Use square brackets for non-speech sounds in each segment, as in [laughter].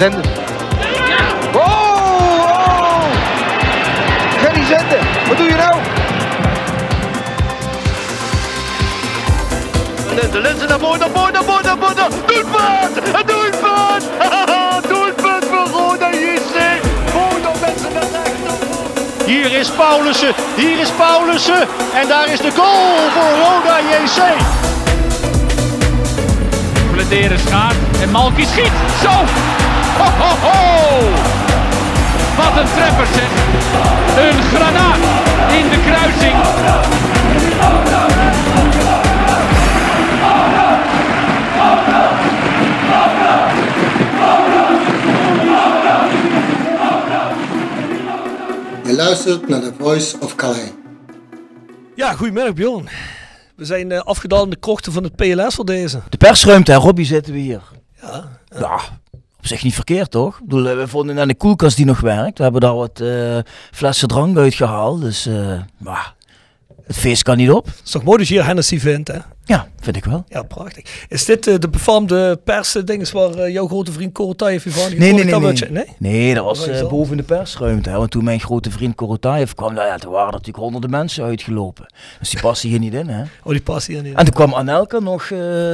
Zenden. Oh, oh! Gerry Zenden, wat doe je nou? De lenzen naar voren, naar voren, naar voren, naar voren. Doelpunt! Een doelpunt! doelpunt voor Roda JC. Roda mensen naar rechts. Hier is Paulussen, hier is Paulussen. En daar is de goal voor Roda JC. Bladeren schaart en Malky schiet. Zo! Ho, ho, ho! Wat een treffer zeg. Een granaat in de kruising. Je luistert naar The Voice of Calais. Ja, goedemiddag Bjorn. We zijn uh, afgedaald in de krochten van het PLS voor deze. De persruimte, hè, Robbie, zitten we hier. Ja, Ja, op zich niet verkeerd, toch? Ik bedoel, eh, we vonden aan de koelkast die nog werkt. We hebben daar wat eh, flessen drank uitgehaald. Dus, eh, maar het feest kan niet op. het is toch mooi dat je hier Hennessy vindt, hè? Ja, vind ik wel. Ja, prachtig. Is dit eh, de befaamde persdinges waar eh, jouw grote vriend Korotai heeft van Nee, nee, nee. Nee, nee? dat was eh, boven de persruimte. Hè? Want toen mijn grote vriend Korotayev kwam, nou ja, toen waren er natuurlijk honderden mensen uitgelopen. Dus die passen hier niet in, hè? Oh, die past hier niet. En toen kwam Anelka nog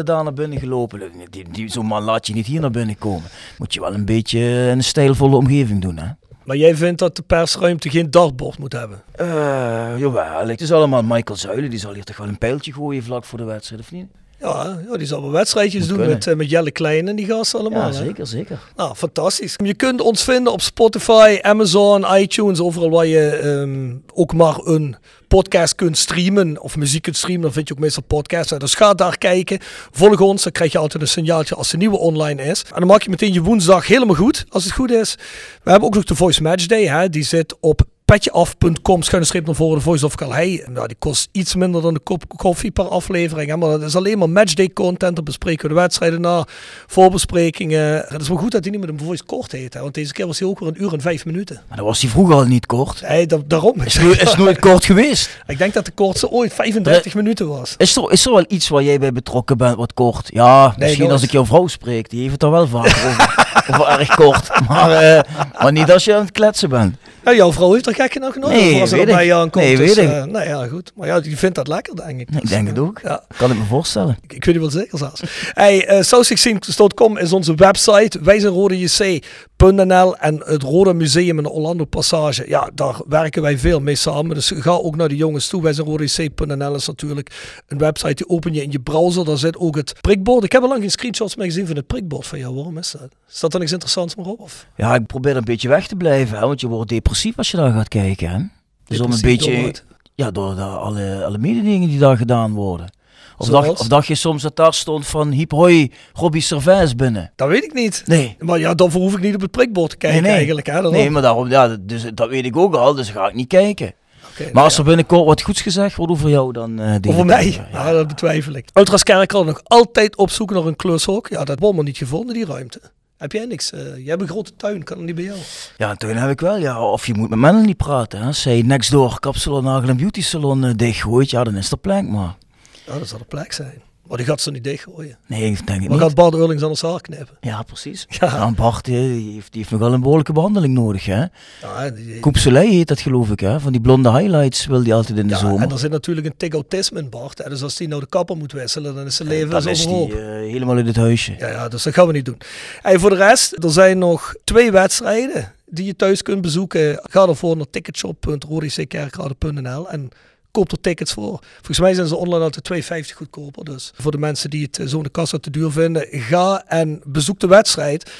daar naar binnen gelopen. Die, die, Zo'n man laat je niet hier naar binnen komen. Moet je wel een beetje in een stijlvolle omgeving doen, hè? Maar jij vindt dat de persruimte geen dartbord moet hebben? Eh, jawel, het is allemaal Michael Zuilen. Die zal hier toch wel een pijltje gooien vlak voor de wedstrijd, of niet? Ja, ja die zal wel wedstrijdjes doen kunnen. met, eh, met Jelle Klein en die gasten allemaal. Ja, hè? zeker, zeker. Nou, fantastisch. Je kunt ons vinden op Spotify, Amazon, iTunes, overal waar je ehm, ook maar een podcast kunt streamen of muziek kunt streamen. Dan vind je ook meestal podcasts. Dus ga daar kijken. Volg ons, dan krijg je altijd een signaaltje als de nieuwe online is. En dan maak je meteen je woensdag helemaal goed, als het goed is. We hebben ook nog de Voice Match Day. Hè? Die zit op petjeaf.com schuine streep naar voren de Voice of Calais. Nou, die kost iets minder dan de kop koffie per aflevering. Hè? Maar dat is alleen maar matchday content. Dan bespreken we de wedstrijden na, voorbesprekingen. Het is wel goed dat die niet met een Voice kort heet. Hè? Want deze keer was hij ook weer een uur en vijf minuten. Maar dat was hij vroeger al niet kort. Hey, da- daarom. Is, no- is nooit kort geweest. [laughs] Ik denk dat de kortste ooit 35 minuten was. Is er, is er wel iets waar jij bij betrokken bent wat kort? Ja, misschien als ik jouw vrouw spreek. Die heeft het er wel vaak over. [laughs] over erg kort. Maar, eh, maar niet als je aan het kletsen bent. Ja, jouw vrouw heeft er gek genoeg genoeg Nee, voor als er bij ik. je aankomt. Nee, dus, weet ik. eh, nou ja, goed. Maar ja, die vindt dat lekker, denk ik. Ik denk het ook. Ja. Kan ik me voorstellen. Ik, ik weet het wel zeker zelfs. hey, uh, South16.com is onze website. Wij zijn rodejc.nl en het Rode Museum in de Orlando Passage. Ja, daar werken wij veel mee samen. Dus ga ook naar de jongens toe. Wij zijn rodejc.nl is natuurlijk een website die open je in je browser. Daar zit ook het prikbord. Ik heb al lang geen screenshots meer gezien van het prikbord van jou. Waarom is dat? Is dat dan niks interessants meer op? Of? Ja, ik probeer er een beetje weg te blijven. Hè, want je wordt depressief als je daar gaat kijken. Hè? Dus om een door beetje... Ja, door de, alle, alle mededingen die daar gedaan worden. Of dacht, of dacht je soms dat daar stond van Hiep hoi, Robbie Servais binnen? Dat weet ik niet. Nee. Maar ja, dan hoef ik niet op het prikbord te kijken nee, nee. eigenlijk. Hè? Daarom. Nee, maar daarom, ja, dus, dat weet ik ook al, dus ga ik niet kijken. Oké, nou Maar als ja. er binnenkort wat goeds gezegd wordt over jou, dan uh, Over mij? Ja. dat betwijfel ik. Ultras Kerkel nog altijd op zoek naar een klushok. Ja, dat wordt maar niet gevonden, die ruimte. Heb jij niks? Uh, jij hebt een grote tuin, kan het niet bij jou? Ja, een tuin heb ik wel, ja. Of je moet met Melanie praten. Hè. Zij next door kapsalon, nagel en beauty salon uh, dichtgooit, ja, dan is er plek maar. Ja, dat zal de plek zijn. Maar die gaat ze niet dichtgooien. Nee, ik denk ik Maar niet. gaat Bart Eurlings aan haar knippen? Ja, precies. [laughs] Ja. Ja. Bart die heeft, die heeft nogal een behoorlijke behandeling nodig, hè. Ja, die- Soleil heet dat geloof ik, hè. Van die blonde highlights wil die altijd in de ja, zomer. en er zit natuurlijk een tik autisme in Bart. Dus als die nou de kapper moet wisselen, dan is zijn leven Dan is die eh, helemaal uit het huisje. Ja, ja, dus dat gaan we niet doen. En voor de rest, er zijn nog twee wedstrijden die je thuis kunt bezoeken. Ga ervoor naar ticketshop.rodickerkrade.nl en koop er tickets voor. Volgens mij zijn ze online altijd 2,50 goedkoper. Dus voor de mensen die het eh, zo in de kassa te duur vinden, ga en bezoek de wedstrijd.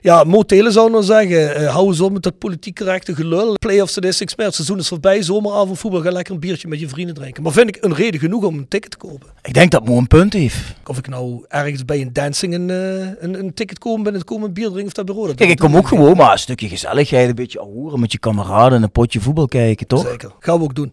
Ja, Mo Telen zou nou zeggen, eh, hou eens op met dat politiek correcte gelul. Playoffs, dat is niks meer. Het seizoen is voorbij, zomeravond voetbal, ga lekker een biertje met je vrienden drinken. Maar vind ik een reden genoeg om een ticket te kopen. Ik denk dat Mo een punt heeft. Of ik nou ergens bij een dancing een, eh, een, een ticket koop ben, het komen een bier drinken of dat bureau. Dat Kijk, ik kom ook gewoon maar een stukje gezelligheid, een beetje ahoeren met je kameraden en een potje voetbal kijken, toch? Zeker, gaan we ook doen.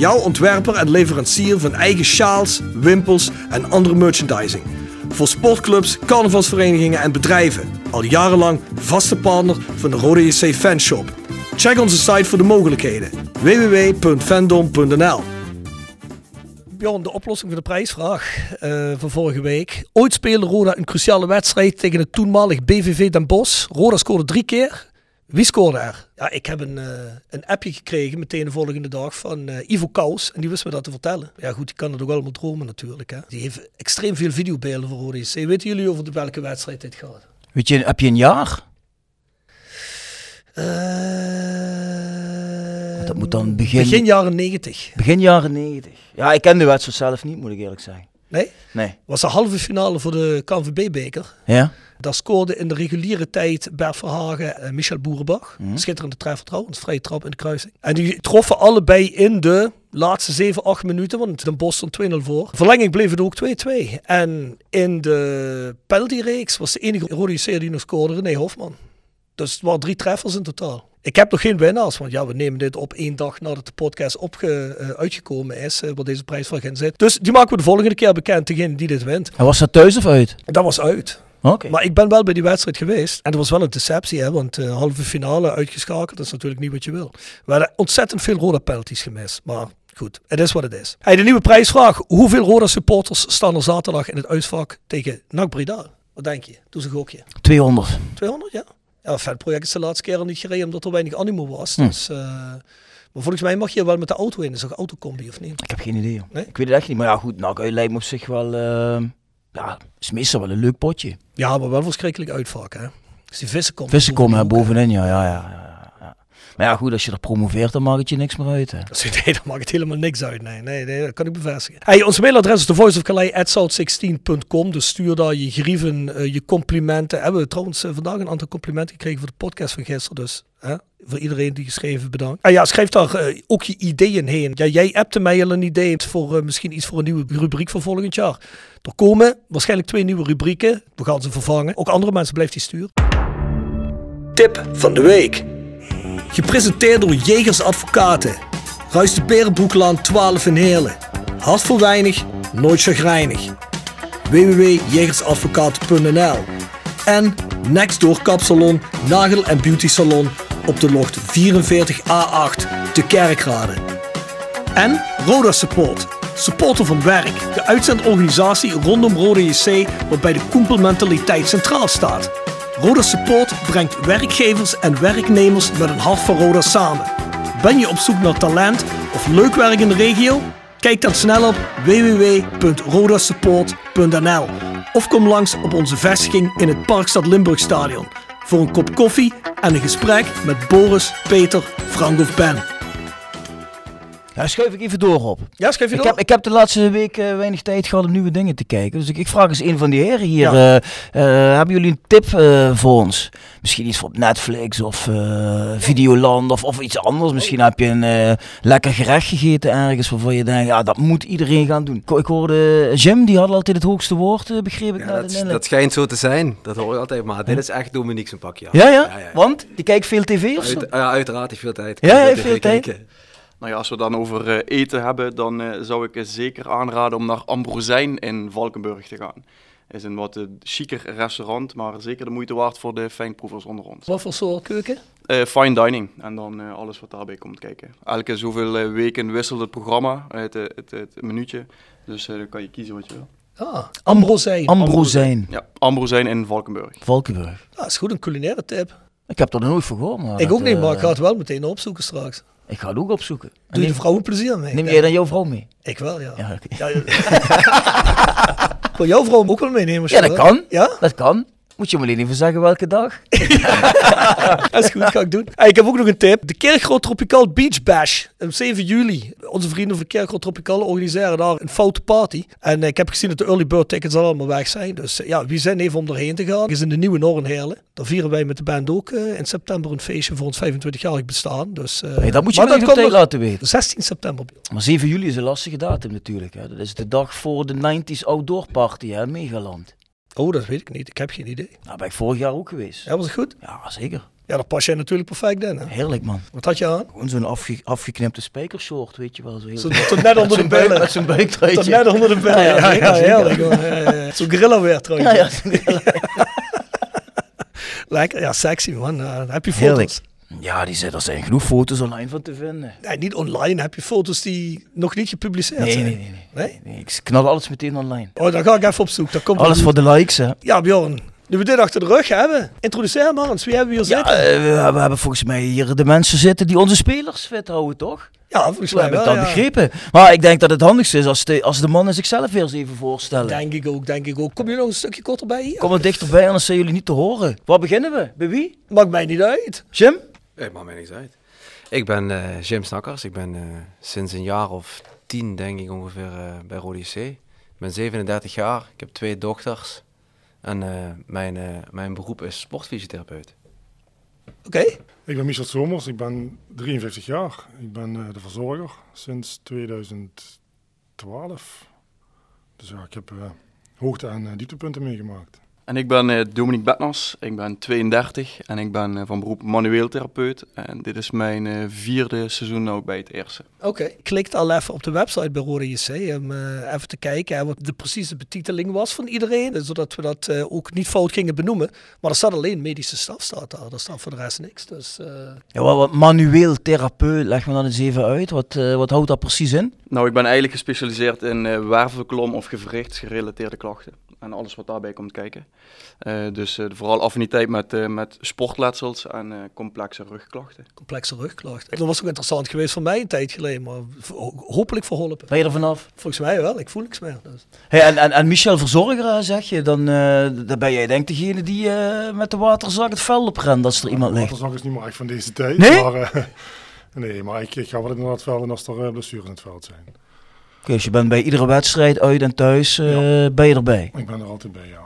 Jouw ontwerper en leverancier van eigen sjaals, wimpels en andere merchandising. Voor sportclubs, carnavalsverenigingen en bedrijven. Al jarenlang vaste partner van de Rode JC Fanshop. Check onze site voor de mogelijkheden. www.fandom.nl Bjorn, de oplossing voor de prijsvraag eh, van vorige week. Ooit speelde Roda een cruciale wedstrijd tegen het toenmalig BVV Den Bosch. Roda scoorde drie keer. Wie scoorde er? Ja, ik heb een, eh, een appje gekregen meteen de volgende dag van eh, Ivo Kous. En die wist me dat te vertellen. Ja goed, die kan het ook allemaal dromen natuurlijk. Hè. Die heeft extreem veel videobeelden voor Roda JC. Weten jullie over de welke wedstrijd dit gaat? Weet je, heb je een jaar? Eh, Dat moet dan begin, begin jaren 90. begin jaren 90. Ja, ik ken de wedstrijd zelf niet, moet ik eerlijk zeggen. Nee? Nee. Was de halve finale voor de KNVB-beker. Ja? Daar scoorde in de reguliere tijd Bert Verhagen en Michel Boerenbach. Schitterende treffer trouwens, vrije trap in de kruising. En die troffen allebei in de laatste 7, 8 minuten, want Den Bosch stond 2-0 voor. Verlenging bleef het ook 2-2. En in de penaltyreeks was de enige rode JC die nog scoorde René Hofman. Dus het waren drie treffers in totaal. Ik heb nog geen winnaars, want ja, we nemen dit op één dag nadat de podcast opge, eh, uitgekomen is, eh, waar deze prijsvraag in zit. Dus die maken we de volgende keer bekend, degene die dit wint. En was dat thuis of uit? Dat was uit. Oké. Maar ik ben wel bij die wedstrijd geweest. En dat was wel een deceptie, hè, want eh halve finale uitgeschakeld dat is natuurlijk niet wat je wil. We hadden ontzettend veel Roda penalties gemist. Maar goed, het is wat het is. Hey, de nieuwe prijsvraag. Hoeveel Roda supporters staan er zaterdag in het uitvak tegen NAC Breda? Wat denk je? Doe ze een gokje. 200. 200, ja. Ja, Vetproject is de laatste keer al niet gereden omdat er weinig animo was. Hm. Dus, eh, maar volgens mij mag je wel met de auto in. Is toch een autocombi of niet? Ik heb geen idee. Nee? Ik weet het echt niet. Maar ja, goed, nou, lijkt me op zich wel... eh, ja, is meestal wel een leuk potje. Ja, maar wel verschrikkelijk uitvak, hè. Dus die vissen komen. Vissen komen er bovenin, ja, ja, ja. Maar ja, goed, als je er promoveert, dan maakt het je niks meer uit, hè. [laughs] Nee, daar maakt het helemaal niks uit. Nee, nee, nee dat kan ik bevestigen. Hey, ons mailadres is thevoiceofcalais.south16.com. Dus stuur daar je grieven, eh, je complimenten. Hebben we trouwens eh, vandaag een aantal complimenten gekregen voor de podcast van gisteren. Dus hè, voor iedereen die geschreven bedankt. En ja, schrijf daar eh, ook je ideeën heen. Ja, jij appte mij al een idee voor misschien iets voor een nieuwe rubriek voor volgend jaar. Er komen waarschijnlijk twee nieuwe rubrieken. We gaan ze vervangen. Ook andere mensen blijft die sturen. Tip van de week. Gepresenteerd door Jegers Advocaten. Ruist de Berenbroeklaan 12 in Heerlen. Hart voor weinig, nooit chagrijnig. www.jegersadvocaten.nl En Nextdoor Kapsalon, Nagel en Beauty Salon op de locht 44A8 te Kerkrade. En Roda Support. Supporter van werk. De uitzendorganisatie rondom Roda JC waarbij de koempelmentaliteit centraal staat. Roda Support brengt werkgevers en werknemers met een hart voor Roda samen. Ben je op zoek naar talent of leuk werk in de regio? Kijk dan snel op www.rodasupport.nl of kom langs op onze vestiging in het Parkstad Limburg Stadion voor een kop koffie en een gesprek met Boris, Peter, Frank of Ben. Ja, schuif ik even door op. Ja, schrijf je Ik door? heb, ik heb de laatste week eh, weinig tijd gehad om nieuwe dingen te kijken. Dus ik, ik vraag eens een van die heren hier. Ja. eh, eh, hebben jullie een tip eh, voor ons? Misschien iets voor op Netflix of eh, Videoland of, of iets anders. Misschien heb je een eh, lekker gerecht gegeten ergens waarvan je denkt, ja, dat moet iedereen gaan doen. Ik, ik hoorde Jim, die had altijd het hoogste woord, begreep ik Ja, na dat, dat schijnt zo te zijn, dat hoor je altijd. Maar dit is echt Dominique zijn pakje. Ja, ja, Want? Die kijkt veel tv of zo? Uit, ja, uiteraard, heeft veel tijd. Ja, hij heeft veel veel tijd. kijken. Nou ja, als we dan over eh, eten hebben, dan eh, zou ik eh, zeker aanraden om naar Ambrosijn in Valkenburg te gaan. is een wat uh, chiquer restaurant, maar zeker de moeite waard voor de fijnproevers onder ons. Wat voor soort keuken? Uh, fine dining en dan uh, alles wat daarbij komt kijken. Elke zoveel uh, weken wisselt het programma, het, het, het, het minuutje. Dus dan kan je kiezen wat je wil. Ah, Ambrosijn. Ambrosijn. Ja, Ambrosijn in Valkenburg. Valkenburg. Ah, is goed, een culinaire tip. Ik heb er nog nooit van gehoord. Maar ik dat, ook niet, uh, maar ik ga het wel meteen opzoeken straks. Ik ga het ook opzoeken. Doe je de vrouw een plezier mee? Neem jij dan jouw vrouw mee? Ik wel, ja. ja, okay. ja [laughs] Kon jouw vrouw ook wel meenemen? Ja, dat kan. Ja? Dat kan. Moet je me alleen even zeggen welke dag? [laughs] dat is goed, ga ik doen. Ah, ik heb ook nog een tip. De Kerkgroot Tropical Beach Bash. Op 7 juli. Onze vrienden van Kerkgroot Tropical organiseren daar een foute party. En ik heb gezien dat de early bird tickets al allemaal weg zijn. Dus ja, wie zijn even om erheen te gaan. is in de nieuwe Noornheerlen. Dan vieren wij met de band ook uh, in september een feestje voor ons 25-jarig bestaan. Dus, uh, hey, dat moet je even nog laten weten. 16 september. Maar 7 juli is een lastige datum natuurlijk. Hè. Dat is de dag voor de 90s outdoor party, hè, Megaland. Oh, dat weet ik niet. Ik heb geen idee. Nou, ben ik vorig jaar ook geweest. Ja, was het goed? Ja, zeker. Ja, daar pas jij natuurlijk perfect in. Hè? Heerlijk, man. Wat had je aan? Gewoon zo'n afge afgeknipte spijkershort, weet je wel. Zo heel tot net onder de billen. Met zo'n buiktruitje. Tot net onder de billen. Ja, ja, ja, ja heerlijk. Zo'n gorilla weer trouwens. Ja, ja, [laughs] Lekker, ja, sexy man. Uh, heb je foto's? Heerlijk. Ja, die zijn, er zijn genoeg foto's online van te vinden. Nee, niet online. Heb je foto's die nog niet gepubliceerd nee, zijn? Nee, nee, nee. nee? nee ik knal alles meteen online. Oh, dan ga ik even op zoek. Dat komt alles voor de likes, hè? Ja, Bjorn. Nu we dit achter de rug hebben, introduceer maar eens. Wie hebben we hier ja, zitten? Uh, we, hebben volgens mij hier de mensen zitten die onze spelers fit houden, toch? Ja, volgens mij heb ik dat ja. begrepen. Maar ik denk dat het handigste is als de, als de mannen zichzelf weer eens even voorstellen. Denk ik ook, denk ik ook. Kom je nog een stukje korter bij hier? Kom er dichterbij, anders zijn jullie niet te horen. Waar beginnen we? Bij wie? Maakt mij niet uit. Jim? Het maakt mij niks uit. Ik ben uh, Jim Snakkers. Ik ben uh, sinds een jaar of tien, denk ik ongeveer, uh, bij Rode JC. Ik ben 37 jaar. Ik heb twee dochters. En mijn, mijn beroep is sportfysiotherapeut. Oké. Okay. Ik ben Michel Somers. Ik ben 53 jaar. Ik ben de verzorger sinds 2012. Dus ja, ik heb hoogte- en dieptepunten meegemaakt. En ik ben uh, Dominique Betnas, ik ben 32 en ik ben uh, van beroep manueel therapeut. En dit is mijn uh, vierde seizoen ook bij het eerste. Oké, okay. klik al even op de website bij Rode JC om even te kijken hè, wat de precieze betiteling was van iedereen. Zodat we dat ook niet fout gingen benoemen. Maar er staat alleen medische staf staat daar, er staat voor de rest niks. Dus, ja, wat, wat manueel therapeut, leg me dan eens even uit. Wat, wat houdt dat precies in? Nou, ik ben eigenlijk gespecialiseerd in wervelklom of gewrichtsgerelateerde klachten. En alles wat daarbij komt kijken. Uh, dus uh, vooral affiniteit met, uh, met sportletsels en complexe rugklachten. Complexe rugklachten. Dat was ook interessant geweest voor mij een tijd geleden, maar hopelijk verholpen. Ben je er vanaf? Volgens mij wel, ik voel niks meer. Dus. Hey, en, en, en Michel Verzorger, zeg je, dan, dan ben jij denk degene die met de waterzak het veld oprent als er ja, iemand ligt. De waterzak is niet meer echt van deze tijd. Nee? Maar, [laughs] nee, maar ik, ik ga wel inderdaad velden als er blessures in het veld zijn. Okay, dus je bent bij iedere wedstrijd uit en thuis, uh, ja. ben je erbij? Ik ben er altijd bij, ja.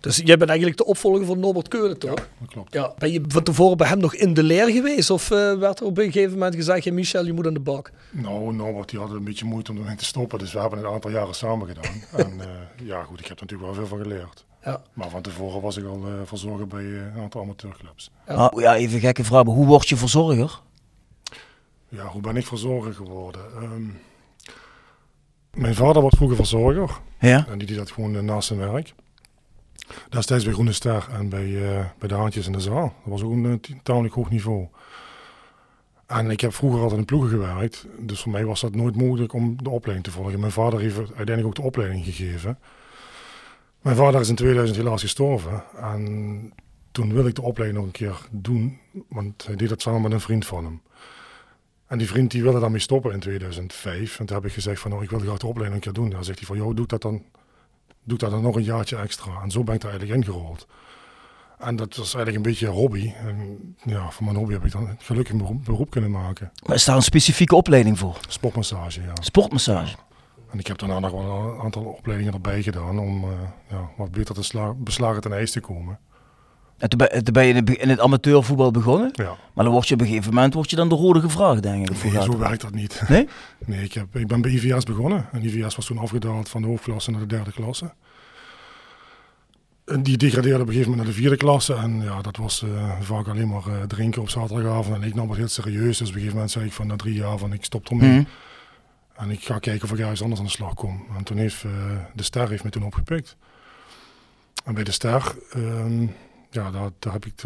Dus jij bent eigenlijk de opvolger van Norbert Keulen, toch? Ja, dat klopt. Ja. Ben je van tevoren bij hem nog in de leer geweest? Of uh, werd er op een gegeven moment gezegd, ja, Michel, je moet aan de bak? Nou, Norbert die had een beetje moeite om ermee te stoppen. Dus we hebben het een aantal jaren samen gedaan. [laughs] en uh, ja, goed, ik heb er natuurlijk wel veel van geleerd. Ja. Maar van tevoren was ik al uh, verzorger bij een aantal amateurclubs. Ja. Ah, ja, even gekke vraag. Hoe word je verzorger? Ja, hoe ben ik verzorger geworden? Um, mijn vader was vroeger verzorger. Ja. En die deed dat gewoon naast zijn werk. Destijds bij Groene Ster en bij, uh, bij de Haantjes in de Zaal. Dat was ook een uh, tamelijk hoog niveau. En ik heb vroeger altijd in ploegen gewerkt. Dus voor mij was dat nooit mogelijk om de opleiding te volgen. Mijn vader heeft uiteindelijk ook de opleiding gegeven. Mijn vader is in 2000 helaas gestorven. En toen wilde ik de opleiding nog een keer doen. Want hij deed dat samen met een vriend van hem. En die vriend die wilde daarmee stoppen in 2005. En toen heb ik gezegd van, nou, ik wil graag de opleiding een keer doen. Dan zegt hij van, joh, doe dat dan, doe dat dan nog een jaartje extra. En zo ben ik daar eigenlijk ingerold. En dat was eigenlijk een beetje een hobby. En ja, van mijn hobby heb ik dan gelukkig een beroep, beroep kunnen maken. Maar is daar een specifieke opleiding voor? Sportmassage, ja. Sportmassage. En ik heb daarna nog wel een aantal opleidingen erbij gedaan om eh, ja, wat beter te sla- beslagen ten ijs te komen. En toen ben, toen ben je in het, amateurvoetbal begonnen. Ja. Maar dan word je op een gegeven moment word je dan de rode gevraagd, denk ik. Nee, zo werkt dat niet. Nee? [laughs] Nee, ik, heb, ik ben bij IVS begonnen. En IVS was toen afgedaald van de hoofdklasse naar de derde klasse. En die degradeerde op een gegeven moment naar de vierde klasse. En ja, dat was eh, vaak alleen maar eh, drinken op zaterdagavond. En ik nam het heel serieus. Dus op een gegeven moment zei ik van na drie jaar van ik stop ermee. Mhm. En ik ga kijken of ik ergens anders aan de slag kom. En toen heeft eh, de ster heeft me toen opgepikt. En bij de ster, ehm, ja, daar, daar heb ik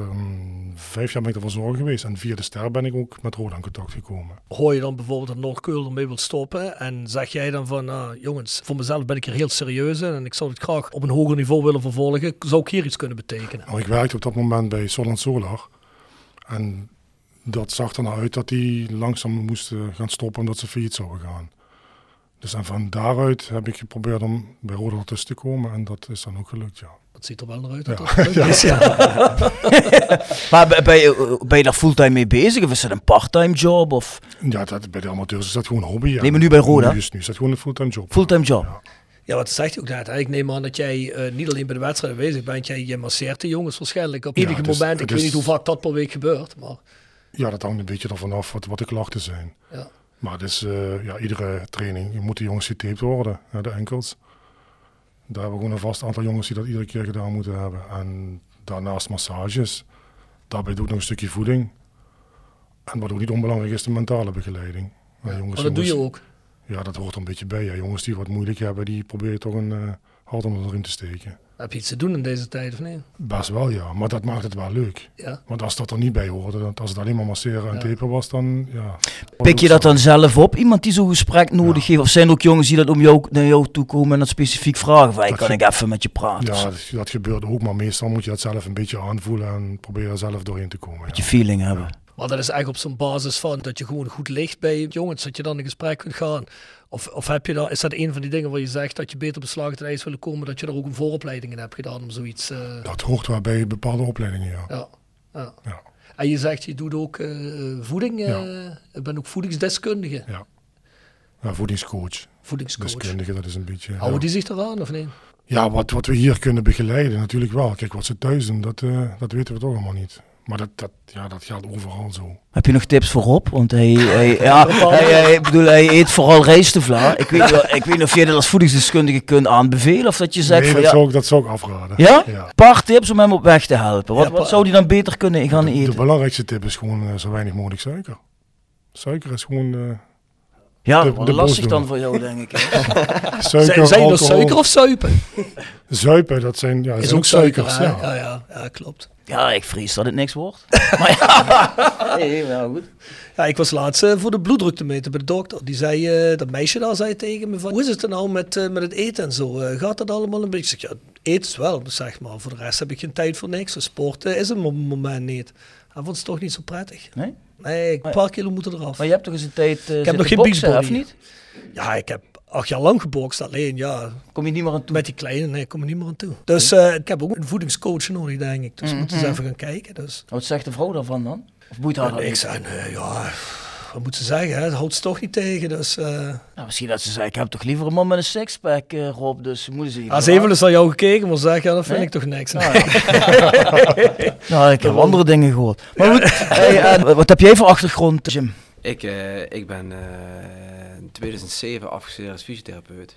vijf jaar ben ik ervoor zorgen geweest. En via de ster ben ik ook met Roda in contact gekomen. Hoor je dan bijvoorbeeld dat Noordkeul ermee wil stoppen en zeg jij dan van, nou jongens, voor mezelf ben ik hier heel serieus in en ik zou het graag op een hoger niveau willen vervolgen, zou ik hier iets kunnen betekenen? Nou, ik werkte op dat moment bij Solent Solar. En dat zag er nou uit dat die langzaam moesten gaan stoppen omdat ze failliet zouden gaan. Dus en van daaruit heb ik geprobeerd om bij Roda tussen te komen en dat is dan ook gelukt, ja. Dat ziet er wel naar uit. Ja. dat dat Ja. [laughs] is, ja. [laughs] Maar ben- je, ben je daar fulltime mee bezig? Of is het een parttime job? Of Ja, dat, bij de amateurs is dat gewoon een hobby. Nee, maar nu bij Roda? Nu is, nu is dat gewoon een fulltime job. fulltime job? Ja, wat zegt hij ook net? hè? Ik neem aan dat jij eh, niet alleen bij de wedstrijd aanwezig bent, jij je masseert de jongens waarschijnlijk op Ja, het is- moment. Ik het weet is- niet hoe vaak dat per week gebeurt, maar Ja, dat hangt een beetje ervan af wat, wat de klachten zijn. Ja. Maar het is eh, ja, iedere training, je moet de jongens getaped worden, hè, de enkels. Daar hebben we gewoon een vast aantal jongens die dat iedere keer gedaan moeten hebben. En daarnaast massages. Daarbij doe ik nog een stukje voeding. En wat ook niet onbelangrijk is, de mentale begeleiding. Ja, jongens, maar dat doe je ook. Ja, dat hoort er een beetje bij. Ja. Jongens die wat moeilijk hebben, die probeer je toch een eh hart onder de riem te steken. Heb je iets te doen in deze tijd of niet? Best wel, ja. Maar dat maakt het wel leuk. Ja. Want als dat er niet bij hoorde, dat- als het alleen maar masseren en Ja. tapen was, dan ja. Pik je dat dan zelf op? Iemand die zo'n gesprek nodig heeft? Of zijn er ook jongens die dat om jou, naar jou toe komen en dat specifiek vragen? Van, kan ik even met je praten? Ja, dat, dat gebeurt ook, maar meestal moet je dat zelf een beetje aanvoelen en proberen er zelf doorheen te komen. Met je feeling hebben. Maar dat is eigenlijk op zo'n basis van dat je gewoon goed ligt bij jongens, dat je dan in gesprek kunt gaan. Of, of heb je daar, is dat een van die dingen waar je zegt dat je beter beslagen ten ijs willen komen, dat je er ook een vooropleiding in hebt gedaan om zoiets... eh, Dat hoort wel bij bepaalde opleidingen, ja. ja, ja. Ja. En je zegt, je doet ook eh, voeding, eh je bent ook voedingsdeskundige, Ja. Ja, voedingscoach, voedingscoach. deskundige, dat is een beetje... Houden die zich eraan of niet? Ja, wat, wat we hier kunnen begeleiden, natuurlijk wel. Kijk, wat ze thuis doen, dat, dat weten we toch allemaal niet. Maar dat, dat, ja, dat geldt overal zo. Heb je nog tips voor Rob? Want hij, [laughs] hij, ja, hij, bedoel, hij eet vooral rijstevla. Ik weet, wel- ik weet niet of je dat als voedingsdeskundige kunt aanbevelen. Of dat je zegt nee, van dat, ja, zou ik, dat zou ik afraden. ja? ja. Een paar tips om hem op weg te helpen. Wat, Ja, wat zou hij dan beter kunnen gaan De, de eten? belangrijkste tip is gewoon eh, zo weinig mogelijk suiker. Suiker is gewoon... eh, Ja, de- lastig dan voor jou, denk ik. [laughs] suiker, Zijn, er alcohol. suiker of zuipen? Zuipen, dat zijn, ja, dat Is zijn ook suiker, suikers. ja. Ja, ja, ja, klopt. Ja, ik vrees dat het niks wordt. [laughs] Maar ja, nee, wel goed. Ja, ik was laatst eh, voor de bloeddruk te meten bij de dokter. Die zei, eh, dat meisje daar zei tegen me van, hoe is het er nou met, eh, met het eten en zo? Gaat dat allemaal een beetje? Ik zeg, ja, eten is wel, zeg maar. Voor de rest heb ik geen tijd voor niks. Dus Sport eh, is het moment niet. Hij vond het toch niet zo prettig. Nee? Nee, een paar kilo moeten eraf. Maar je hebt toch eens een tijd uh, Ik heb nog geen beachbody. of niet? Ja, ik heb acht jaar lang gebokst. Alleen, ja, Kom je niet meer aan toe? met die kleine, nee, kom er niet meer aan toe. Dus eh, ik heb ook een voedingscoach nodig, denk ik. Dus we moeten eens even gaan kijken. Dus. Wat zegt de vrouw daarvan dan? Of boeit haar dat ik zei, nee, ja, wat moet ze zeggen? Hè? Het houdt ze toch niet tegen. Dus, eh Nou, misschien dat ze zei, ik heb toch liever een man met een sixpack, uh, Rob, dus moeten ze... als even eens naar jou gekeken, maar zeg, ja, dat vind Nee? ik toch niks. Nou, [laughs] nou, ik heb andere dingen gehoord. Maar goed, hey, wat heb jij voor achtergrond, Jim? Ik, eh, ik ben eh, in 2007 afgestudeerd als fysiotherapeut.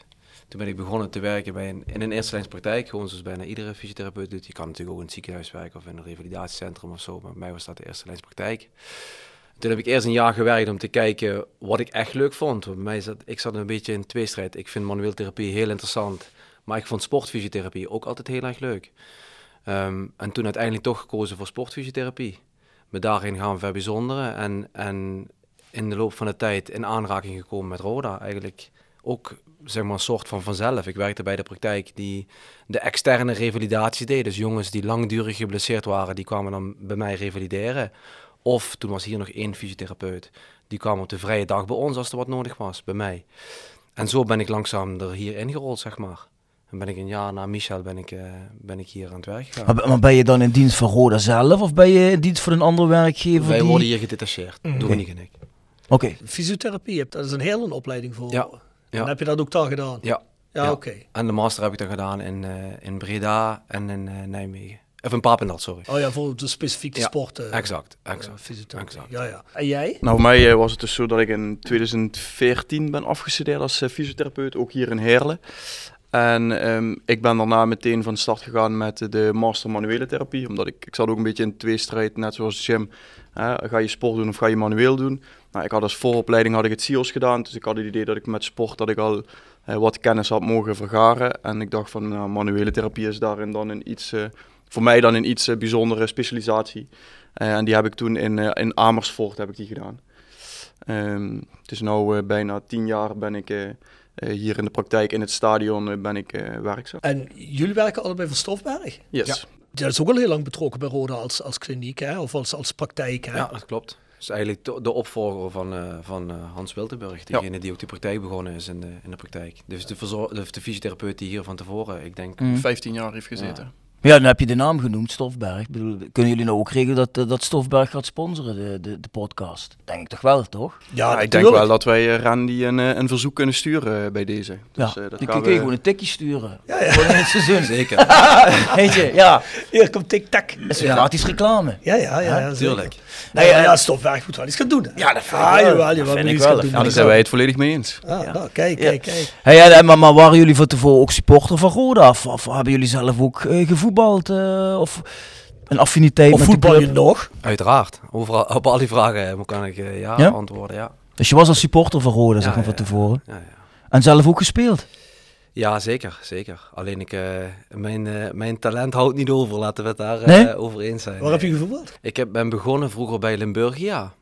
Toen ben ik begonnen te werken bij een, in een eerste lijnspraktijk, gewoon zoals bijna iedere fysiotherapeut doet. Je kan natuurlijk ook in het ziekenhuis werken of in een revalidatiecentrum of zo, maar bij mij was dat de eerste lijnspraktijk. Toen heb ik eerst een jaar gewerkt om te kijken wat ik echt leuk vond. Bij mij zat, ik zat een beetje in tweestrijd. Ik vind manueel therapie heel interessant, maar ik vond sportfysiotherapie ook altijd heel erg leuk. Ehm, en toen uiteindelijk toch gekozen voor sportfysiotherapie. Me daarin gaan verbijzonderen en, en in de loop van de tijd in aanraking gekomen met Roda. Eigenlijk ook zeg maar een soort van vanzelf. Ik werkte bij de praktijk die de externe revalidatie deed. Dus jongens die langdurig geblesseerd waren, die kwamen dan bij mij revalideren. Of toen was hier nog één fysiotherapeut. Die kwam op de vrije dag bij ons als er wat nodig was, bij mij. En zo ben ik langzaam er hier ingerold, zeg maar. Dan ben ik een jaar na Michel ben ik, eh, ben ik hier aan het werk gegaan. Maar, maar ben je dan in dienst van Roda zelf of ben je in dienst van een andere werkgever? Wij die- worden hier gedetacheerd, door Nick en ik. Oké. Fysiotherapie, hebt- dat is een hele opleiding voor. Ja. En heb je dat ook daar gedaan? Ja. Ja, oké. En de master heb ik dan gedaan in, eh, in Breda en in eh, Nijmegen. Of in Papendal, sorry. Oh ja, voor de specifieke Ja, sport. eh, exact, exact. fysiotherapie. exact. Ja, ja. En jij? Nou, voor mij eh, was het dus zo dat ik in 2014 ben afgestudeerd als fysiotherapeut, ook hier in Heerlen. En ehm, ik ben daarna meteen van start gegaan met de master manuele therapie, omdat ik, ik zat ook een beetje in tweestrijd, net zoals Jim. Ga je sport doen of ga je manueel doen? Nou, ik had als vooropleiding had ik het CIOS gedaan, dus ik had het idee dat ik met sport dat ik al eh, wat kennis had mogen vergaren. En ik dacht van, nou, manuele therapie is daarin dan een iets, eh, voor mij dan een iets eh, bijzondere specialisatie. Eh, en die heb ik toen in, in Amersfoort heb ik die gedaan. Ehm, het is nu bijna tien jaar ben ik eh, eh, hier in de praktijk in het stadion ben ik eh, werkzaam. En jullie werken allebei voor Stofberg? Yes. Dat is ook al heel lang betrokken bij Roda als, als kliniek, hè? of als, als praktijk. Hè? Ja, dat klopt. Dat is eigenlijk de, de opvolger van, eh, van eh, Hans Wiltenburg. Degene die ook die praktijk begonnen is in de, in de praktijk. Dus de, verzor- de, de fysiotherapeut die hier van tevoren, ik denk... Mm. 15 jaar heeft gezeten. Ja, dan heb je de naam genoemd, Stofberg. Ik bedoel, kunnen jullie nou ook regelen dat, eh, dat Stofberg gaat sponsoren, de, de, de podcast? Denk ik toch wel, toch? Ja, ik denk wel dat wij eh, Randy een, eh, een verzoek kunnen sturen bij deze. Ja, Dus, eh, dat gaan kun je we- gewoon een tikje sturen. Ja, ja. Voor het seizoen. [laughs] Zeker. [laughs] Weet je, ja. Hier komt tik-tak. Dat is gratis reclame. Ja, ja, ja. ja tuurlijk. Nee, ja, ja, Stofberg moet wel iets gaan doen. Hè? Ja, dat vind ik ah, wel. jawel, vind ik wel. doen. Ja, daar zijn wij het volledig mee eens. Ah, nou, kijk, Ja. kijk, kijk. Hey, ja, maar, maar waren jullie van tevoren ook supporter van Roda? Of, of hebben jullie zelf ook eh, gevoetbald? eh, of een affiniteit Of met voetbal je club? nog? Uiteraard. Overal, op al die vragen eh, kan ik eh, ja, Ja? antwoorden, ja. Dus je was als supporter van Roda, zeg Ja, maar, van tevoren. Ja, ja. En zelf ook gespeeld? Ja, zeker, zeker. Alleen ik, eh, mijn, eh, mijn talent houdt niet over, laten we het daar eh, Nee? over eens zijn. Waar heb je gevoetbald? Ik heb, ben begonnen vroeger bij Limburgia.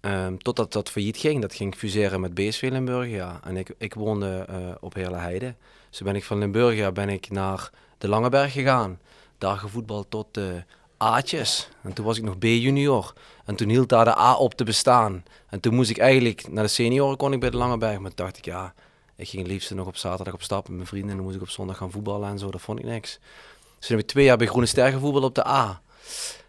Ehm, totdat dat failliet ging. Dat ging fuseren met BSV Limburgia. En ik, ik woonde eh, op Heerle Heide. Dus ben ik van Limburgia ben ik naar de Langeberg gegaan. Daar gevoetbald tot de A'tjes. En toen was ik nog B-junior. En toen hield daar de A op te bestaan. En toen moest ik eigenlijk naar de senioren kon ik bij de Langeberg. Maar toen dacht ik, ja, ik ging liefst nog op zaterdag op stap met mijn vrienden. En dan moest ik op zondag gaan voetballen en zo. Dat vond ik niks. Dus toen heb ik twee jaar bij Groene Ster gevoetbald op de A.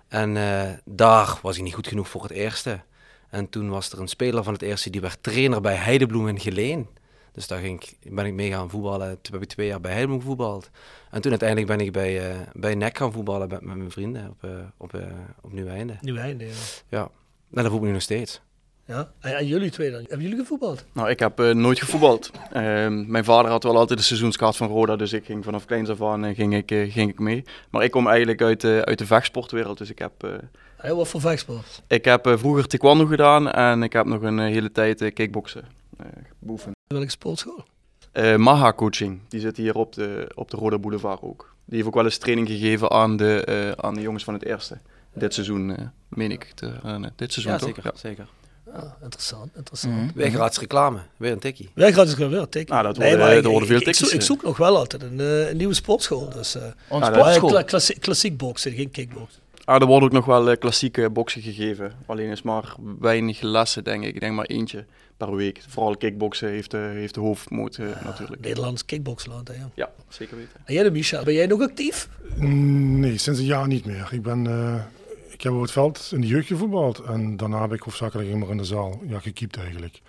En eh, daar was ik niet goed genoeg voor het eerste. En toen was er een speler van het eerste die werd trainer bij Heidebloem in Geleen. Dus daar ging ik, ben ik mee gaan voetballen. Toen heb ik twee jaar bij Heidebloem gevoetbald. En toen uiteindelijk ben ik bij, eh bij NEC gaan voetballen met, met mijn vrienden op, eh op, eh op Nieuweinde. Nieuw einde, ja. Ja, en dat voetbal ik nu nog steeds. ja. En, jullie twee dan? Hebben jullie gevoetbald? Nou, ik heb nooit gevoetbald. [laughs] Ehm, mijn vader had wel altijd de seizoenskaart van Roda, dus ik ging vanaf kleins af aan ging ik, ging ik mee. Maar ik kom eigenlijk uit, de uit de vechtsportwereld, dus ik heb, eh, Heel wat voor vechtsport? ik heb eh, vroeger taekwondo gedaan en ik heb nog een hele tijd eh, kickboksen eh beoefend. Welke sportschool? Eh, Maha Coaching, die zit hier op de, op de Roda Boulevard ook. Die heeft ook wel eens training gegeven aan de, eh, aan de jongens van het eerste. Dit seizoen, eh, meen ik. Te, eh, dit seizoen Ja, toch? zeker. zeker. Ah, interessant, interessant. Weer gratis reclame, weer een tikkie. Ja, ik ga het wel tikken. Nou, dat worden- maar er worden veel ik, ik, zoek, tikjes, ik eh. zoek nog wel altijd een, eh, een nieuwe sportschool. Dus, eh Een Ah, sportschool? kla- klassie- klassiek boksen, geen kickboksen. Ah, er wordt ook nog wel eh, klassieke boksen gegeven. Alleen is maar weinig lessen, denk ik. Ik denk maar eentje per week. Vooral kickboksen heeft, eh, heeft de hoofdmoot eh, natuurlijk. Nederlands kickboksland, hè, ja. Ja, zeker weten. En jij, de Michel, ben jij nog actief? Mm, Nee, sinds een jaar niet meer. Ik, ben, eh, ik heb op het veld in de jeugd gevoetbald. En daarna heb ik hoofdzakelijk immer in de zaal ja, gekiept eigenlijk.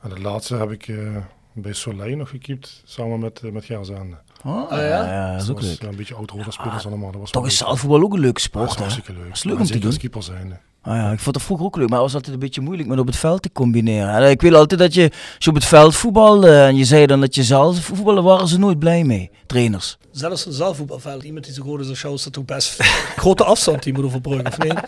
En het laatste heb ik eh, bij Soleil nog gekiept, samen met, eh, met Gerzande. Oh, ja? ja, ja, dat is dat ook leuk. ja, een beetje oud spelers allemaal. Dat was Toch is zaalvoetbal ook een leuke Ja, sport, dat is hè? hartstikke leuk. Dat is leuk Ja, om te doen. keeper zijn. Ah ja, ik vond het vroeger ook leuk, maar het was altijd een beetje moeilijk met op het veld te combineren. En ik weet altijd dat je, als je op het veld voetbalde en je zei dan dat je zelf voetballen, waren ze nooit blij mee, trainers. Zelfs een zaalvoetbalveld, iemand die zo goed is als jou, is dat toch best [laughs] grote afstand die moet overbruggen, of niet?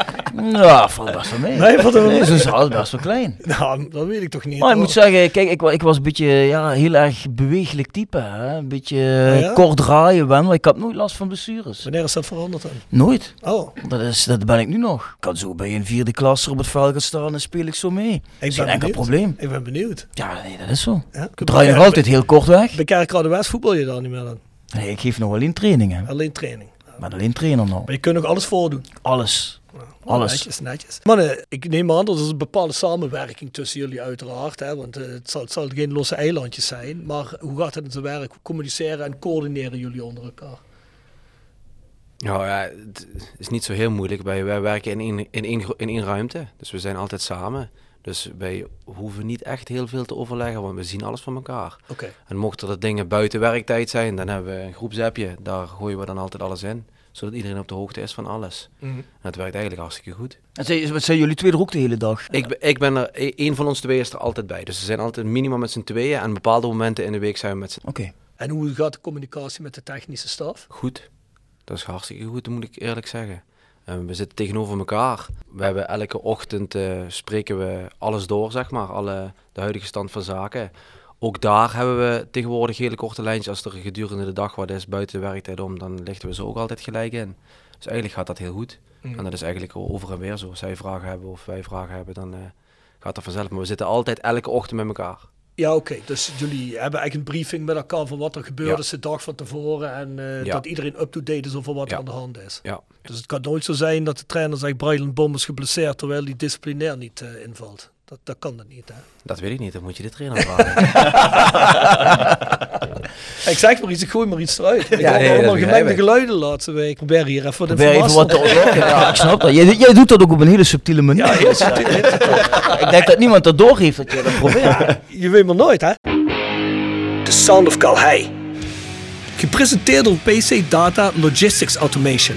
Ja, valt best wel mee. Nee, valt wel mee? Zo'n zaal is best wel klein. Nou, dat weet ik toch niet. Maar ik hoor. moet zeggen, kijk, ik, ik was een beetje ja, heel erg bewegelijk type. Hè? Een beetje ja? kort draaien, ben, maar ik had nooit last van blessures. Wanneer is dat veranderd dan? Nooit. Oh, Dat, is, dat ben ik nu nog. Ik kan zo bij een vierde klas op het veld gaan staan en speel ik zo mee. ik Dat is geen enkel probleem. Ik ben benieuwd. Ja, nee, dat is zo. Ja? Ik draai nog altijd heel kort weg. Bij Kerkrade West voetbal je dan niet meer dan? Nee, ik geef nog alleen trainingen. Alleen training. Maar alleen trainer nog. Maar je kunt nog alles voordoen. Alles. Alles. Netjes, netjes. Mannen, ik neem aan dat er een bepaalde samenwerking tussen jullie uiteraard. Hè, want eh, het, zal, het zal geen losse eilandjes zijn. Maar hoe gaat het in zijn werk? Hoe communiceren en coördineren jullie onder elkaar? Nou ja, het is niet zo heel moeilijk. Wij, wij werken in één, in, één, in één ruimte, dus we zijn altijd samen. Dus wij hoeven niet echt heel veel te overleggen, want we zien alles van elkaar. Oké. En mochten er dingen buiten werktijd zijn, dan hebben we een groepsappje. Daar gooien we dan altijd alles in, zodat iedereen op de hoogte is van alles. Mhm. En het werkt eigenlijk hartstikke goed. En zijn, zijn jullie twee er ook de hele dag? Ik, ben- ik ben er, e- één van ons twee is er altijd bij. Dus we zijn altijd minimaal met z'n tweeën en bepaalde momenten in de week zijn we met z'n Oké. En hoe gaat de communicatie met de technische staf? goed. Dat is hartstikke goed, dat moet ik eerlijk zeggen. We zitten tegenover elkaar. We hebben elke ochtend eh, spreken we alles door, zeg maar, alle, de huidige stand van zaken. Ook daar hebben we tegenwoordig hele korte lijntjes. Als er gedurende de dag wat is buiten de werktijd om, dan lichten we ze ook altijd gelijk in. Dus eigenlijk gaat dat heel goed. En dat is eigenlijk over en weer zo. Als zij vragen hebben of wij vragen hebben, dan eh, gaat dat vanzelf. Maar we zitten altijd elke ochtend met elkaar. Ja, oké. Dus jullie hebben echt een briefing met elkaar van wat er gebeurd is de dag van tevoren. En eh, Ja. dat iedereen up-to-date is over wat er aan de hand is. Ja. Dus het kan nooit zo zijn dat de trainer zegt Brylan Bom is geblesseerd terwijl hij disciplinair niet eh, invalt. Dat, dat kan dat niet. Hè? Dat weet ik niet, dat moet je de trainer vragen. [laughs] Ik zeg maar iets, ik gooi maar iets eruit. Ik Ja, hoor allemaal gemengde geluiden de laatste week. Ik probeer hier even wat Probeer even wat te ontlokken. Ja, [laughs] ik snap dat. Jij, jij doet dat ook op een hele subtiele manier. Ja, heel subtiel, heel [laughs] subtiel. ik denk dat niemand dat doorgeeft dat je dat probeert. Je weet maar nooit, hè? The Sound of Calhei. Gepresenteerd door PC Data Logistics Automation.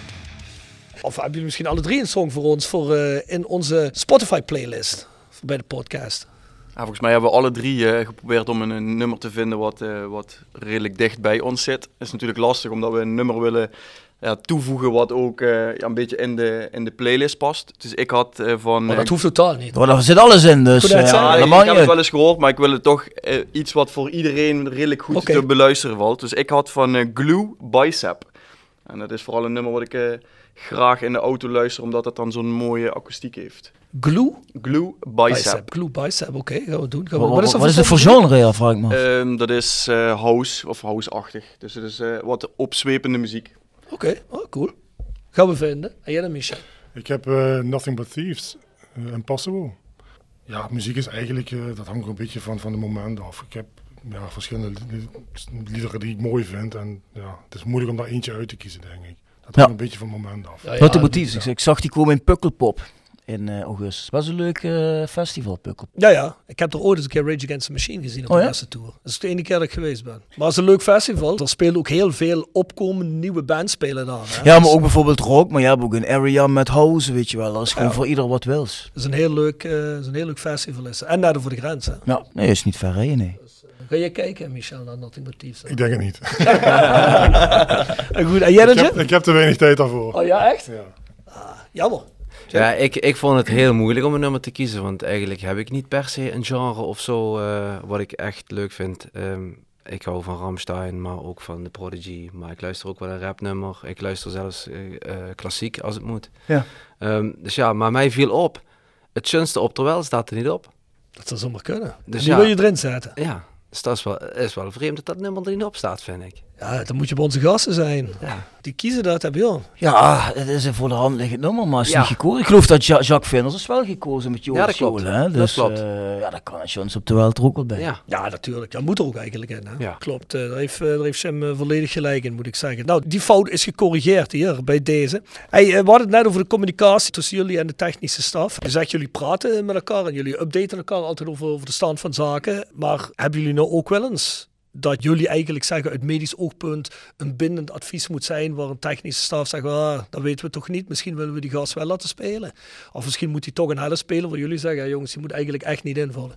Of hebben jullie misschien alle drie een song voor ons voor, eh, in onze Spotify playlist voor bij de podcast? Ja, volgens mij hebben we alle drie eh, geprobeerd om een, een nummer te vinden wat, eh, wat redelijk dicht bij ons zit. Het is natuurlijk lastig omdat we een nummer willen ja, toevoegen wat ook eh, ja, een beetje in de, in de playlist past. Dus ik had van... Maar dat hoeft totaal niet. Oh, daar zit alles in, dus ja, ja, ik, ik heb het wel eens gehoord, maar ik wil het toch iets wat voor iedereen redelijk goed te beluisteren valt. Dus ik had van Glue Bicep. En dat is vooral een nummer wat ik eh, graag in de auto luister, omdat het dan zo'n mooie akoestiek heeft. Glue Glue Bicep. Bicep. Glue Bicep, oké, gaan we doen. Gaan we. Wat, wat, dat wat is het voor genre, ja, vraag ik me af. Ehm, dat is eh, house of house-achtig. Dus het is eh, wat opzwepende muziek. Oké, oh, cool. Gaan we vinden. En jij dan, Michel? Ik heb eh, Nothing But Thieves, Impossible. Ja, muziek is eigenlijk, dat hangt een beetje van, van de moment af. Ik heb ja, verschillende li- liederen die ik mooi vind. En ja, het is moeilijk om daar eentje uit te kiezen, denk ik. Dat Ja. hangt een beetje van het moment af. Ja, Wat de ja, motief is. Ik zag die komen in Pukkelpop in eh, augustus. Was een leuk eh, festival, Pukkelpop. Ja, ja. Ik heb er ooit eens een keer Rage Against the Machine gezien op Oh, de ja? eerste tour. Dat is de enige keer dat ik geweest ben. Maar het is een leuk festival. Er spelen ook heel veel opkomende nieuwe bands spelen daar. Hè? Ja, maar Dus ook bijvoorbeeld rock, maar je hebt ook een area met house, weet je wel. Dat is gewoon Ja. voor ieder wat wils. Het is een heel leuk, eh, het is een heel leuk festival. Is. En naar de voor de grens. Hè? Ja, nee, is niet ver rijden, nee. Ga je kijken, Michel, naar Nothing But Thieves? Ik denk het niet. En [laughs] goed, en jij dan, ik, heb, ik heb te weinig tijd daarvoor. Oh ja, echt? Ja. Jammer. Ja, ik, ik vond het heel moeilijk om een nummer te kiezen, want eigenlijk heb ik niet per se een genre of zo eh, wat ik echt leuk vind. Ehm, ik hou van Ramstein, maar ook van The Prodigy, maar ik luister ook wel een rapnummer. Ik luister zelfs eh, eh, klassiek als het moet. Ja. Ehm, dus ja, maar mij viel op, het schönste op terwijl staat er niet op. Dat zou zomaar kunnen. Dus die ja. wil je erin zetten. Ja, dus dat is wel, is wel vreemd dat dat nummer er niet op staat, vind ik. Ja, dan moet je bij onze gasten zijn. Ja. Die kiezen dat, heb je al. Ja, het is een voor de hand liggend nummer, maar het is Ja. niet gekozen. Ik geloof dat Ja- Jacques Vinders is wel gekozen met Joris Ja, dat klopt. Soul, hè? Dat Dus, klopt. eh, ja, dat kan een chance op de wel er ook wel bij. Ja. Ja, natuurlijk. Dat moet er ook eigenlijk in. Hè? Ja. Klopt, eh, daar, heeft, eh, daar heeft Sam eh, volledig gelijk in, moet ik zeggen. Nou, die fout is gecorrigeerd hier bij deze. Hey, we hadden het net over de communicatie tussen jullie en de technische staf. Je zegt, jullie praten met elkaar en jullie updaten elkaar altijd over, over de stand van zaken. Maar hebben jullie nou ook wel eens dat jullie eigenlijk zeggen uit medisch oogpunt een bindend advies moet zijn waar een technische staf zegt, ah, dat weten we toch niet, misschien willen we die gast wel laten spelen. Of misschien moet hij toch een helft spelen waar jullie zeggen, ja, jongens, die moet eigenlijk echt niet invallen.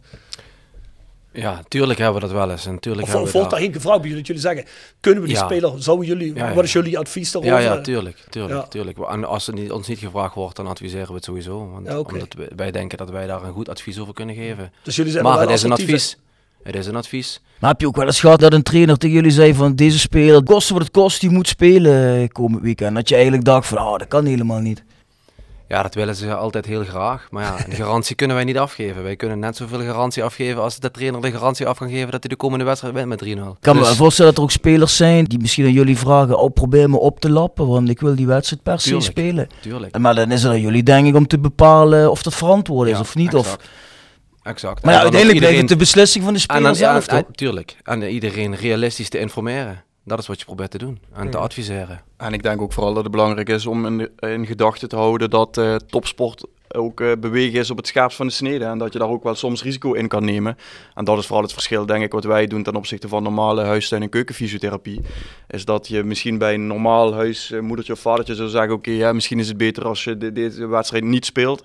Ja, tuurlijk hebben we dat wel eens. En tuurlijk Of hebben of we wordt daar- daarheen gevraagd bij jullie dat jullie zeggen, kunnen we die Ja. speler, zouden jullie, Ja, ja. wat is jullie advies daarover? Ja, ja, tuurlijk. tuurlijk, tuurlijk. En als het niet, ons niet gevraagd wordt, dan adviseren we het sowieso. Want. Omdat wij- denken dat wij daar een goed advies over kunnen geven. Dus jullie zijn maar wel het is een advies. Het is een advies. Maar heb je ook wel eens gehad dat een trainer tegen jullie zei van deze speler, koste wat het kost, die moet spelen eh, komend weekend. Dat je eigenlijk dacht van, oh, dat kan helemaal niet. Ja, dat willen ze altijd heel graag. Maar ja, een garantie [laughs] kunnen wij niet afgeven. Wij kunnen net zoveel garantie afgeven als de trainer de garantie af kan geven dat hij de komende wedstrijd wint met 3-0. Ik kan me Dus- wel voorstellen dat er ook spelers zijn die misschien aan jullie vragen, oh probeer me op te lappen, want ik wil die wedstrijd per se spelen. tuurlijk. Maar dan is het aan jullie denk ik om te bepalen of dat verantwoord is of niet. Of, Exact. maar ja, uiteindelijk blijft iedereen- het de beslissing van de En speler dan, ja, zelf en- toch? tuurlijk. En eh, iedereen realistisch te informeren. Dat is wat je probeert te doen. En te adviseren. En ik denk ook vooral dat het belangrijk is om in, in gedachten te houden dat eh, topsport ook eh, bewegen is op het scherpst van de snede. En dat je daar ook wel soms risico in kan nemen. En dat is vooral het verschil, denk ik, wat wij doen ten opzichte van normale huistuin- en keukenfysiotherapie. Is dat je misschien bij een normaal huismoedertje of vadertje zou zeggen: Oké, ja, misschien is het beter als je de- deze wedstrijd niet speelt.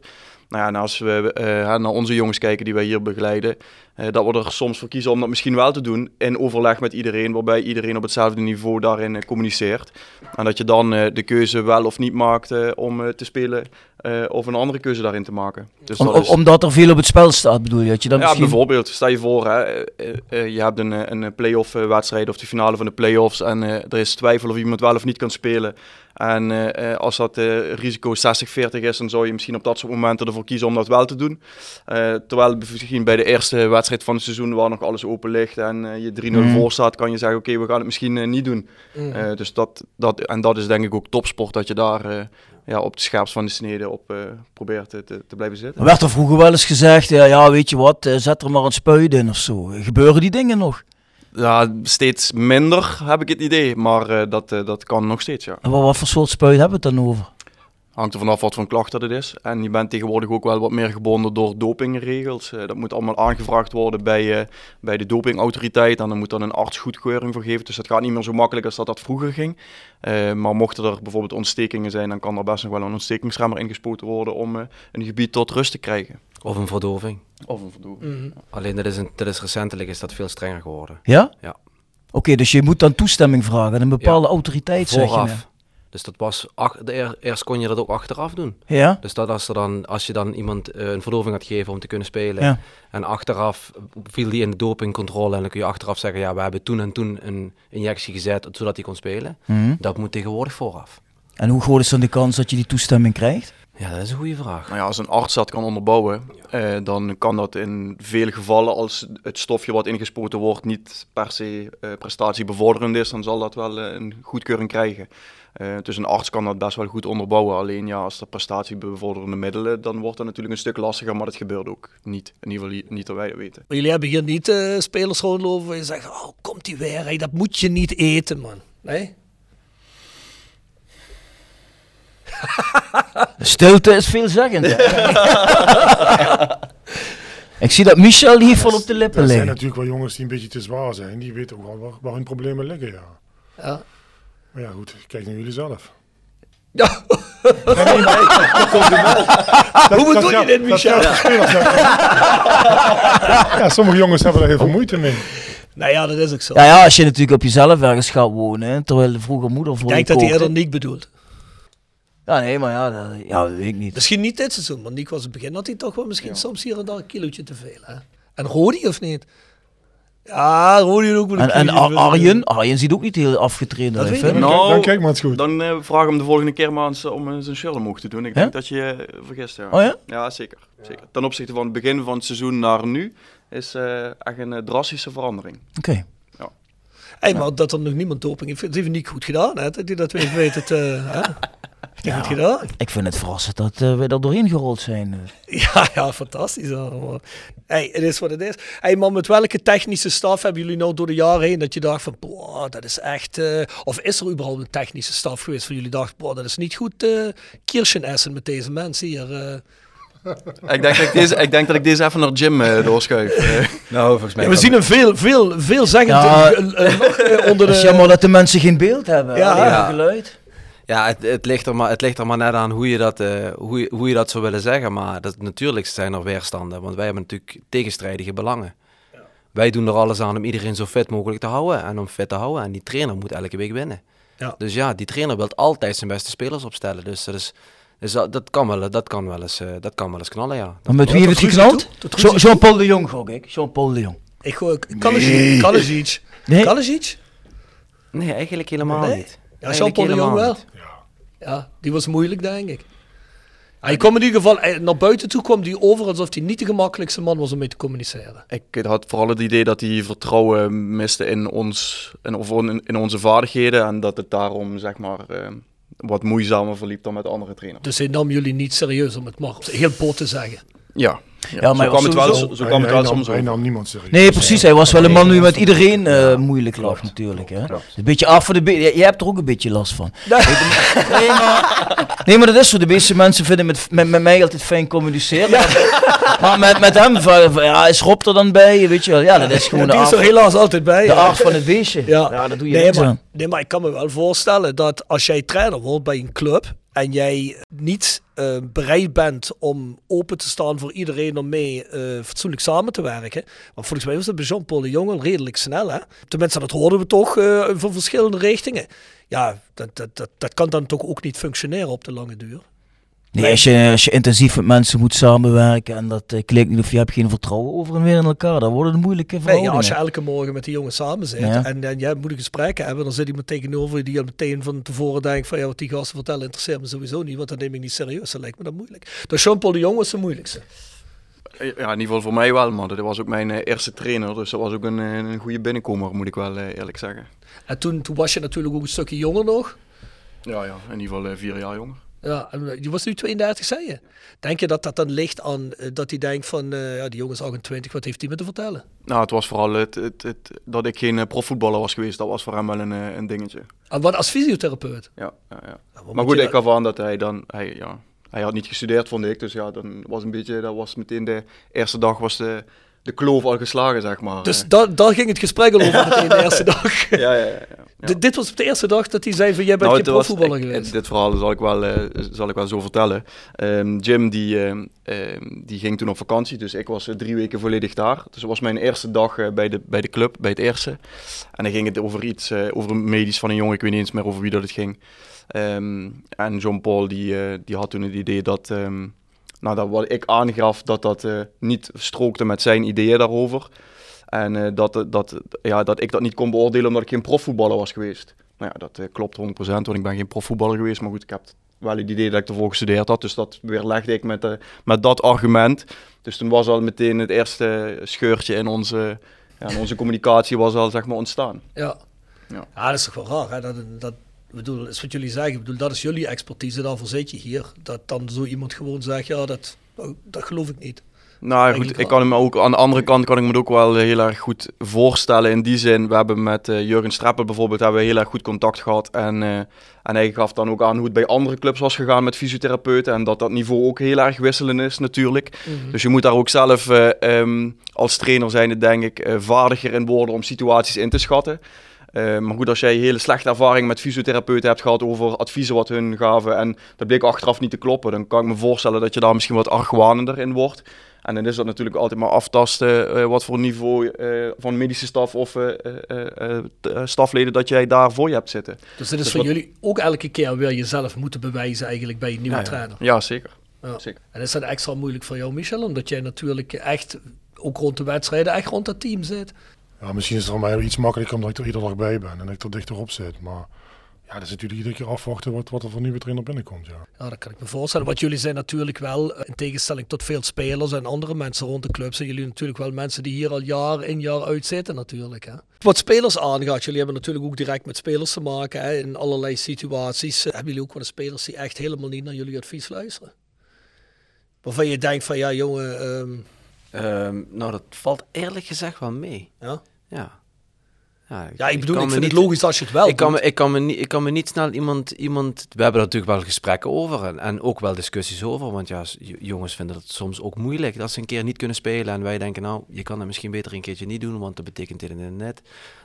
Nou ja, en als we eh, naar onze jongens kijken die wij hier begeleiden, eh, dat we er soms voor kiezen om dat misschien wel te doen in overleg met iedereen, waarbij iedereen op hetzelfde niveau daarin eh, communiceert. En dat je dan de keuze wel of niet maakt om te spelen eh, of een andere keuze daarin te maken. Dus Om- is- omdat er veel op het spel staat bedoel je? Dat je dan ja, misschien... bijvoorbeeld, stel je voor, hè, eh, eh, je hebt een, een play-off eh, wedstrijd of de finale van de play-offs en eh, er is twijfel of iemand wel of niet kan spelen. En eh, eh, als dat eh, risico 60-40 is, dan zou je misschien op dat soort momenten ervoor kiezen om dat wel te doen. Eh, terwijl misschien bij de eerste wedstrijd van het seizoen, waar nog alles open ligt en je 3-0 Mhm. voor staat, kan je zeggen, oké, we gaan het misschien niet doen. Eh, dus dat, dat, en dat is denk ik ook topsport, dat je daar eh, ja, op de scherpst van de snede op eh, probeert te, te, blijven zitten. Er werd er vroeger wel eens gezegd, ja, ja weet je wat, eh, zet er maar een spuit in of zo. Gebeuren die dingen nog? Ja, steeds minder heb ik het idee, maar eh, dat, dat kan nog steeds, ja. En wat, wat voor soort spuit hebben we het dan over? Hangt er vanaf wat voor een klacht dat het is. En je bent tegenwoordig ook wel wat meer gebonden door dopingregels. Eh, dat moet allemaal aangevraagd worden bij, eh, bij de dopingautoriteit. En dan moet dan een arts goedkeuring voor geven. Dus dat gaat niet meer zo makkelijk als dat dat vroeger ging. Eh, maar mochten er bijvoorbeeld ontstekingen zijn, dan kan er best nog wel een ontstekingsremmer ingespoten worden om eh, een gebied tot rust te krijgen. Of een verdoving. Of een verdoving. Mhm. Alleen dat is, een, dat is recentelijk is dat veel strenger geworden. Ja? Ja. Oké, dus je moet dan toestemming vragen aan een bepaalde Ja. autoriteit, zeg je. Dus dat was, ach, de, eer- eerst kon je dat ook achteraf doen. Ja? Dus dat als, er dan, als je dan iemand eh, een verdoving had gegeven om te kunnen spelen. Ja. En achteraf viel die in de dopingcontrole. En dan kun je achteraf zeggen, ja, we hebben toen en toen een injectie gezet zodat hij kon spelen. Mhm. Dat moet tegenwoordig vooraf. En hoe groot is dan de kans dat je die toestemming krijgt? Ja, dat is een goede vraag. Nou ja, als een arts dat kan onderbouwen, eh, dan kan dat in vele gevallen, als het stofje wat ingespoten wordt niet per se eh, prestatiebevorderend is, dan zal dat wel eh, een goedkeuring krijgen. Eh, dus een arts kan dat best wel goed onderbouwen. Alleen ja, als er prestatiebevorderende middelen, dan wordt dat natuurlijk een stuk lastiger, maar dat gebeurt ook niet. In ieder geval niet dat wij dat weten. Maar jullie hebben hier niet eh, spelers rondlopen waar je zegt, oh, komt die weer, hey, dat moet je niet eten, man. Nee? [laughs] Stilte is veelzeggend. [laughs] Ik zie dat Michel hier vol op de lippen Er zijn natuurlijk wel jongens die een beetje te zwaar zijn. Die weten ook wel waar, waar hun problemen liggen, ja. Ja. Maar ja, goed, kijk naar jullie zelf. Ja. Nee, nee, maar ik- dat komt wel. Dat- Hoe bedoel je dit, Michel? ja. Sommige jongens hebben daar heel veel moeite mee. Nou ja, dat is ook zo. Ja, ja, als je natuurlijk op jezelf ergens gaat wonen, hè, terwijl de vroeger moeder voor ik denk je dat hij eerder Niek bedoelt. Ja, nee, maar ja, dat, ja, dat weet ik niet. Misschien niet dit seizoen, maar Niek was in het begin had hij toch wel misschien soms hier en daar een kilootje te veel. Hè? En Rodi of niet? Ja, Rodi ook wel een En. Arjen, Arjen ziet ook niet heel afgetraind Dat uit. ik. niet. Dan, kijk maar eens goed. Dan eh, vraag hem de volgende keer maar eens om eh, zijn shirt omhoog te doen. Ik denk dat je je vergist. Ja. Oh ja? Ja, zeker. zeker. Ten opzichte van het begin van het seizoen naar nu is eh, echt een eh, drastische verandering. Oké. Hey, maar dat er nog niemand doping heeft, dat heeft Niek goed gedaan. Hè? Dat dat weet, weet het. eh, [laughs] hè? Goed gedaan. Ik vind het verrassend dat eh, we er doorheen gerold zijn. [laughs] Ja, ja, fantastisch. hoor. Hey, het is wat het is. Hey, maar met welke technische staf hebben jullie nou door de jaren heen dat je dacht van, boah, dat is echt... eh, of is er überhaupt een technische staf geweest van jullie dacht, boah, dat is niet goed uh, kirschen essen met deze mensen hier. eh. Ik denk, dat ik, deze, ik denk dat ik deze even naar Jim eh, doorschuif. [laughs] Nou, volgens mij Ja, we zien een veel, veel, veel zeggend Ja, eh, nog, [laughs] onder Het is de... jammer dat de mensen geen beeld hebben. Ja. Ja. geluid. Ja, het, het, ligt er maar, het ligt er maar net aan hoe je dat, eh, hoe, je- hoe je dat zou willen zeggen. Maar dat, natuurlijk zijn er weerstanden. Want wij hebben natuurlijk tegenstrijdige belangen. Wij wij doen er alles aan om iedereen zo fit mogelijk te houden en om fit te houden. En die trainer moet elke week winnen. Ja. Dus ja, die trainer wil altijd zijn beste spelers opstellen. Dus dat, is, dus dat, dat, kan, wel, dat, kan wel eens, eh, dat kan wel eens knallen, ja. Maar met wie heeft het geknald? Jean-Paul de Jong gok ik. Jean-Paul de Jong. Ik gooi. Kalasic. Nee. Kalasic? Nee, eigenlijk helemaal Nee? niet. Ja, Jean-Paul de Jong wel. niet. Ja, die was moeilijk, denk ik. Hij kwam in ieder geval, eh, naar buiten toe kwam hij over alsof hij niet de gemakkelijkste man was om mee te communiceren. Ik had vooral het idee dat hij vertrouwen miste in, ons, in, of in, in onze vaardigheden. En dat het daarom zeg maar, eh, wat moeizamer verliep dan met andere trainers. Dus hij nam jullie niet serieus, om het maar heel bot te zeggen. Ja, Ja, maar zo kwam het wel, zo, zo kwam het wel soms Hij nam niemand serieus. Nee, precies. Hij was wel een man die met iedereen eh, moeilijk lag natuurlijk. Hè? Een beetje af voor de be- Jij hebt er ook een beetje last van. [laughs] Nee, maar, nee, maar dat is zo. De meeste mensen vinden met, met, met mij altijd fijn communiceren. [laughs] Maar met, met hem, van- van, ja, is Rob er dan bij? Weet je wel. Ja, dat is gewoon die de is er helaas altijd bij. de ja. aard van het beestje. Ja, Ja, dat doe je nee, maar, aan. nee, maar ik kan me wel voorstellen dat als jij trainer wordt bij een club en jij niet eh, bereid bent om open te staan voor iedereen om mee eh, fatsoenlijk samen te werken. Want volgens mij was dat bij Jean-Paul de Jong al redelijk snel. Hè? Tenminste, dat hoorden we toch eh, van verschillende richtingen. Ja, dat, dat, dat, dat kan dan toch ook niet functioneren op de lange duur. Nee, als je, als je intensief met mensen moet samenwerken en dat eh, klinkt niet of je hebt geen vertrouwen over en weer in elkaar, dan worden het moeilijke Nee, ja, verhoudingen. als je elke morgen met die jongens samen zit Ja. en, en jij moet een gesprek hebben, dan zit iemand tegenover je die al meteen van tevoren denkt van ja, wat die gasten vertellen interesseert me sowieso niet, want dat neem ik niet serieus. Dat lijkt me dan moeilijk. Dus Jean-Paul de Jong was de moeilijkste. Ja, in ieder geval voor mij wel, maar dat was ook mijn eh, eerste trainer. Dus dat was ook een, eh, een goede binnenkomer, moet ik wel eh, eerlijk zeggen. En toen, toen was je natuurlijk ook een stukje jonger nog. Ja, ja, in ieder geval eh, vier jaar jonger. Ja, en eh, je was nu 32, zei je. Denk je dat dat dan ligt aan eh, dat hij denkt van, eh, ja, die jongen is 28, wat heeft hij me te vertellen? Nou, het was vooral het, het, het, dat ik geen profvoetballer was geweest. Dat was voor hem wel een, een dingetje. En wat als fysiotherapeut? Ja, ja, ja. wat Maar goed, ik gaf aan dat hij dan... Hij, ja, hij had niet gestudeerd, vond ik. Dus ja, dan was een beetje... Dat was meteen de eerste dag was de, de kloof al geslagen, zeg maar. Dus Eh, da daar ging het gesprek al over meteen de [laughs] eerste dag. ja, ja, ja. dit was op de eerste dag dat hij zei van, jij bent Nou, geen was- profvoetballer ik- geweest. Dit verhaal zal ik wel, eh, zal ik wel zo vertellen. Ehm, Jim die, ehm, ehm, die ging toen op vakantie, dus ik was eh, drie weken volledig daar. Dus het was mijn eerste dag eh, bij, de, bij de club, bij het eerste. En dan ging het over iets, eh, over medisch van een jongen, ik weet niet eens meer over wie dat het ging. Ehm, en Jean-Paul die, eh, die had toen het idee dat, nou, dat wat ik aangaf, dat dat eh, niet strookte met zijn ideeën daarover. En eh, dat, dat, ja, dat ik dat niet kon beoordelen omdat ik geen profvoetballer was geweest. Nou ja, dat eh, klopt 100%, want ik ben geen profvoetballer geweest. Maar goed, ik heb wel het idee dat ik ervoor gestudeerd had. Dus dat weerlegde ik met, eh, met dat argument. Dus toen was al meteen het eerste scheurtje in onze, ja, in onze communicatie was al, zeg maar, ontstaan. Ja. Ja. ja, dat is toch wel raar. Hè? Dat, bedoel, dat is wat jullie zeggen. Ik bedoel, dat is jullie expertise, daarvoor zit je hier. Dat dan zo iemand gewoon zegt, ja, dat, oh, dat geloof ik niet. Nou goed, ik kan hem ook aan de andere kant kan ik me het ook wel heel erg goed voorstellen. In die zin, we hebben met eh, Jurgen Streppel bijvoorbeeld hebben we heel erg goed contact gehad. En, eh, en hij gaf dan ook aan hoe het bij andere clubs was gegaan met fysiotherapeuten. En dat dat niveau ook heel erg wisselend is natuurlijk. Dus je moet daar ook zelf eh, ehm, als trainer zijn, denk ik, vaardiger in worden om situaties in te schatten. Eh, maar goed, als jij hele slechte ervaring met fysiotherapeuten hebt gehad over adviezen wat hun gaven en dat bleek achteraf niet te kloppen, dan kan ik me voorstellen dat je daar misschien wat argwanender in wordt. En dan is dat natuurlijk altijd maar aftasten eh, wat voor niveau eh, van medische staf of stafleden dat jij daar voor je hebt zitten. Dus dit is Dus voor wat- jullie ook elke keer weer jezelf moeten bewijzen eigenlijk bij een nieuwe Ja, ja. trainer. Ja, zeker. Ja. zeker. En is dat extra moeilijk voor jou, Michel? Omdat jij natuurlijk echt, ook rond de wedstrijden, echt rond dat team zit. Ja, misschien is het voor mij iets makkelijker omdat ik er iedere dag bij ben en ik er dichterop zit. Maar ja, dat is natuurlijk iedere keer afwachten wat, wat er voor nieuwe trainer binnenkomt. Ja. Ja, dat kan ik me voorstellen. Want jullie zijn natuurlijk wel, eh, in tegenstelling tot veel spelers en andere mensen rond de club, zijn jullie natuurlijk wel mensen die hier al jaar in jaar uit zitten natuurlijk. Hè? Wat spelers aangaat, jullie hebben natuurlijk ook direct met spelers te maken hè, in allerlei situaties. Eh, Hebben jullie ook wel spelers die echt helemaal niet naar jullie advies luisteren? Waarvan je denkt van ja jongen, ehm, Ehm, nou, dat valt eerlijk gezegd wel mee. ja. Ja. Ja, ja ik bedoel, ik me vind het niet- logisch als je het wel ik kan, me, ik, kan me niet, ik kan me niet snel iemand, iemand... We hebben er natuurlijk wel gesprekken over en, en ook wel discussies over. Want ja, jongens vinden het soms ook moeilijk dat ze een keer niet kunnen spelen. En wij denken, nou, je kan het misschien beter een keertje niet doen, want dat betekent dit en dit en net.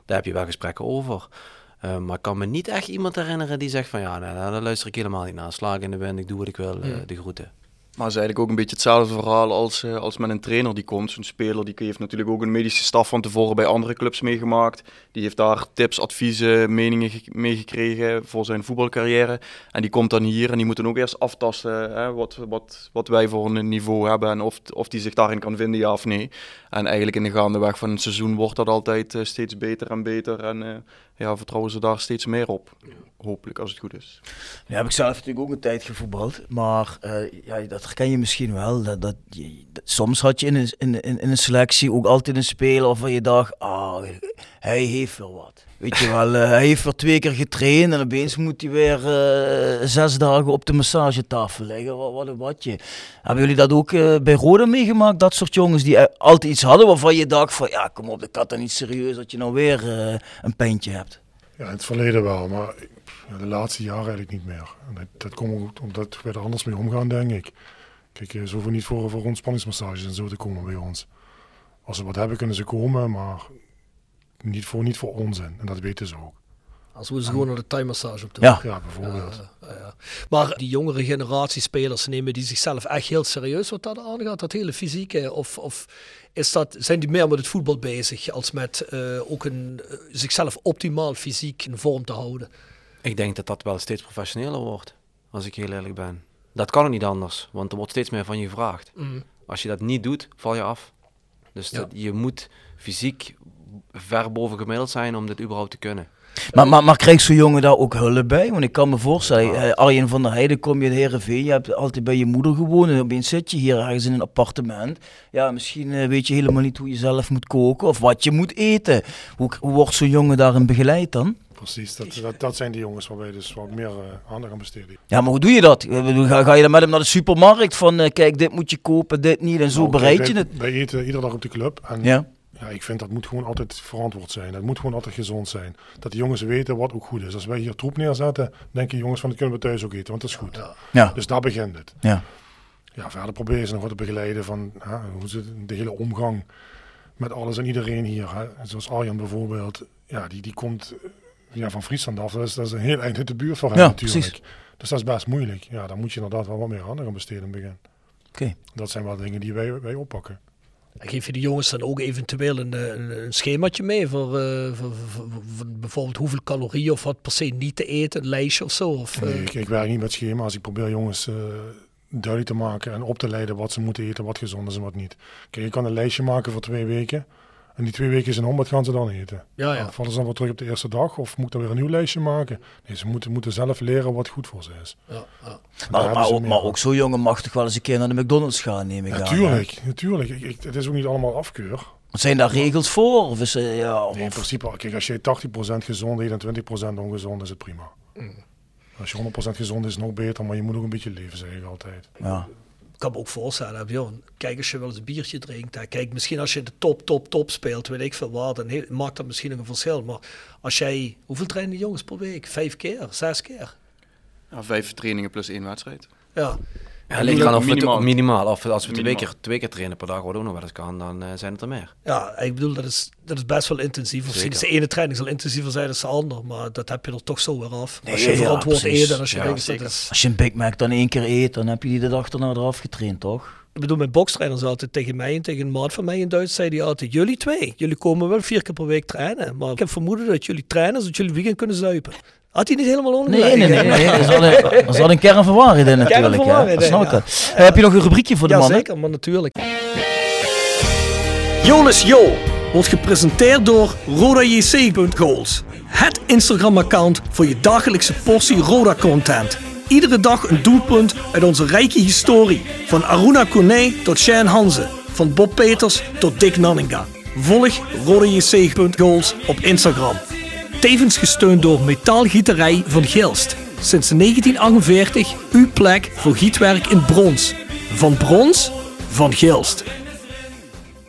Daar heb je wel gesprekken over. Eh, maar ik kan me niet echt iemand herinneren die zegt van... Ja, nou, nou, daar luister ik helemaal niet naar. Slaag in de wind, ik doe wat ik wil, eh, Hmm. de groeten. Maar het is eigenlijk ook een beetje hetzelfde verhaal als, eh, als met een trainer die komt. Zo'n speler die heeft natuurlijk ook een medische staf van tevoren bij andere clubs meegemaakt. Die heeft daar tips, adviezen, meningen ge- meegekregen voor zijn voetbalcarrière. En die komt dan hier en die moet dan ook eerst aftasten hè, wat, wat, wat wij voor een niveau hebben. En of, of die zich daarin kan vinden, ja of nee. En eigenlijk in de gaandeweg van een seizoen wordt dat altijd eh, steeds beter en beter. En eh, ja, vertrouwen ze daar steeds meer op. Hopelijk, als het goed is. Ja, heb ik zelf natuurlijk ook een tijd gevoetbald. Maar eh, ja, dat herken je misschien wel. Dat, dat, je, soms had je in een, in, in, in een selectie ook altijd een speler waarvan je dacht, ah, hij heeft wel wat. Weet je wel, eh, hij heeft weer twee keer getraind en opeens moet hij weer eh, zes dagen op de massagetafel liggen. Wat, wat een watje. Hebben jullie dat ook eh, bij Roda meegemaakt? Dat soort jongens die altijd iets hadden waarvan je dacht van, ja kom op, de kat dan niet serieus dat je nou weer een pijntje hebt. Ja, in het verleden wel, maar de laatste jaren eigenlijk niet meer. En dat, dat komt ook omdat we er anders mee omgaan, denk ik. Kijk, ze hoeven niet voor, voor ontspanningsmassages en zo te komen bij ons. Als ze wat hebben, kunnen ze komen, maar niet voor, niet voor onzin. En dat weten ze ook. Als we ze gewoon naar de thai-massage op doen. Ja. Ja, bijvoorbeeld. Ja, ja. Maar die jongere generatie spelers nemen die zichzelf echt heel serieus wat dat aangaat, dat hele fysieke? Of, of is dat, zijn die meer met het voetbal bezig als met eh, ook een, eh, zichzelf optimaal fysiek in vorm te houden? Ik denk dat dat wel steeds professioneler wordt, als ik heel eerlijk ben. Dat kan ook niet anders, want er wordt steeds meer van je gevraagd. Mm. Als je dat niet doet, val je af. Dus Ja. dat, je moet fysiek ver boven gemiddeld zijn om dit überhaupt te kunnen. Maar, maar, maar krijgt zo'n jongen daar ook hulp bij? Want ik kan me voorstellen, eh, Arjen van der Heijden kom je in Heerenveen, je hebt altijd bij je moeder gewoond en opeens zit je hier ergens in een appartement. Ja, misschien eh, weet je helemaal niet hoe je zelf moet koken of wat je moet eten. Hoe, hoe wordt zo'n jongen daarin begeleid dan? Precies, dat, dat, dat zijn die jongens waar wij dus wat meer eh, aandacht aan besteden. Ja, maar hoe doe je dat? Ga, ga je dan met hem naar de supermarkt van, kijk, dit moet je kopen, dit niet en zo Nou, bereid kijk, je wij, het? Wij eten iedere dag op de club. En Ja. Ja. ik vind dat moet gewoon altijd verantwoord zijn. Dat moet gewoon altijd gezond zijn. Dat die jongens weten wat ook goed is. Als wij hier troep neerzetten, denken jongens van dat kunnen we thuis ook eten, want dat is goed. Ja. Dus daar begint het. Ja. Ja, verder proberen ze nog wat te begeleiden van hè, hoe ze de hele omgang met alles en iedereen hier. Hè. Zoals Arjan bijvoorbeeld, ja, die, die komt eh, ja, van Friesland af. Dat is, dat is een heel eind uit de buurt van hem Ja, natuurlijk. precies. Dus dat is best moeilijk. Ja, daar moet je inderdaad wel wat meer aandacht aan besteden in het begin. Oké. Dat zijn wel dingen die wij, wij oppakken. Geef je de jongens dan ook eventueel een, eh, een, een schemaatje mee voor, eh, voor, voor- voor bijvoorbeeld hoeveel calorieën of wat per se niet te eten, een lijstje of zo? Of, eh, Nee, ik, ik werk niet met schema's. Ik probeer jongens duidelijk te maken en op te leiden wat ze moeten eten, wat gezond is en wat niet. Kijk, je kan een lijstje maken voor twee weken. En die twee weken is een om, wat gaan ze dan eten? Ja, ja. Vallen ze dan weer terug op de eerste dag of moet ik dan weer een nieuw lijstje maken? Nee, ze moeten, moeten zelf leren wat goed voor ze is. ja, ja. Maar, maar, ook, maar aan. ook zo'n jongen mag toch wel eens een keer naar de McDonald's gaan, neem ik aan. Natuurlijk, natuurlijk. Ik, ik, het is ook niet allemaal afkeur. Zijn daar regels voor? Of is, ja, of- Nee, in principe, kijk, als je 80% gezond eet en 20% ongezond, is het prima. Als je 100% gezond is, nog beter, maar je moet ook een beetje leven, zeg ik altijd. ja. Ik kan me ook voorstellen, joh, kijk als je wel eens een biertje drinkt. Hè, kijk, misschien als je de top, top, top speelt, weet ik veel wat, dan he- maakt dat misschien nog een verschil. Maar als jij, hoeveel trainen die jongens per week? Vijf keer, zes keer? Ja, vijf trainingen plus één wedstrijd. Ja, Ja, ligt eraan of we het- minimaal. minimaal. Of als we twee keer, twee keer trainen per dag, wat ook nog wel eens kan, dan eh, zijn het er meer. ja ik bedoel, dat is, dat is best wel intensief. Misschien is de ene training zal intensiever zijn dan de andere, maar dat heb je er toch zo weer af. Nee, als je ja, verantwoord eet en als je Ja, denkt, dat is... Als je een Big Mac dan één keer eet, dan heb je die de dag erna eraf getraind, toch? Ik bedoel, mijn bokstrainer zei altijd tegen mij en tegen een maat van mij in Duits, zei hij altijd, jullie twee, jullie komen wel vier keer per week trainen, maar ik heb vermoeden dat jullie trainen zodat jullie weekend kunnen zuipen. Had hij niet helemaal ongelijk? Nee, nee, nee. nee. Er, zat een, [laughs] er zat een kern van waarheid in natuurlijk. van Dat in, snap ik. Eh, heb je nog een rubriekje voor de ja, mannen? zeker, maar natuurlijk. Jonas Jo wordt gepresenteerd door RodaJC.goals. Het Instagram-account voor je dagelijkse portie Roda-content. Iedere dag een doelpunt uit onze rijke historie. Van Aruna Kone tot Shane Hanze. Van Bob Peters tot Dick Nanninga. Volg RodaJC.goals op Instagram. Tevens gesteund door Metaalgieterij van Gilst. Sinds 1948 uw plek voor gietwerk in brons. Van brons, van Gilst.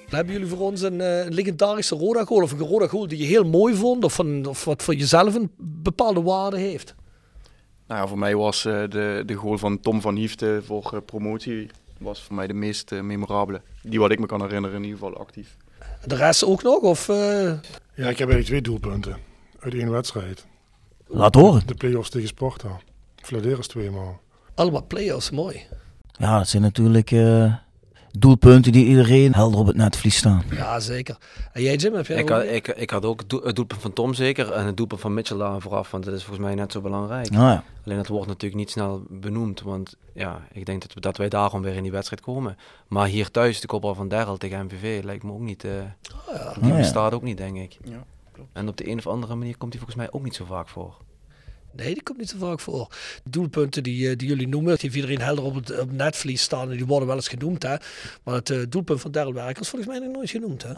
Hebben jullie voor ons een, eh, een legendarische Roda goal of een Roda goal die je heel mooi vond of, van, of wat voor jezelf een bepaalde waarde heeft? Nou ja, voor mij was eh, de, de goal van Tom van Hiefte voor eh, promotie was voor mij de meest memorabele. Die wat ik me kan herinneren in ieder geval actief. De rest ook nog? Of, eh, Ja, ik heb eigenlijk twee doelpunten uit één wedstrijd. Laat horen. De play-offs tegen Sparta. Vladeris tweemaal. allemaal play-offs, mooi. Ja, dat zijn natuurlijk eh, doelpunten die iedereen helder op het netvlies staan. Ja, zeker. En jij Jim, heb jij Ik had, ik, ik had ook het doel- het doelpunt van Tom zeker en het doelpunt van Mitchell daar vooraf, want dat is volgens mij net zo belangrijk. Ah, ja. Alleen dat wordt natuurlijk niet snel benoemd, want ja, ik denk dat, we, dat wij daarom weer in die wedstrijd komen. Maar hier thuis, de kopbal van Derrel tegen MVV, lijkt me ook niet, eh die Ah, ja. bestaat ook niet, denk ik. Ja, En op de een of andere manier komt hij volgens mij ook niet zo vaak voor. Nee, die komt niet zo vaak voor. De doelpunten die, eh, die jullie noemen, die heeft iedereen helder op het, op het netvlies staan. En die worden wel eens genoemd, hè. Maar het eh, doelpunt van Daryl Werkers is volgens mij nog nooit genoemd, hè.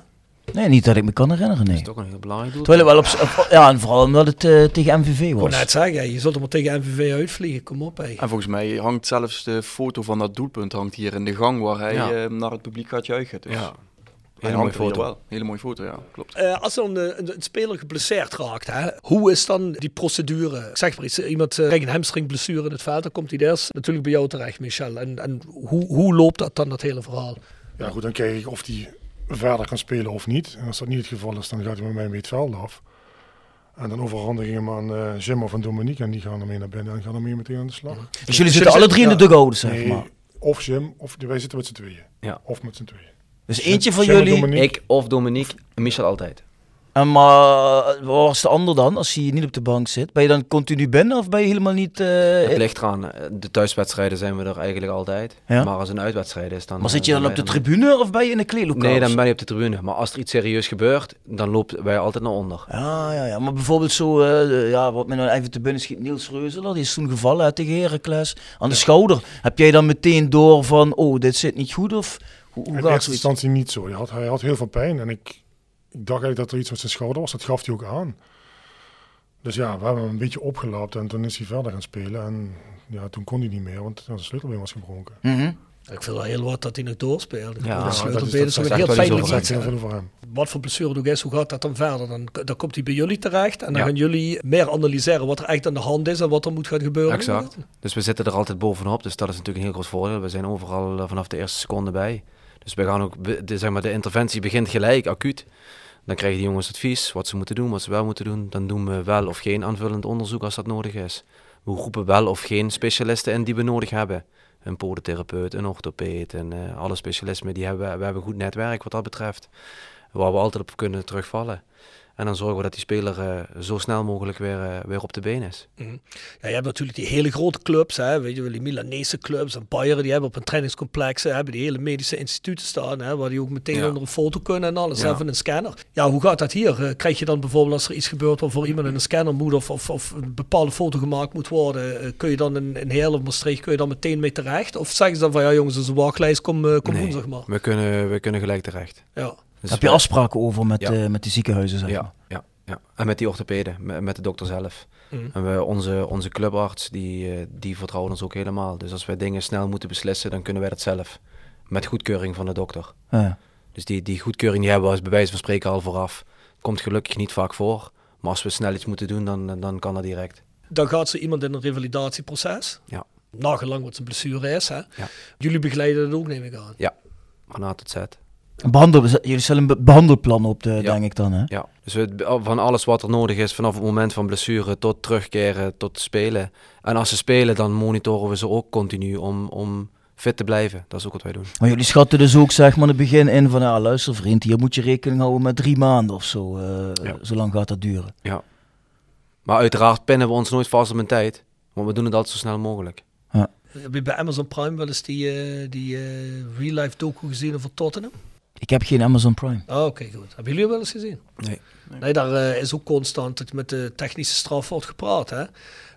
Nee, niet dat ik me kan herinneren, Dat nee. is toch een heel belangrijk doel. Terwijl het wel op, ja, en vooral omdat het eh, tegen MVV Ik was. net zeggen, ja, je zult maar tegen MVV uitvliegen. Kom op. En volgens mij hangt zelfs de foto van dat doelpunt hangt hier in de gang waar hij Ja. eh, naar het publiek gaat juichen. Dus Ja, hele mooie foto. wel. Hele mooie foto, ja, klopt. Eh, als dan een, een, een speler geblesseerd raakt, hè, hoe is dan die procedure? Ik zeg maar iets, iemand uh, krijgt een hamstringblessure in het veld, dan komt hij eerst natuurlijk bij jou terecht, Michel. En, en hoe, hoe loopt dat dan, dat hele verhaal? Ja, goed, dan kijk ik of hij verder kan spelen of niet. En als dat niet het geval is, dan gaat hij met mij mee het veld af. En dan overhandig ik hem aan eh, Jim of aan Dominique en die gaan ermee naar binnen en gaan ermee meteen aan de slag. Dus jullie zitten alle drie in de dugout, zeg Nee, maar. Of Jim, of wij zitten met z'n tweeën. Ja. Of met z'n tweeën. Dus eentje van jullie. Dominique. Ik of Dominique, Michel altijd. En maar waar was de ander dan, als hij niet op de bank zit? Ben je dan continu binnen of ben je helemaal niet... eh, Het ligt eraan, eh, de thuiswedstrijden zijn we er eigenlijk altijd. Ja. Maar als een uitwedstrijd is, dan... maar zit eh, je dan op de tribune of ben je in de kleedlokaal? Nee, dan ben je op de tribune. Maar als er iets serieus gebeurt, dan lopen wij altijd naar onder. Ja, ja, ja. Maar bijvoorbeeld zo, eh, ja, wat me nou even te binnen schiet, Niels Reuzeler, die is toen gevallen hè, tegen Heracles, aan de schouder. Heb jij dan meteen door van, oh, dit zit niet goed of hoe, hoe In gaat eerste zoiets? instantie niet zo. Hij had, hij had heel veel pijn en ik, ik dacht eigenlijk dat er iets met zijn schouder was. Dat gaf hij ook aan. Dus ja, we hebben hem een beetje opgelaapt en toen is hij verder gaan spelen. En ja, toen kon hij niet meer, want ja, zijn sleutelbeen was gebroken. Mhm. Ik vind wel heel wat dat hij nog doorspeelde. Ja, de dat is- sleutelbeen dat is heel pijnlijk Dat iets. zegt heel voor hem. Wat voor blessure ook is, hoe gaat dat dan verder? Dan, dan komt hij bij jullie terecht en dan Ja. gaan jullie meer analyseren wat er echt aan de hand is en wat er moet gaan gebeuren. Exact. Dus we zitten er altijd bovenop, dus dat is natuurlijk een heel groot voordeel. We zijn overal eh, vanaf de eerste seconde bij. Dus we gaan ook, de, zeg maar, de interventie begint gelijk, acuut. Dan krijgen die jongens advies, wat ze moeten doen, wat ze wel moeten doen. Dan doen we wel of geen aanvullend onderzoek als dat nodig is. We roepen wel of geen specialisten in die we nodig hebben. Een podotherapeut, een orthopeed en eh, alle specialismen die hebben we. We hebben een goed netwerk wat dat betreft. Waar we altijd op kunnen terugvallen. En dan zorgen we dat die speler eh, zo snel mogelijk weer, eh, weer op de been is. Mhm. Ja, je hebt natuurlijk die hele grote clubs, hè, weet je die Milanese clubs en Bayern, die hebben op een trainingscomplex, hè, hebben die hele medische instituten staan, hè, waar die ook meteen Ja. onder een foto kunnen en alles, Ja. even een scanner. Ja, hoe gaat dat hier? Eh, Krijg je dan bijvoorbeeld als er iets gebeurt waarvoor iemand in een scanner moet of, of, of een bepaalde foto gemaakt moet worden, kun je dan in, in Heerlen of Maastricht, kun je dan meteen mee terecht? Of zeggen ze dan van, ja jongens, dat is een wachtlijst, kom, kom Nee. woensdag maar. We kunnen, we kunnen gelijk terecht. Ja. Dus Heb je we- afspraken over met, Ja. eh, met die ziekenhuizen, zeg maar? Ja, ja, ja. En met die orthopeden, met, met de dokter zelf. Mhm. En we, onze, onze clubarts, die, eh, die vertrouwen ons ook helemaal. Dus als wij dingen snel moeten beslissen, dan kunnen wij dat zelf. Met goedkeuring van de dokter. Ja. Dus die, die goedkeuring die hebben we als bij wijze van spreken al vooraf. Komt gelukkig niet vaak voor. Maar als we snel iets moeten doen, dan, dan kan dat direct. Dan gaat zo iemand in een revalidatieproces, Ja. nagelang wat zijn blessure is. Hè. Ja. Jullie begeleiden dat ook, neem ik aan. Van A tot Z. Behandel, jullie stellen een be- behandelplan op, de, Ja. denk ik dan, hè? Ja, dus we, van alles wat er nodig is, vanaf het moment van blessure tot terugkeren, tot spelen. En als ze spelen, dan monitoren we ze ook continu om, om fit te blijven. Dat is ook wat wij doen. Maar jullie schatten dus ook, zeg maar, in het begin in van, ja, luister vriend, hier moet je rekening houden met drie maanden of zo. eh, Ja. Zo lang gaat dat duren. Maar uiteraard pinnen we ons nooit vast op een tijd. Want we doen het altijd zo snel mogelijk. Heb je bij Amazon Prime wel eens die, eh, die eh, real life docu gezien over Tottenham? Ik heb geen Amazon Prime. Ah, Oké, goed. Hebben jullie wel eens gezien? Nee. Nee, daar eh, is ook constant met de technische straf wordt gepraat. Hè?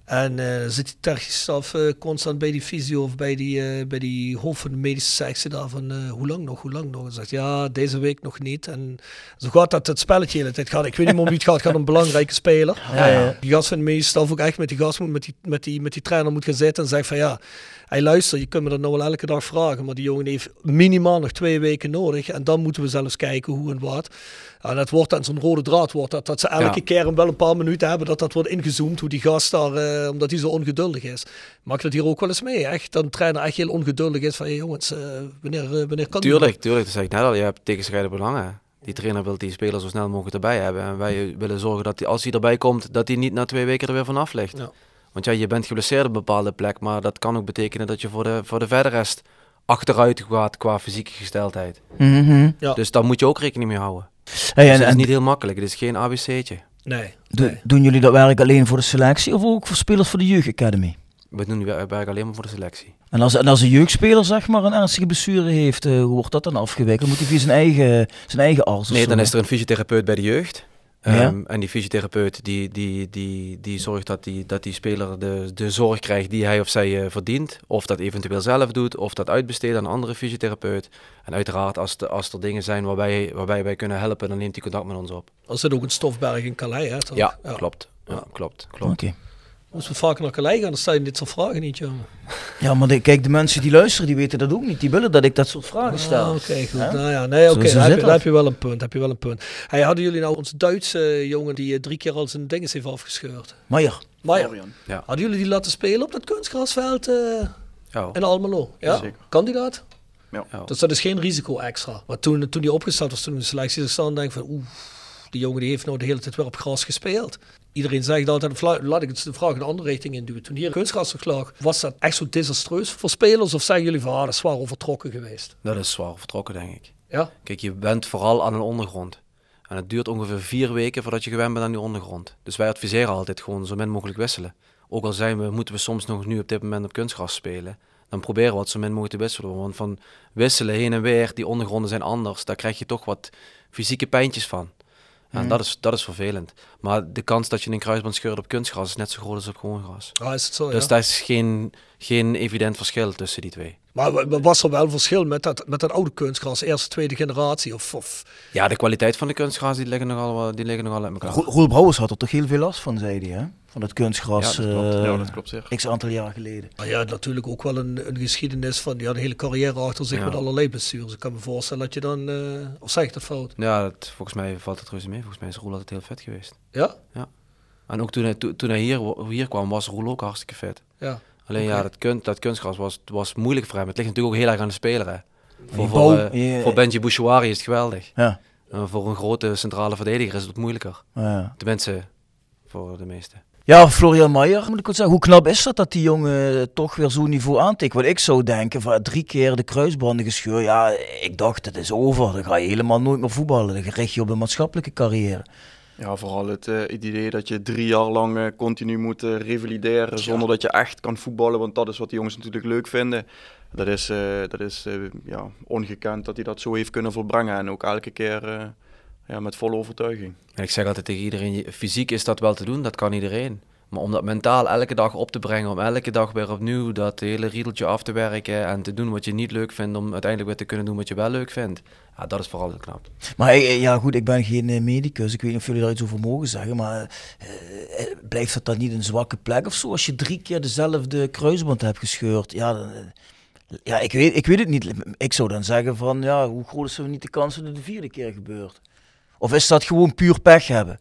En eh, zit die technische straf eh, constant bij die fysio of bij die, eh, bij die hoofd van de medische sectie daar van eh, hoe lang nog, hoe lang nog? En zegt ja, deze week nog niet. En zo gaat dat het spelletje de hele tijd gaat. Ik weet niet meer om wie het gaat, het gaat om een belangrijke speler. Ja, ja. Die gast van de medische staf ook echt met die gast moet, met die, met die, met die trainer moet gaan zitten en zegt van ja, hij luister, je kunt me dat nou wel elke dag vragen, maar die jongen heeft minimaal nog twee weken nodig en dan moeten we zelfs kijken hoe en wat. En dat wordt dan zo'n rode draad wordt dat, dat ze elke Ja. keer wel een paar minuten hebben dat dat wordt ingezoomd, hoe die gast daar, eh, omdat hij zo ongeduldig is. Maak dat hier ook wel eens mee, echt? Dat een trainer echt heel ongeduldig is van, hey, jongens, eh, wanneer, eh, wanneer kan Tuurlijk, tuurlijk. Dat zeg ik net al. Je hebt tegenstrijdige belangen. Die trainer wil die speler zo snel mogelijk erbij hebben. En wij willen zorgen dat hij, als hij erbij komt, dat hij niet na twee weken er weer vanaf ligt. Ja. Want ja, je bent geblesseerd op een bepaalde plek, maar dat kan ook betekenen dat je voor de, voor de verder rest achteruit gaat qua fysieke gesteldheid. Mhm. Ja. Dus daar moet je ook rekening mee houden. Hey, dus en, het is en niet heel makkelijk, het is geen ABC'tje. Nee. do- doen jullie dat werk alleen voor de selectie of ook voor spelers voor de jeugdacademy? We doen nu werk alleen maar voor de selectie. En als, en als een jeugdspeler zeg maar een ernstige blessure heeft, eh, hoe wordt dat dan afgewikkeld? Moet hij via zijn eigen, zijn eigen arts of Nee, zo? dan is er een fysiotherapeut bij de jeugd. Ja. Ehm, en die fysiotherapeut die, die, die, die zorgt dat die, dat die speler de, de zorg krijgt die hij of zij eh, verdient. Of dat eventueel zelf doet, of dat uitbesteedt aan een andere fysiotherapeut. En uiteraard, als, de, als er dingen zijn waarbij, waarbij wij kunnen helpen, dan neemt hij contact met ons op. Er zit ook een stofberg in Calais, hè? Ja, klopt. Ja, klopt, klopt. Oké. Moesten we vaker naar Calais gaan, dan stel je dit soort vragen niet, jongen. [laughs] Ja, maar de, kijk, de mensen die luisteren, die weten dat ook niet. Die willen dat ik dat soort vragen stel. Ah, Oké, goed. Hè? Nou ja, nee, oké, daar, heb je- heb wel een punt. Heb je wel een punt. Hey, hadden jullie nou onze Duitse jongen die eh, drie keer al zijn dinges heeft afgescheurd? Meijer. Meijer. Ja. Hadden jullie die laten spelen op dat kunstgrasveld eh, Ja. in Almelo? Ja? Zeker. Kan die dat? Ja. Dus dat is geen risico extra. Maar toen, toen die opgesteld was, toen de selectie zag staan, denk ik van oeh, die jongen die heeft nou de hele tijd weer op gras gespeeld. Iedereen zegt altijd, laat ik het de vraag in de andere richting induwen. Toen hier kunstgras lag, was dat echt zo desastreus voor spelers? Of zeggen jullie van, ah, dat is zwaar overtrokken geweest? Dat is zwaar vertrokken, denk ik. Ja? Kijk, je bent vooral aan een ondergrond. En het duurt ongeveer vier weken voordat je gewend bent aan die ondergrond. Dus wij adviseren altijd gewoon zo min mogelijk wisselen. Ook al zijn we, moeten we soms nog nu op dit moment op kunstgras spelen. Dan proberen we het zo min mogelijk te wisselen. Want van wisselen heen en weer, die ondergronden zijn anders. Daar krijg je toch wat fysieke pijntjes van. En Mhm. dat, is, dat is vervelend. Maar de kans dat je een kruisband scheurt op kunstgras is net zo groot als op gewoon gras. Ah, is het zo, Dus ja? daar is geen, geen evident verschil tussen die twee. Maar wa- wa- was er wel verschil met dat, met dat oude kunstgras, eerste, tweede generatie? Of, of Ja, de kwaliteit van de kunstgras die liggen nogal, die liggen nogal uit elkaar. Ro- Roel Brouwers had er toch heel veel last van, zei hij, hè? Van het kunstgras. Ja, dat klopt. eh, Ja, dat klopt zeer. X aantal jaar geleden. Maar ja, natuurlijk ook wel een, een geschiedenis van, die had een hele carrière achter zich Ja. met allerlei blessures. Ik kan me voorstellen dat je dan, eh, of zeg ik dat fout? Ja, dat, volgens mij valt het reuze mee. Volgens mij is Roel altijd heel vet geweest. Ja? Ja. En ook toen hij, to- toen hij hier, hier kwam, was Roel ook hartstikke vet. Ja. Alleen ja, dat, kun, dat kunstgras was, was moeilijk voor hem. Het ligt natuurlijk ook heel erg aan de speler. Hè. Voor, voor, eh, voor Benji Bouchouari is het geweldig. Ja. Voor een grote centrale verdediger is het wat moeilijker. Ja. Tenminste, voor de meeste. Ja, Florian Meijer, moet ik wel zeggen. Hoe knap is dat dat die jongen eh, toch weer zo'n niveau aantikt? Want ik zou denken, van drie keer de kruisbanden gescheurd. Ja, ik dacht, het is over. Dan ga je helemaal nooit meer voetballen. Dan richt je op een maatschappelijke carrière. Ja, vooral het, eh, het idee dat je drie jaar lang eh, continu moet eh, revalideren zonder dat je echt kan voetballen, want dat is wat die jongens natuurlijk leuk vinden. Dat is, dat is ja, ongekend dat hij dat zo heeft kunnen volbrengen en ook elke keer ja, met volle overtuiging. En ik zeg altijd tegen iedereen, fysiek is dat wel te doen, dat kan iedereen. Maar om dat mentaal elke dag op te brengen, om elke dag weer opnieuw dat hele riedeltje af te werken en te doen wat je niet leuk vindt, om uiteindelijk weer te kunnen doen wat je wel leuk vindt. Ja, dat is vooral knap. Maar eh, ja, goed, ik ben geen eh, medicus. Ik weet niet of jullie daar iets over mogen zeggen. Maar eh, blijft dat dan niet een zwakke plek of zo? Als je drie keer dezelfde kruisband hebt gescheurd. Ja, ja ik, weet, ik weet het niet. Ik zou dan zeggen van, ja, hoe groot is er niet de kans dat het de vierde keer gebeurt? Of is dat gewoon puur pech hebben?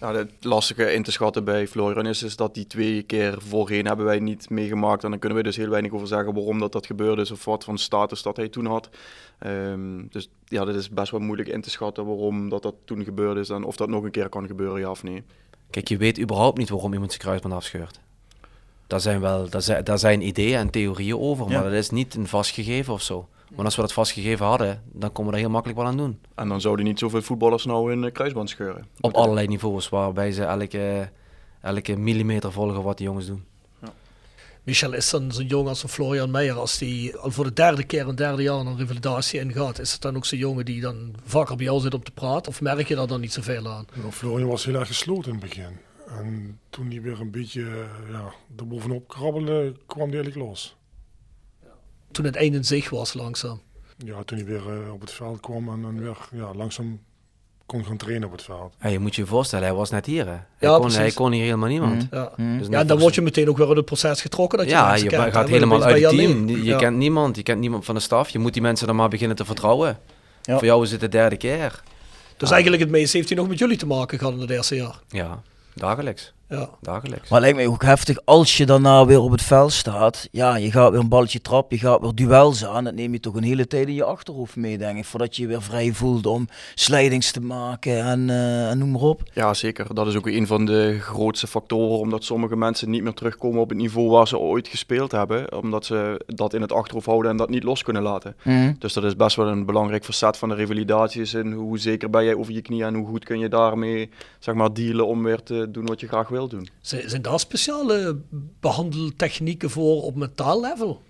Nou, het lastige in te schatten bij Florian is, is dat die twee keer voorheen hebben wij niet meegemaakt. En dan kunnen we dus heel weinig over zeggen waarom dat, dat gebeurd is of wat voor status dat hij toen had. Ehm, dus ja, dat is best wel moeilijk in te schatten waarom dat, dat toen gebeurd is en of dat nog een keer kan gebeuren, ja of nee. Kijk, je weet überhaupt niet waarom iemand zijn kruisband afscheurt. Daar zijn wel, daar zijn, daar zijn ideeën en theorieën over, maar Ja. dat is niet een vastgegeven of zo. Maar als we dat vastgegeven hadden, dan konden we er heel makkelijk wel aan doen. En dan zouden niet zoveel voetballers nou eh, kruisband scheuren. Op allerlei niveaus, waarbij ze elke, elke millimeter volgen wat die jongens doen. Michel, is dan zo'n jongen als een Florian Meijer, als die al voor de derde keer een derde jaar een revalidatie ingaat, is het dan ook zo'n jongen die dan vaker bij jou zit om te praten? Of merk je daar dan niet zoveel aan? Nou, Florian was heel erg gesloten in het begin. En toen hij weer een beetje ja, er bovenop krabbelde, kwam hij eigenlijk los. Toen het eind in zich was langzaam. Ja, toen hij weer eh, op het veld kwam en dan weer ja, langzaam kon gaan trainen op het veld. Ja, je moet je je voorstellen, hij was net hier. Hè. Hij, Ja, kon, hij kon hier helemaal niemand. Ja, Dus ja en dan volgens- word je meteen ook weer in het proces getrokken dat je ja, je kent, gaat helemaal uit het team. alleen. Je Ja. kent niemand, je kent niemand van de staf. Je moet die mensen dan maar beginnen te vertrouwen. Ja. Voor jou is het de derde keer. Dus eigenlijk het meeste heeft hij nog met jullie te maken gehad in het eerste jaar. Ja, dagelijks. Ja. Dagelijks. Maar het lijkt mij ook heftig als je daarna weer op het veld staat. Ja, je gaat weer een balletje trap, je gaat weer duels aan. Dat neem je toch een hele tijd in je achterhoofd mee, denk ik. Voordat je je weer vrij voelt om slijdings te maken en, eh, en noem maar op. Ja, zeker. Dat is ook een van de grootste factoren, omdat sommige mensen niet meer terugkomen op het niveau waar ze ooit gespeeld hebben, omdat ze dat in het achterhoofd houden en dat niet los kunnen laten. Mhm. Dus dat is best wel een belangrijk facet van de revalidatie, is in hoe zeker ben jij over je knie en hoe goed kun je daarmee zeg maar, dealen om weer te doen wat je graag wil doen. Zijn, zijn daar speciale behandeltechnieken voor op mentaal level?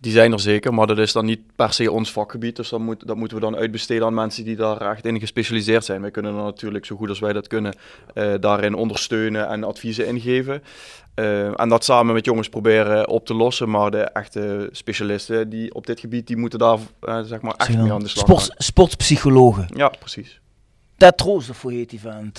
Die zijn er zeker, maar dat is dan niet per se ons vakgebied. Dus dat, moet, dat moeten we dan uitbesteden aan mensen die daar echt in gespecialiseerd zijn. Wij kunnen dan natuurlijk, zo goed als wij dat kunnen, eh, daarin ondersteunen en adviezen ingeven. Eh, en dat samen met jongens proberen op te lossen. Maar de echte specialisten die op dit gebied, die moeten daar eh, zeg maar echt mee aan de slag Sport, gaan. sportpsychologen. Ja, precies. Ted Troost, of hoe heet die vent?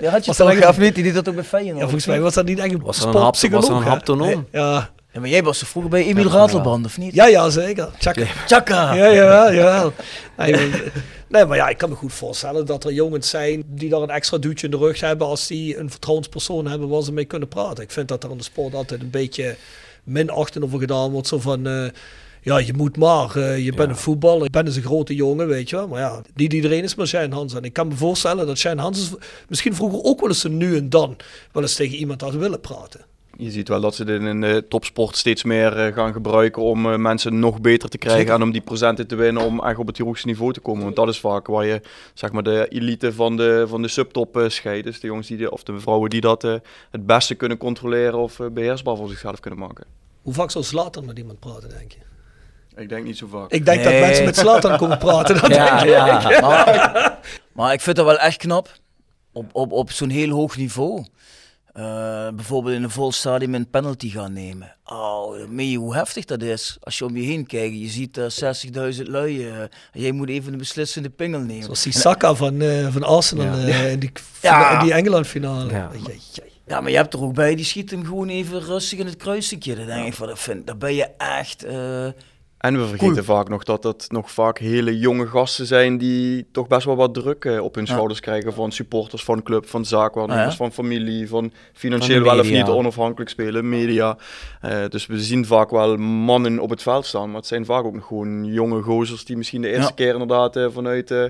Ja, had je toch dat of niet? Die deed dat ook bij Feyenoord. Ja, volgens mij was dat niet echt een Was er een, hap, was er een? Ja. Ja, maar jij was er vroeger bij Emil Ja, Ratelband, of niet? Ja, ja, zeker. Tjaka. Tjaka! Ja, jawel, jawel. Nee, maar- nee, maar ja, ik kan me goed voorstellen dat er jongens zijn die daar een extra duwtje in de rug hebben als die een vertrouwenspersoon hebben waar ze mee kunnen praten. Ik vind dat er in de sport altijd een beetje minachtend over gedaan wordt. Zo van, eh, ja, je moet maar, eh, je bent een voetballer, je bent eens een grote jongen, weet je wel. Maar ja, niet iedereen is maar Shane Hans. En ik kan me voorstellen dat Shane Hans misschien vroeger ook wel eens een nu en dan wel eens tegen iemand had willen praten. Je ziet wel dat ze dit in de topsport steeds meer eh, gaan gebruiken om eh, mensen nog beter te krijgen Zeker. en om die procenten te winnen om echt op het hoogste niveau te komen. Want dat is vaak waar je zeg maar, de elite van de, van de subtop eh, scheidt. Dus de jongens die de, of de vrouwen die dat eh, het beste kunnen controleren of eh, beheersbaar voor zichzelf kunnen maken. Hoe vaak zal Zlatan met iemand praten, denk je? Ik denk niet zo vaak. Ik denk dat mensen met Zlatan komen praten. Dat [laughs] Ja, denk ik. ja. [laughs] Maar, maar ik vind dat wel echt knap. Op, op, op zo'n heel hoog niveau. Eh, bijvoorbeeld in een vol stadion een penalty gaan nemen. Oh, meen je hoe heftig dat is? Als je om je heen kijkt, je ziet er 60.000 lui. eh, jij moet even een beslissende pingel nemen. Zoals die Saka van, eh, van Arsenal Ja. eh, in die, Ja. in die Engeland finale. Ja. Ja, maar je hebt er ook bij, die schiet hem gewoon even rustig in het kruisingje. Dan denk ik van, dat, vind, dat ben je echt... En we vergeten vaak nog dat dat nog vaak hele jonge gasten zijn die toch best wel wat druk eh, op hun Ja. schouders krijgen van supporters, van club, van zaakwaarnemers, Ah, ja? van familie, van financieel wel of niet onafhankelijk spelen, media. Eh, dus we zien vaak wel mannen op het veld staan, maar het zijn vaak ook nog gewoon jonge gozers die misschien de eerste Ja. keer inderdaad eh, vanuit eh,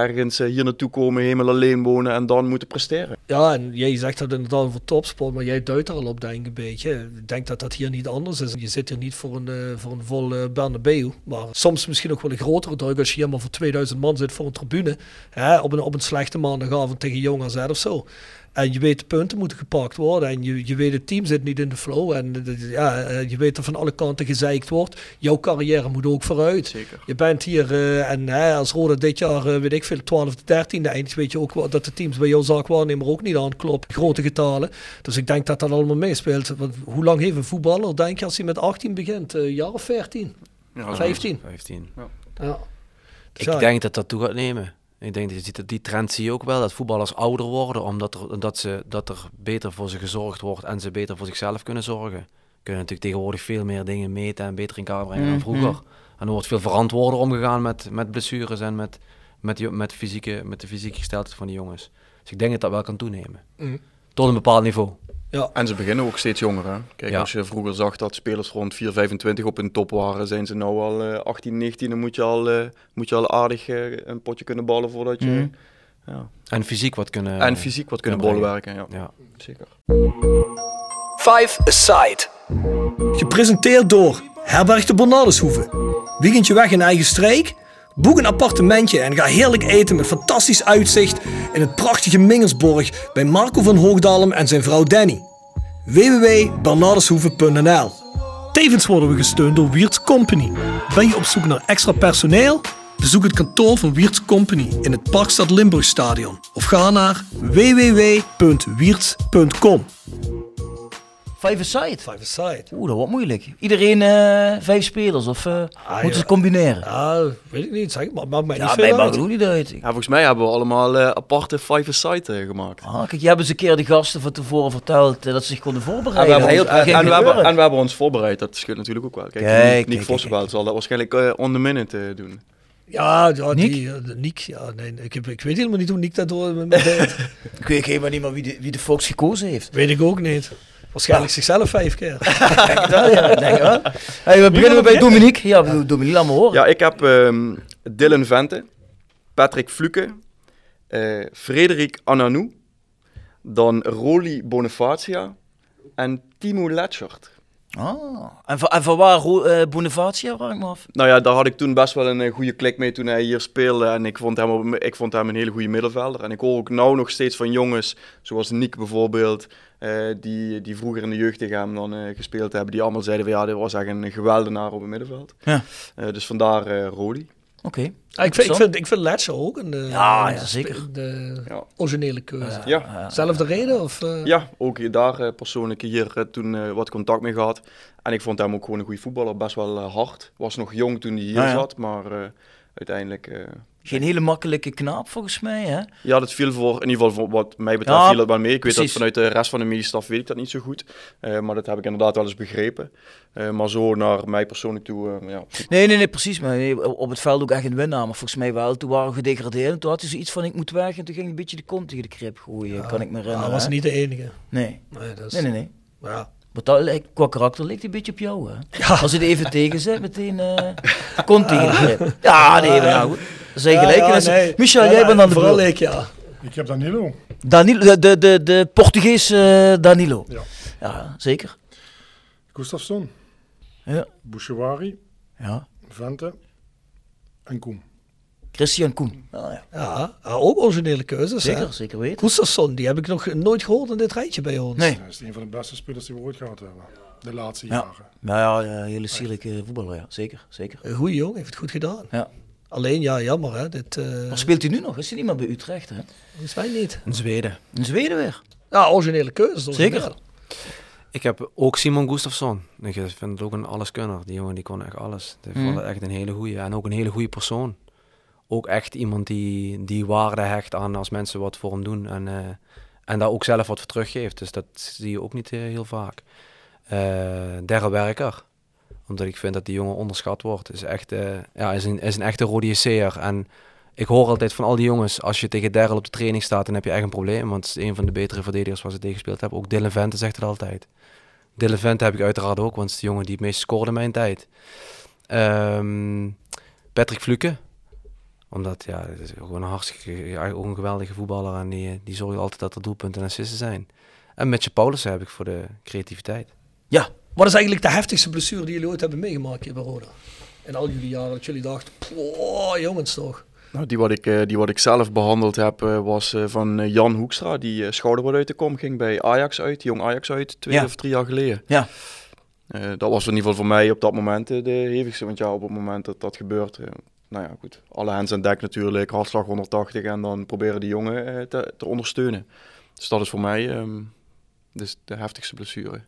ergens eh, hier naartoe komen, helemaal alleen wonen en dan moeten presteren. Ja, en jij zegt dat inderdaad voor topsport, maar jij duidt er al op, denk ik een beetje. Ik denk dat dat hier niet anders is. Je zit hier niet voor een, eh, voor een vol uh, Bernabeu, maar soms misschien ook wel een grotere druk als je hier maar voor 2000 man zit voor een tribune. Hè, op, een, op een slechte maandagavond tegen Jong of zo. En je weet, de punten moeten gepakt worden. En je, je weet, het team zit niet in de flow. En ja, eh, je weet dat van alle kanten gezeikt wordt. Jouw carrière moet ook vooruit. Zeker. Je bent hier, eh, en hè, als Roda dit jaar, eh, weet ik veel, 12 of 13 eindigt, weet je ook wel dat de teams bij jouw zaakwaarnemer ook niet aankloppen. Grote getalen. Dus ik denk dat dat allemaal meespeelt. Want hoe lang heeft een voetballer, denk je, als hij met 18 begint? Een jaar of 14? Ja, 15? 15. Ja. Dus Ik ja, denk dat dat toe gaat nemen. Ik denk dat je ziet dat die trend zie je ook wel, dat voetballers ouder worden, omdat er, dat ze, dat er beter voor ze gezorgd wordt en ze beter voor zichzelf kunnen zorgen. Kunnen natuurlijk tegenwoordig veel meer dingen meten en beter in kaart brengen dan Mhm. vroeger. En er wordt veel verantwoorder omgegaan met, met blessures en met, met, die- met, fysieke, met de fysieke gesteldheid van die jongens. Dus ik denk dat dat wel kan toenemen. Mhm. Tot een bepaald niveau. Ja. En ze beginnen ook steeds jonger. Hè? Kijk, Ja. als je vroeger zag dat spelers rond 4, 25 op hun top waren, zijn ze nou al eh 18, 19. Dan moet je al, eh, moet je al aardig eh, een potje kunnen ballen voordat je. Mhm. Ja. En fysiek wat kunnen... en fysiek wat kunnen kunnen bolwerken. Ja. Ja. Zeker. Five Aside. Gepresenteerd door Herberg de Bernardeshoeve. Weekendje weg in eigen streek? Boek een appartementje en ga heerlijk eten met fantastisch uitzicht in het prachtige Mingersborg bij Marco van Hoogdalem en zijn vrouw Danny. www.bernardeshoeve.nl Tevens worden we gesteund door Wiert's Company. Ben je op zoek naar extra personeel? Bezoek het kantoor van Wiert's Company in het Parkstad Limburgstadion of ga naar www.wierts.com. Five aside. Five Aside. Oeh, dat wordt moeilijk. Iedereen eh, vijf spelers of eh, moeten ze ja. combineren? Ja, weet ik niet. Zeg, maar maakt mij niet Ja, veel mij uit. ook niet uit. Ja, volgens mij hebben we allemaal eh, aparte five-a-side gemaakt. Ah, kijk, je hebt eens een keer de gasten van tevoren verteld dat ze zich konden En we, voorbereiden. hebben ons, en, we hebben, gebeuren. en we hebben ons voorbereid, dat scheelt natuurlijk ook wel. Kijk, Kijk, Nick, Nick Vossenveld zal dat waarschijnlijk on the minute doen. Ja, ja Niek? die, Niek. Ja, nee, ik, heb, ik weet helemaal niet hoe Niek dat door met me deed. [laughs] Ik weet helemaal niet meer wie de, wie de Fox gekozen heeft. Weet ik ook niet. Waarschijnlijk zichzelf vijf keer. [laughs] Denk je dat? Ja, [laughs] denk je wel. Hey, we beginnen we bij Dominique. Ja, Dominique, laat me horen. Ja, ik heb ehm, Dylan Vente, Patrick Fluke, eh, Frederik Ananou, dan Roli Bonifacia en Timo Letschert. Ah, en, van, en van waar eh, Bonifacia, vraag ik me af. Nou ja, daar had ik toen best wel een eh, goede klik mee toen hij hier speelde. En ik vond hem, op- ik vond hem een hele goede middenvelder. En ik hoor ook nou nog steeds van jongens, zoals Nick bijvoorbeeld, eh, die, die vroeger in de jeugd tegen hem dan eh, gespeeld hebben. Die allemaal zeiden van ja, dit was echt een geweldenaar op het middenveld. Ja. Eh, dus vandaar eh Roli. Oké. Ah, ik, vind, ik, vind, ik vind ook een Ja, zeker. De Ja. originele keuze. Ja. Zelfde reden? Of, eh? Ja, ook daar eh, persoonlijk hier toen eh, wat contact mee gehad. En ik vond hem ook gewoon een goede voetballer, best wel hard. Was nog jong toen hij hier Ah, ja. zat, maar eh, uiteindelijk... Geen hele makkelijke knaap volgens mij, hè? ja, dat viel voor, in ieder geval voor wat mij betreft, Ja, viel dat wel mee. Ik weet dat vanuit de rest van de medestaf weet ik dat niet zo goed. Eh, maar dat heb ik inderdaad wel eens begrepen. Eh, maar zo naar mij persoonlijk toe, eh, ja. Nee, nee, nee, precies. Maar nee, op het veld ook echt een winnaar. Maar volgens mij wel. Toen waren we gedegradeerd. En toen had hij zoiets van, ik moet weg. En toen ging hij een beetje de kont tegen de krip gooien. kan ik me herinneren. Hij was hè? niet de enige. Nee. Nee, dat is- Nee, nee, nee. Ja. Dat lijkt, qua karakter lijkt hij een beetje op jou, hè? Als je er even tegen zet, meteen eh kont tegen de krip. Ja, nee, maar ja, goed. Zijn gelijkenissen. ja, nee. Michel, Ja, jij bent aan de Vooral beurt. ik, ja. Ik heb Danilo. Danilo, de, de, de, de Portugees eh, Danilo. Ja. Ja, zeker. Gustafsson. Ja. Bouchouari. Ja. Vente. En Koen. Christian Koen. Ah, ja. Ook originele keuzes. Zeker, hè. zeker weten. Gustafsson, die heb ik nog nooit gehoord in dit rijtje bij ons. Nee. Dat is een van de beste spelers die we ooit gehad hebben. De laatste Ja. jaren. Nou ja, ja, hele sierlijke voetballer, ja. Zeker, zeker. Een goeie jongen, heeft het goed gedaan. Ja. Alleen, ja, jammer hè. Dit, eh Maar speelt hij nu nog? Is hij niet meer bij Utrecht, hè? is mij niet. In Zweden. In Zweden weer. Ja, originele origineel. Zeker. Ik heb ook Simon Gustafsson. Ik vind het ook een alleskunner. Die jongen die kon echt alles. Ik vond Mm. het echt een hele goeie. En ook een hele goede persoon. Ook echt iemand die, die waarde hecht aan als mensen wat voor hem doen. En, eh, en daar ook zelf wat voor teruggeeft. Dus dat zie je ook niet eh, heel vaak. Eh Derre Werker. Omdat ik vind dat die jongen onderschat wordt. Is, echt, eh, ja, is, een, is een echte rode JC'er. En ik hoor altijd van al die jongens, als je tegen Derrel op de training staat, dan heb je echt een probleem. Want het is een van de betere verdedigers waar ze tegen gespeeld hebben. Ook Dylan Vente zegt het altijd. Dylan Vente heb ik uiteraard ook, want het is de jongen die het meest scoorde in mijn tijd. Ehm, Patrick Fluke. Omdat, ja, is gewoon een hartstikke, ook een geweldige voetballer. En die, die zorgt altijd dat er doelpunten en assisten zijn. En Mitchell Paulussen heb ik voor de creativiteit. Ja. Wat is eigenlijk de heftigste blessure die jullie ooit hebben meegemaakt hier bij Roda? In al jullie jaren dat jullie dachten, oh jongens toch. Nou, die, wat ik, eh, die wat ik zelf behandeld heb, eh, was eh, van Jan Hoekstra. Die eh, schouder uit de kom ging bij Ajax uit, jong Ajax uit, twee Ja. of drie jaar geleden. Ja. Dat was in ieder geval voor mij op dat moment de hevigste. Want ja, op het moment dat dat gebeurt, nou ja, goed. Alle hands aan dek natuurlijk, hartslag 180 en dan proberen die jongen te, te ondersteunen. Dus dat is voor mij ehm, dus de heftigste blessure.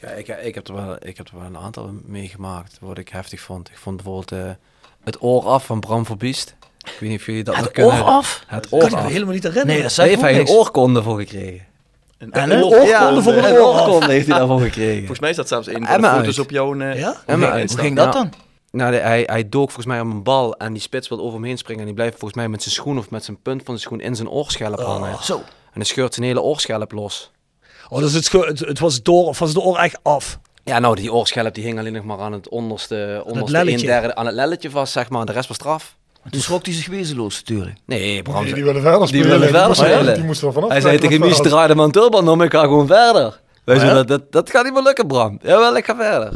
Ja, ik, ik, heb er wel, ik heb er wel een aantal meegemaakt wat ik heftig vond. Ik vond bijvoorbeeld eh, het oor af van Bram Verbiest. Ik weet niet of jullie dat nog Het kunnen. oor af? Het Kan oor ik me af. helemaal niet herinneren. Nee, dat zei heeft hij een oorkonde voor gekregen. En, En een een oorkonde voor een Een oorkonde heeft hij daarvoor gekregen. Volgens mij is dat zelfs een van de foto's uit. op jouw... eh, Ja? Hoe ging- Hoe ging dat dan? Nou, de- hij, hij dook volgens mij op een bal en die spits wil over hem heen springen. En die blijft volgens mij met zijn schoen of met zijn punt van zijn schoen in zijn oorschelp hangen. Zo. En dan scheurt zijn hele oorschelp los. Oh, dus het, het, het was door, of was de oor echt af? Ja, nou, die oorschelp die hing alleen nog maar aan het onderste, onderste een lelletje. derde, aan het lelletje vast, zeg maar. De rest was straf. Toen schrok hij zich wezenloos natuurlijk. Nee, Bram, Die, zei- die willen verder Die spelen. willen verder spelen. Die moesten er vanaf. hij zei tegen Mies, draai de mijn tulband om, ik ga gewoon verder. Wij ja? zeiden, dat, dat, dat gaat niet meer lukken, Bram. Jawel, ik ga verder.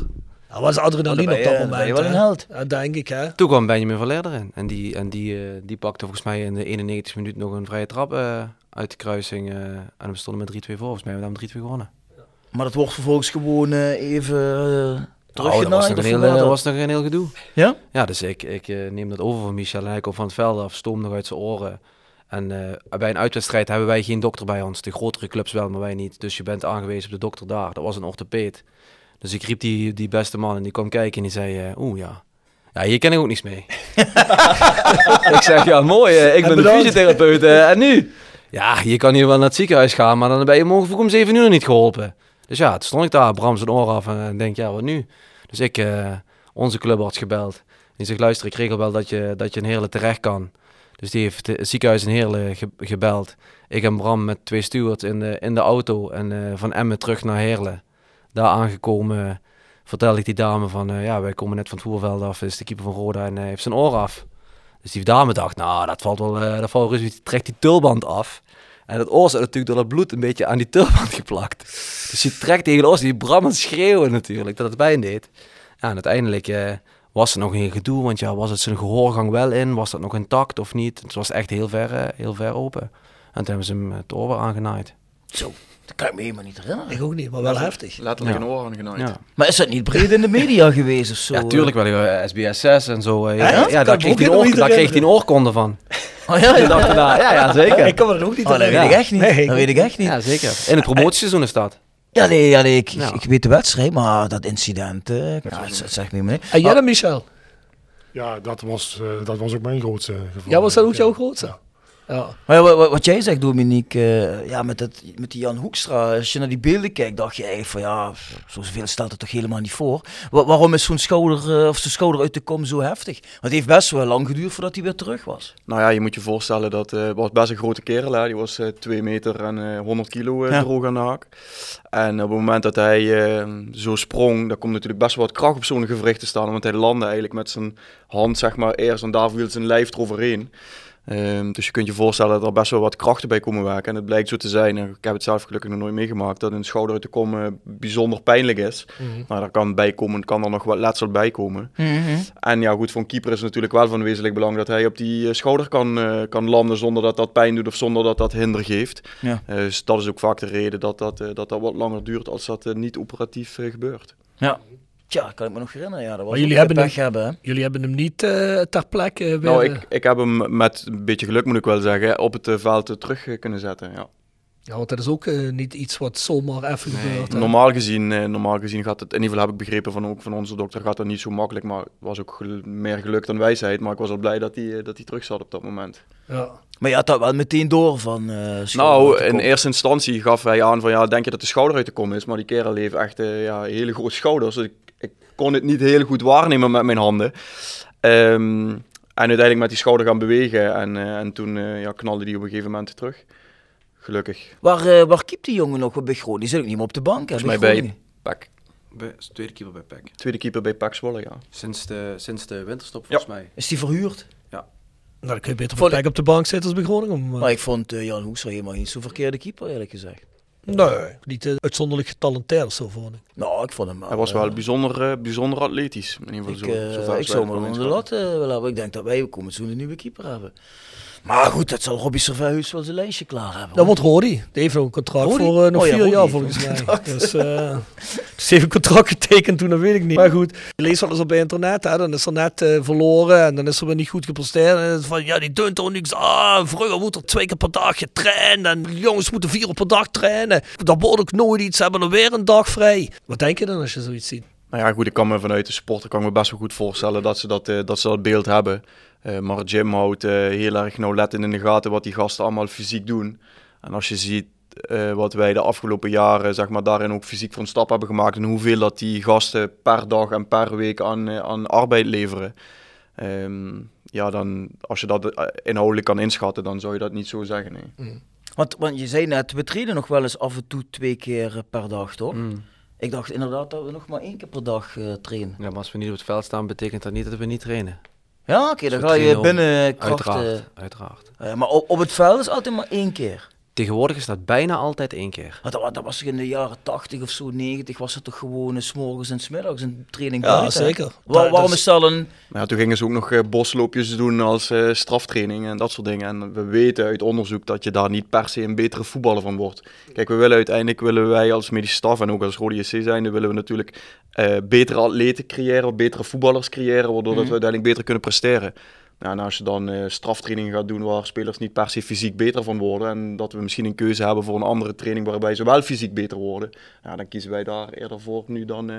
Dat was adrenaline op dat je- moment. ben je wel hè. een held. Ja, denk ik, hè. Toen kwam Benjamin Verleerder in. En die, en die, eh, die pakte volgens mij in de 91 minuut nog een vrije trap eh, uit de kruising. eh, en we stonden met 3-2 voor. Volgens mij hebben we dan 3-2 gewonnen. Maar dat wordt vervolgens gewoon eh, even uh, Oh, dat was nog, een heel, teruggenaaid. dat was nog een heel gedoe. Ja? Ja, dus ik, ik eh, neem dat over van Michel. En hij komt van het veld af, stoom nog uit zijn oren. En eh, bij een uitwedstrijd hebben wij geen dokter bij ons. De grotere clubs wel, maar wij niet. Dus je bent aangewezen op de dokter daar. Dat was een orthopeed. Dus ik riep die, die beste man en die kwam kijken en die zei... eh, Oeh, ja. Ja, hier ken ik ook niets mee. [laughs] ik zeg, ja, mooi. eh, ik ben de fysiotherapeut. eh, en nu? Ja, je kan hier wel naar het ziekenhuis gaan, maar dan ben je morgen vroeg om 7 uur niet geholpen. Dus ja, toen stond ik daar, Bram zijn oor af en denk, ja, wat nu? Dus ik, eh, onze clubarts gebeld. Die zegt, luister, ik regel wel dat je, dat je in Heerlen terecht kan. Dus die heeft het ziekenhuis in Heerlen ge- gebeld. Ik en Bram met twee stewards in de, in de auto en eh, van Emmen terug naar Heerlen. Daar aangekomen vertelde ik die dame van, eh, ja, wij komen net van het voerveld af, is de keeper van Roda en heeft zijn oor af. Dus die dame dacht, nou, dat valt wel, eh, dat valt rust, die trekt die tulband af. En het oor zat natuurlijk door het bloed een beetje aan die tulband [laughs] geplakt. Dus die trekt tegen de oor, die Bram aan het schreeuwen natuurlijk, dat het pijn deed. En uiteindelijk eh, was er nog een gedoe, want ja, was het zijn gehoorgang wel in? Was dat nog intact of niet? Het was echt heel ver, eh, heel ver open. En toen hebben ze hem het oor weer aangenaaid. Zo, dat kan ik me helemaal niet herinneren. Ik ook niet, maar wel heftig. Letterlijk Ja. een oor aangenaaid. Ja. Maar is dat niet breed in de media [laughs] geweest of zo? Ja, tuurlijk wel. eh, SBS 6 en zo. eh, ja, ja, daar kreeg, oor, daar kreeg hij een oorkonde van. [laughs] Oh ja, ja. dag daarna. Ja, ja, zeker. [laughs] Ik kan me dat ook niet Oh, dat weet ik echt niet. Nee, dat weet ik echt niet. Ja, zeker. In het promotieseizoen is dat. Ja, nee, ja, nee ik, Ja. ik weet de wedstrijd, maar dat incident, eh, ja, dat dat zegt niet. En jij dan, Michel? Ja, dat was, eh, dat was ook mijn grootste geval. Ja, was dat ook Ja. jouw grootste? Ja. Maar ja, wat, wat- jij zegt, Dominique, eh, ja, met, dat, met die Jan Hoekstra, als je naar die beelden kijkt, dacht je eigenlijk van ja, zoveel stelt het toch helemaal niet voor. Wa- waarom is zo'n schouder, eh, of zijn schouder uit de kom zo heftig? Want het heeft best wel lang geduurd voordat hij weer terug was. Nou ja, je moet je voorstellen dat eh was best een grote kerel. Hè. Die was eh 2 meter en eh 100 kilo Ja. droog aan de haak. En op het moment dat hij eh, zo sprong, daar komt natuurlijk best wel wat kracht op zo'n gewricht te staan. Want hij landde eigenlijk met zijn hand zeg maar eerst en daar viel zijn lijf eroverheen. Ehm, dus je kunt je voorstellen dat er best wel wat krachten bij komen werken. En het blijkt zo te zijn, en ik heb het zelf gelukkig nog nooit meegemaakt, dat een schouder uit de kom eh, bijzonder pijnlijk is. Maar daar kan bij komen, kan er nog wat letsel bij komen. En ja, goed, voor een keeper is het natuurlijk wel van wezenlijk belang dat hij op die eh, schouder kan, eh, kan landen zonder dat dat pijn doet of zonder dat dat hinder geeft. Ja. Dus dat is ook vaak de reden dat dat, eh, dat, dat wat langer duurt als dat niet operatief gebeurt. Ja. Tja, kan ik me nog herinneren. Ja, dat was Maar jullie hebben pech hem- hebben, hè? Jullie hebben hem niet eh, ter plekke. Nou, eh, ik, ik heb hem met een beetje geluk, moet ik wel zeggen, op het eh, veld terug kunnen zetten. Ja. Ja, want dat is ook niet iets wat zomaar even gebeurt. hè. Normaal gezien, normaal gezien gaat het, in ieder geval heb ik begrepen van, ook van onze dokter, gaat dat niet zo makkelijk. Maar het was ook gel- meer geluk dan wijsheid. Maar ik was al blij dat hij, dat hij terug zat op dat moment. Ja. Maar je had dat wel meteen door van eh schouder Nou, in eerste instantie gaf hij aan van ja, denk je dat de schouder uit de kom is? Maar die kerel heeft echt eh, ja, hele grote schouders. Dus ik, ik kon het niet heel goed waarnemen met mijn handen. Ehm, en uiteindelijk met die schouder gaan bewegen. En, eh, en toen eh, ja, knalde die op een gegeven moment terug. Gelukkig. Waar, eh, waar keept die jongen nog bij Groningen? Die zit ook niet meer op de bank, hè? Volgens mij bij. PEC. Bij, tweede keeper bij PEC. Tweede keeper bij PEC Zwolle, ja. Sinds de, sinds de winterstop volgens mij. Is die verhuurd? Nou, dan kun je beter Voor voor op de bank zitten als bij Groningen. Maar, Maar ik vond Jan Hoekstra helemaal niet zo'n verkeerde keeper, eerlijk gezegd. Nee, niet eh, uitzonderlijk getalenteerd of zo vond ik. Nou, ik vond hem Hij was eh, wel bijzonder, eh, bijzonder atletisch. In ieder Ik, geval zo, eh, zover ik zou van onder de lat eh, willen hebben. Ik denk dat wij ook een nieuwe keeper hebben. Maar goed, dat zal Robbie Serveus wel zijn lijstje klaar hebben. Dat wordt Rodi. Die heeft nog een contract voor eh, nog Oh vier jaar volgens mij. dus, eh [laughs] dus heeft een contract getekend toen, dat weet ik niet. Maar goed, je leest wel eens op internet, hè, dan is er net eh, verloren en dan is er weer niet goed gepresteerd. En dan is het van, ja, die deunt toch niks aan. Vroeger moet er twee keer per dag getraind en de jongens moeten vier uur per dag trainen. Dat wordt ook nooit iets, ze hebben er weer een dag vrij. Wat denk je dan als je zoiets ziet? Nou ja, goed, ik kan me vanuit de sporter kan ik me best wel goed voorstellen dat ze dat, eh, dat, ze dat beeld hebben. Eh, maar Jim houdt eh, heel erg nauwlettend in de gaten wat die gasten allemaal fysiek doen. En als je ziet eh, wat wij de afgelopen jaren zeg maar, daarin ook fysiek voor een stap hebben gemaakt en hoeveel dat die gasten per dag en per week aan, aan arbeid leveren. Ehm, ja, dan als je dat inhoudelijk kan inschatten, dan zou je dat niet zo zeggen. Nee. Want, want je zei net, we trainen nog wel eens af en toe twee keer per dag, toch? Mm. Ik dacht inderdaad dat we nog maar één keer per dag eh, trainen. Ja, maar als we niet op het veld staan, betekent dat niet dat we niet trainen. Ja, oké, dan ga je binnen om- krachten. Uiteraard, uiteraard. Eh, maar op, op het veld is altijd maar één keer. Tegenwoordig is dat bijna altijd één keer. Dat, dat was in de jaren 80 of zo, 90, was het toch gewoon eh, 's morgens en 's middags een training Ja, buiten, hè? zeker. Wa- Dat- waarom dat is dat een... Maar ja, toen gingen ze ook nog eh, bosloopjes doen als eh, straftraining en dat soort dingen. En we weten uit onderzoek dat je daar niet per se een betere voetballer van wordt. Kijk, we willen uiteindelijk, willen wij als medische staf en ook als Rode JC zijnde, willen we natuurlijk eh, betere atleten creëren, betere voetballers creëren, waardoor dat we uiteindelijk beter kunnen presteren. Ja, en als je dan eh straftraining gaat doen waar spelers niet per se fysiek beter van worden en dat we misschien een keuze hebben voor een andere training waarbij ze wel fysiek beter worden, ja, dan kiezen wij daar eerder voor nu dan... eh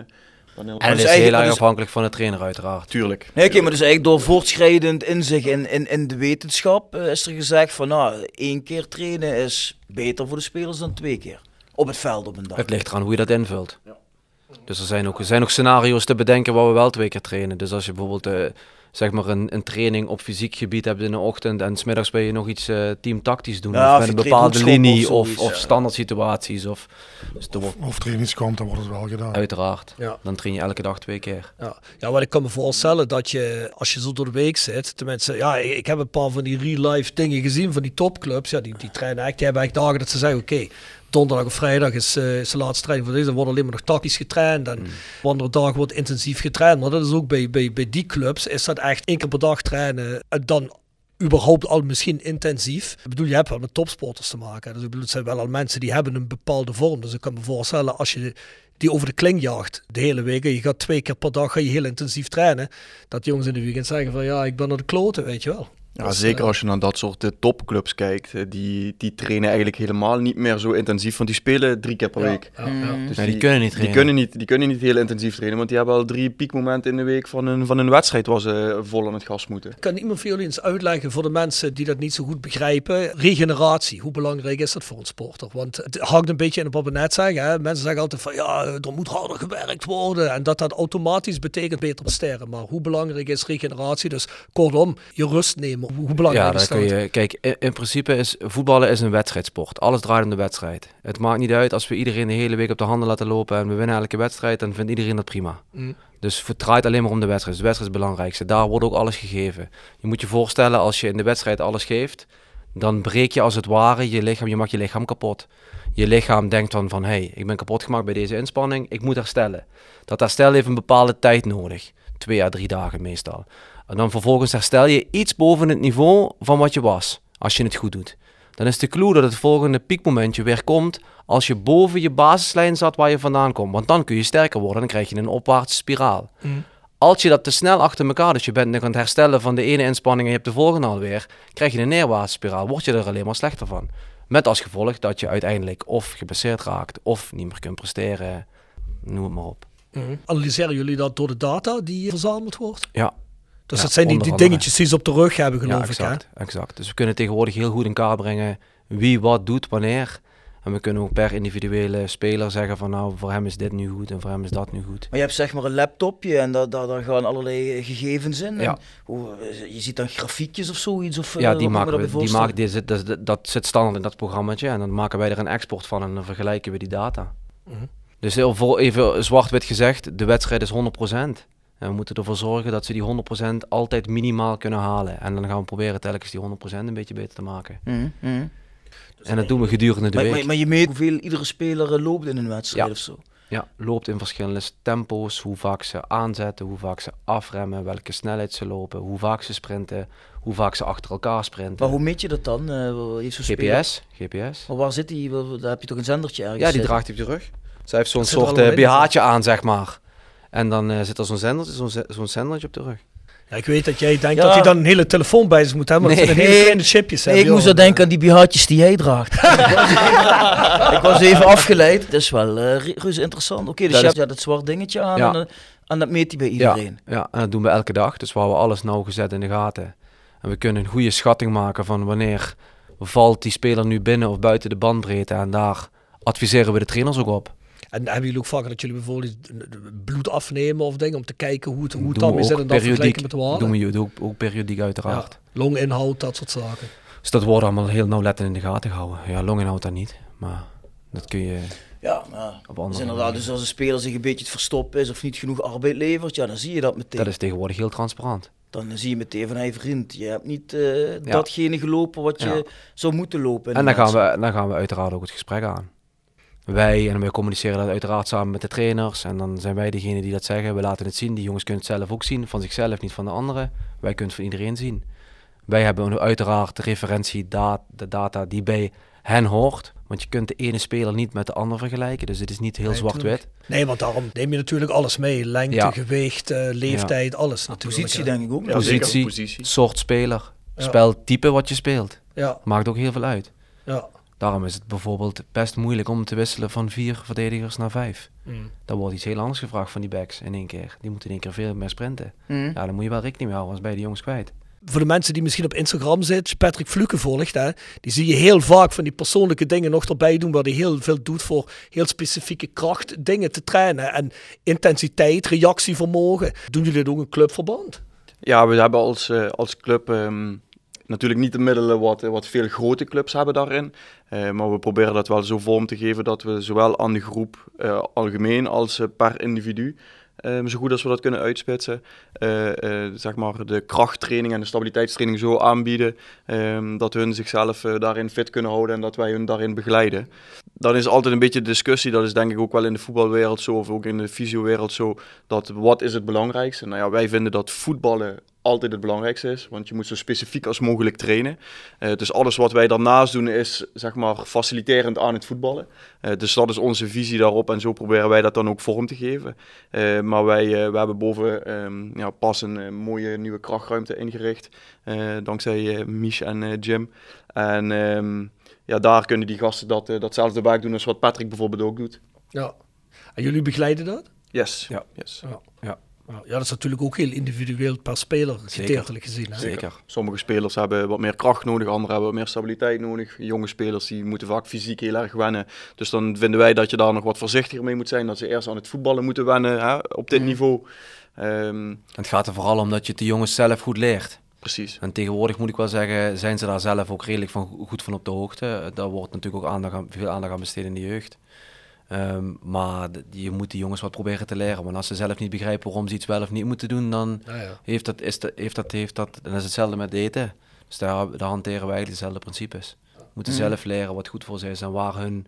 dan heel En het is heel erg dus- afhankelijk van de trainer uiteraard. Tuurlijk. Nee, oké, maar dus eigenlijk door voortschrijdend inzicht in, in, in de wetenschap eh, is er gezegd van nou, één keer trainen is beter voor de spelers dan twee keer. Op het veld op een dag. Het ligt eraan hoe je dat invult. Dus er zijn ook, er zijn ook scenario's te bedenken waar we wel twee keer trainen. Dus als je bijvoorbeeld, eh, zeg maar een, een training op fysiek gebied hebt in de ochtend en smiddags ben je nog iets eh teamtactisch doen. Ja, of of met een bepaalde linie of of, zoiets, of ja. standaard situaties. Of, dus er wordt, Of trainingskamp, dan wordt het wel gedaan. uiteraard. Ja. Dan train je elke dag twee keer. Ja. ja, wat ik kan me voorstellen dat je, als je zo door de week zit, tenminste, ja, ik, ik heb een paar van die real-life dingen gezien van die topclubs. Ja, die, die trainen echt, die hebben echt dagen dat ze zeggen, oké, donderdag of vrijdag is, eh, is de laatste training voor deze, dan wordt alleen maar nog tactisch getraind en Mm. andere dagen wordt intensief getraind. Maar dat is ook bij, bij, bij die clubs, is dat echt één keer per dag trainen en dan überhaupt al misschien intensief. Ik bedoel, je hebt wel met topsporters te maken. Dus ik bedoel, het zijn wel al mensen die hebben een bepaalde vorm. Dus ik kan me voorstellen, als je die over de kling jaagt de hele week. En je gaat twee keer per dag ga je heel intensief trainen. Dat jongens in de weekend zeggen van ja, ik ben naar de kloten, weet je wel. Ja, Dus, zeker eh, als je naar dat soort eh, topclubs kijkt. eh, Die, die trainen eigenlijk helemaal niet meer zo intensief, want die spelen drie keer per ja, week. ja, ja. Mm. Dus Nee, die kunnen niet Die kunnen niet, die kunnen niet heel intensief trainen, want die hebben al drie piekmomenten in de week van een, van een wedstrijd waar ze vol aan het gas moeten. Kan iemand van jullie eens uitleggen voor de mensen die dat niet zo goed begrijpen? Regeneratie, hoe belangrijk is dat voor een sporter? Want het hangt een beetje in op wat we net zeggen. Hè? Mensen zeggen altijd van ja, er moet harder gewerkt worden. En dat dat automatisch betekent beter presteren. Maar hoe belangrijk is regeneratie? Dus kortom, je rust nemen. Hoe belangrijk Ja, is dat? kun je. Kijk, in, in principe is voetballen is een wedstrijdsport. Alles draait om de wedstrijd. Het maakt niet uit als we iedereen de hele week op de handen laten lopen en we winnen elke wedstrijd, dan vindt iedereen dat prima. Mm. Dus het draait alleen maar om de wedstrijd. Dus de wedstrijd is het belangrijkste. Daar wordt ook alles gegeven. Je moet je voorstellen, als je in de wedstrijd alles geeft, dan breek je als het ware je lichaam, je maakt je lichaam kapot. Je lichaam denkt dan van, hé, hey, ik ben kapot gemaakt bij deze inspanning, ik moet herstellen. Dat herstel heeft een bepaalde tijd nodig. Twee à drie dagen meestal. En dan vervolgens herstel je iets boven het niveau van wat je was, als je het goed doet. Dan is de clue dat het volgende piekmomentje weer komt als je boven je basislijn zat waar je vandaan komt. Want dan kun je sterker worden en dan krijg je een opwaartse spiraal. Mm. Als je dat te snel achter elkaar, dus je bent nog aan het herstellen van de ene inspanning en je hebt de volgende alweer, krijg je een neerwaartse spiraal, word je er alleen maar slechter van. Met als gevolg dat je uiteindelijk of geblesseerd raakt of niet meer kunt presteren, noem het maar op. Mm. Analyseren jullie dat door de data die verzameld wordt? Ja, Dus Ja, dat zijn die, dingetjes die ze op de rug hebben, ja geloof ik. Hè? exact, exact. Dus we kunnen tegenwoordig heel goed in kaart brengen wie wat doet, wanneer. En we kunnen ook per individuele speler zeggen van nou, voor hem is dit nu goed en voor hem is dat nu goed. Maar je hebt zeg maar een laptopje en daar, daar, daar gaan allerlei gegevens in. Ja. En hoe, je ziet dan grafiekjes of zoiets? Of, eh, Ja, die maken we. Die maken, die zit, dat, dat zit standaard in dat programmaatje. En dan maken wij er een export van en dan vergelijken we die data. Mhm. Dus heel vol, even zwart-wit gezegd, de wedstrijd is 100%. En we moeten ervoor zorgen dat ze die 100% altijd minimaal kunnen halen. En dan gaan we proberen telkens die 100% een beetje beter te maken. Mhm, mhm. En dat doen we gedurende de Maar, week. maar, maar je meet hoeveel iedere speler eh, loopt in een wedstrijd Ja. of zo. Ja, loopt in verschillende tempo's, hoe vaak ze aanzetten, hoe vaak ze afremmen, welke snelheid ze lopen, hoe vaak ze sprinten, hoe vaak ze achter elkaar sprinten. Maar hoe meet je dat dan? Eh, speler- GPS, GPS. Maar waar zit die? Daar heb je toch een zendertje ergens? Ja, die zitten? draagt hij op de rug. Zij heeft zo'n soort eh, BH'tje aan, zeg maar. En dan eh, zit er zo'n zendertje, zo'n zo'n zendertje op de rug. Ja, ik weet dat jij denkt Ja. dat hij dan een hele telefoon bij zich moet hebben. Maar Nee. het zijn hele kleine chipjes. ik moest zo denken aan die BH'tjes die jij draagt. [laughs] ik, was even, afgeleid. Het is wel eh, re- reuze interessant. Oké, dus Dat je is- hebt ja, dat zwart dingetje aan Ja. en, eh, en dat meet hij bij iedereen. Ja, ja, en dat doen we elke dag. Dus we houden alles nauwgezet in de gaten. En we kunnen een goede schatting maken van wanneer valt die speler nu binnen of buiten de bandbreedte. En daar adviseren we de trainers ook op. En hebben jullie ook vaker dat jullie bijvoorbeeld bloed afnemen of dingen om te kijken hoe het, hoe het dan ook en dan vergelijken met de Doen we ook, ook periodiek uiteraard. Ja, longinhoud, dat soort zaken. Dus dat wordt allemaal heel nauwlettend in de gaten gehouden. Ja, longinhoud dan niet. Maar dat kun je Ja, ja. op Dus andere inderdaad, dus als een speler zich een beetje het verstoppen is of niet genoeg arbeid levert, ja, dan zie je dat meteen. Dat is tegenwoordig heel transparant. Dan zie je meteen van, hey vriend, je hebt niet eh, datgene gelopen wat je Ja. zou moeten lopen. En dan gaan, we, dan gaan we uiteraard ook het gesprek aan. Wij, en wij communiceren dat uiteraard samen met de trainers. En dan zijn wij degene die dat zeggen. We laten het zien. Die jongens kunnen het zelf ook zien. Van zichzelf, niet van de anderen. Wij kunnen het van iedereen zien. Wij hebben uiteraard de referentie, de data die bij hen hoort. Want je kunt de ene speler niet met de ander vergelijken. Dus het is niet heel Nee, zwart-wit. Nee, want daarom neem je natuurlijk alles mee. Lengte, Ja. gewicht, eh, leeftijd, alles natuurlijk. Positie denk ik ook. Ja. Positie, positie. soort speler, Ja. speltype wat je speelt. Ja, Maakt ook heel veel uit. ja. Daarom is het bijvoorbeeld best moeilijk om te wisselen van vier verdedigers naar vijf. Mm. Dan wordt iets heel anders gevraagd van die backs in één keer. Die moeten in één keer veel meer sprinten. Mhm. Ja, daar moet je wel rekening mee houden, ben je die jongens kwijt. Voor de mensen die misschien op Instagram zitten, als Patrick Fluke volgt, hè, die zie je heel vaak van die persoonlijke dingen nog erbij doen, waar hij heel veel doet voor heel specifieke kracht dingen te trainen. En intensiteit, reactievermogen. Doen jullie dat ook in clubverband? Ja, we hebben als, eh, als club ehm, natuurlijk niet de middelen wat, wat veel grote clubs hebben daarin. Eh, maar we proberen dat wel zo vorm te geven dat we zowel aan de groep eh, algemeen als eh, per individu zo goed als we dat kunnen uitspitsen. zeg maar de krachttraining en de stabiliteitstraining zo aanbieden ehm, dat hun zichzelf daarin fit kunnen houden en dat wij hun daarin begeleiden. Dan is altijd een beetje discussie, dat is denk ik ook wel in de voetbalwereld zo of ook in de fysiowereld zo, dat wat is het belangrijkste? Nou ja, wij vinden dat voetballen altijd het belangrijkste is, want je moet zo specifiek als mogelijk trainen. Eh, dus alles wat wij daarnaast doen is zeg maar faciliterend aan het voetballen. Eh, dus dat is onze visie daarop en zo proberen wij dat dan ook vorm te geven. Eh, maar wij eh, we hebben boven ehm, ja, pas een mooie nieuwe krachtruimte ingericht, eh, dankzij Mich en eh, Jim. En ehm, ja, daar kunnen die gasten dat, datzelfde werk doen als wat Patrick bijvoorbeeld ook doet. Ja. En jullie begeleiden dat? Yes. Ja. yes. Ja. Ja. Ja, dat is natuurlijk ook heel individueel per speler, gedeeltelijk gezien. Hè? Zeker. Sommige spelers hebben wat meer kracht nodig, anderen hebben wat meer stabiliteit nodig. Jonge spelers die moeten vaak fysiek heel erg wennen. Dus dan vinden wij dat je daar nog wat voorzichtiger mee moet zijn. Dat ze eerst aan het voetballen moeten wennen hè, op dit niveau. Ehm, Het gaat er vooral om dat je het de jongens zelf goed leert. precies. En tegenwoordig moet ik wel zeggen, zijn ze daar zelf ook redelijk van, goed van op de hoogte. Daar wordt natuurlijk ook aandacht aan, veel aandacht aan besteed in de jeugd. Ehm, maar je moet die jongens wat proberen te leren. Want als ze zelf niet begrijpen waarom ze iets wel of niet moeten doen, dan Ja, ja. heeft dat, is dat, heeft dat, heeft dat, dan is hetzelfde met eten. Dus daar, daar hanteren we eigenlijk dezelfde principes. Ze moeten Mhm. zelf leren wat goed voor ze is en waar hun,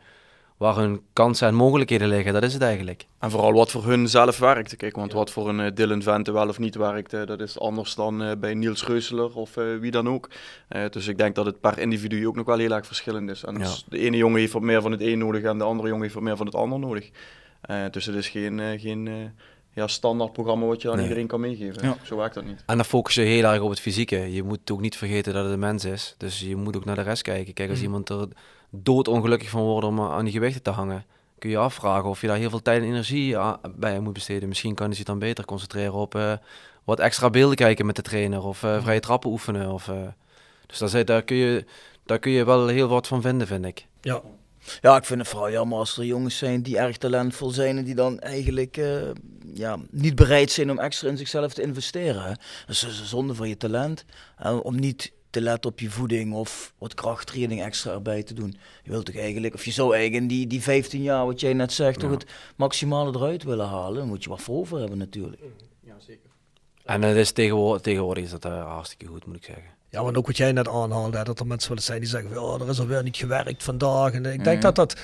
waar hun kansen en mogelijkheden liggen. Dat is het eigenlijk. En vooral wat voor hun zelf werkt. Kijk, want wat voor een eh, Dylan Vente wel of niet werkt, dat is anders dan eh, bij Niels Reuseler of eh, wie dan ook. Eh, dus ik denk dat het per individu ook nog wel heel erg verschillend is. En Ja. dus de ene jongen heeft wat meer van het een nodig en de andere jongen heeft wat meer van het ander nodig. Eh, dus het is geen, eh, geen eh, ja, standaard programma wat je aan Nee. iedereen kan meegeven. Ja. Zo werkt dat niet. En dan focus je heel erg op het fysieke. Je moet ook niet vergeten dat het een mens is. Dus je moet ook naar de rest kijken. Kijk, als iemand er doodongelukkig van wordt om aan die gewichten te hangen, kun je je afvragen of je daar heel veel tijd en energie bij moet besteden. Misschien kan hij zich dan beter concentreren op eh, wat extra beelden kijken met de trainer of eh, vrije trappen oefenen. Of, eh, dus daar, zit- daar, kun je, daar kun je wel heel wat van vinden, vind ik. Ja. Ja, ik vind het vooral jammer als er jongens zijn die erg talentvol zijn en die dan eigenlijk eh, ja, niet bereid zijn om extra in zichzelf te investeren. Dat is een zonde van je talent. En om niet te letten op je voeding of wat krachttraining extra erbij te doen. Je wilt toch eigenlijk, of je zou eigenlijk in die, die 15 jaar, wat jij net zegt, toch het maximale eruit willen halen. Dan moet je wat voor over hebben natuurlijk. En het is tegenwoordig, tegenwoordig is dat eh, hartstikke goed, moet ik zeggen. Ja, want ook wat jij net aanhaalde, hè, dat er mensen willen zijn die zeggen, oh, er is alweer niet gewerkt vandaag. En ik denk, dat dat,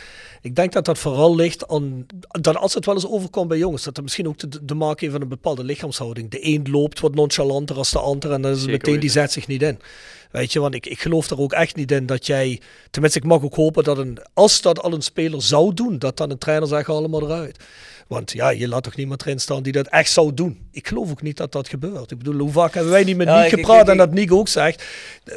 ik denk dat dat vooral ligt aan, dat als het wel eens overkomt bij jongens, dat er misschien ook te, te maken heeft van een bepaalde lichaamshouding. De een loopt wat nonchalanter als de ander en dan is het Zeker meteen, die zet zich niet in. Weet je, want ik, ik geloof er ook echt niet in dat jij, tenminste ik mag ook hopen dat een, als dat al een speler zou doen, dat dan een trainer zegt allemaal eruit. Want ja, je laat toch niemand erin staan die dat echt zou doen. Ik geloof ook niet dat dat gebeurt. Ik bedoel, hoe vaak hebben wij niet met Ja, ik- gepraat ik- en dat Niek ook zegt.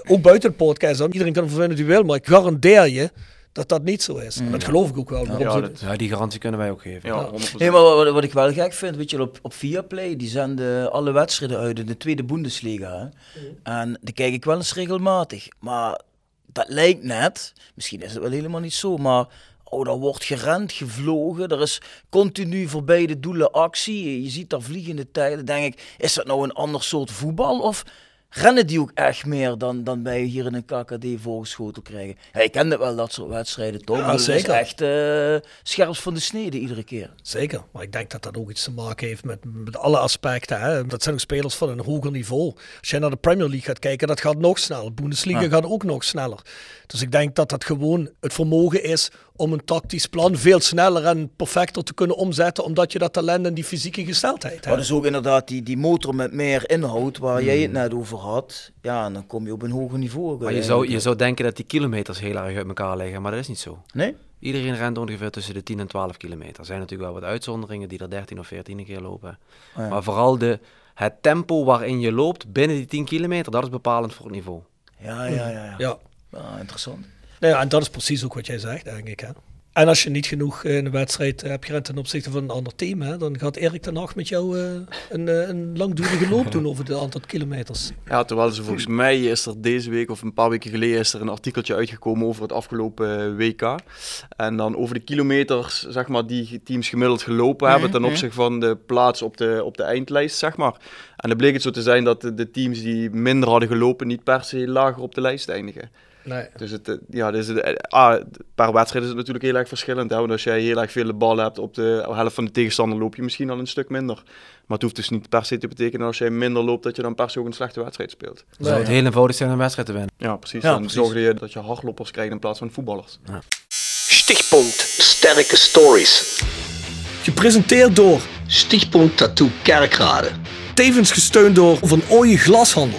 Ook buiten de podcast, dan. iedereen kan wat hij wil, maar ik garandeer je dat dat niet zo is. En dat geloof ik ook wel. Ja, dat- Ja, die garantie kunnen wij ook geven. Ja, 100%. Nee, maar wat, wat ik wel gek vind, weet je, op, op Viaplay, die zenden alle wedstrijden uit in de tweede Bundesliga. Hè? En die kijk ik wel eens regelmatig. Maar dat lijkt net, misschien is het wel helemaal niet zo, maar oh, daar wordt gerend, gevlogen. Er is continu voor beide doelen actie. Je ziet daar vliegende tijden. denk ik, is dat nou een ander soort voetbal? Of rennen die ook echt meer dan, dan wij hier in een KKD voorgeschoten krijgen? Ja, ik ken het wel, dat soort wedstrijden toch? Ja, het is echt eh scherps van de snede iedere keer. Zeker, maar ik denk dat dat ook iets te maken heeft met, met alle aspecten. Hè. Dat zijn ook spelers van een hoger niveau. Als je naar de Premier League gaat kijken, dat gaat nog sneller. Bundesliga Ja. gaat ook nog sneller. Dus ik denk dat dat gewoon het vermogen is om een tactisch plan veel sneller en perfecter te kunnen omzetten, omdat je dat talent en die fysieke gesteldheid Maar hebt. dus ook inderdaad die, die motor met meer inhoud waar jij het net over had. Ja, en dan kom je op een hoger niveau. Maar je zou, je zou denken dat die kilometers heel erg uit elkaar liggen, maar dat is niet zo. Nee? Iedereen rent ongeveer tussen de 10 en 12 kilometer. Er zijn natuurlijk wel wat uitzonderingen die er 13 of 14 een keer lopen. Oh ja. Maar vooral de, het tempo waarin je loopt binnen die 10 kilometer, dat is bepalend voor het niveau. Ja, ja, ja. ja. Ja. Ah, interessant. Nou ja, en dat is precies ook wat jij zegt, denk ik. Hè. En als je niet genoeg eh, in een wedstrijd hebt gerend ten opzichte van een ander team, hè, dan gaat Erik ten Hag met jou eh, een, eh, een langdurige loop [laughs] doen over de aantal kilometers. Ja, terwijl ze volgens mij is er deze week of een paar weken geleden is er een artikeltje uitgekomen over het afgelopen WK. En dan over de kilometers, zeg maar, die teams gemiddeld gelopen hebben ten opzichte van de plaats op de, op de eindlijst, zeg maar. En dan bleek het zo te zijn dat de teams die minder hadden gelopen niet per se lager op de lijst eindigen. Nee. Dus het, eh, ja, dus het, eh, ah, per wedstrijd is het natuurlijk heel erg verschillend. Hè? Want als jij heel erg veel bal hebt op de helft van de tegenstander, loop je misschien al een stuk minder. Maar het hoeft dus niet per se te betekenen als jij minder loopt, dat je dan per se ook een slechte wedstrijd speelt. Het zou het heel eenvoudig zijn om een wedstrijd te winnen. Ja, precies. Ja, dan precies. zorg je dat je hardlopers krijgt in plaats van voetballers. Stichtpunt Sterke Stories. Gepresenteerd door, Stichtpunt Tattoo Kerkrade. tevens gesteund door Van Ooyen Glashandel.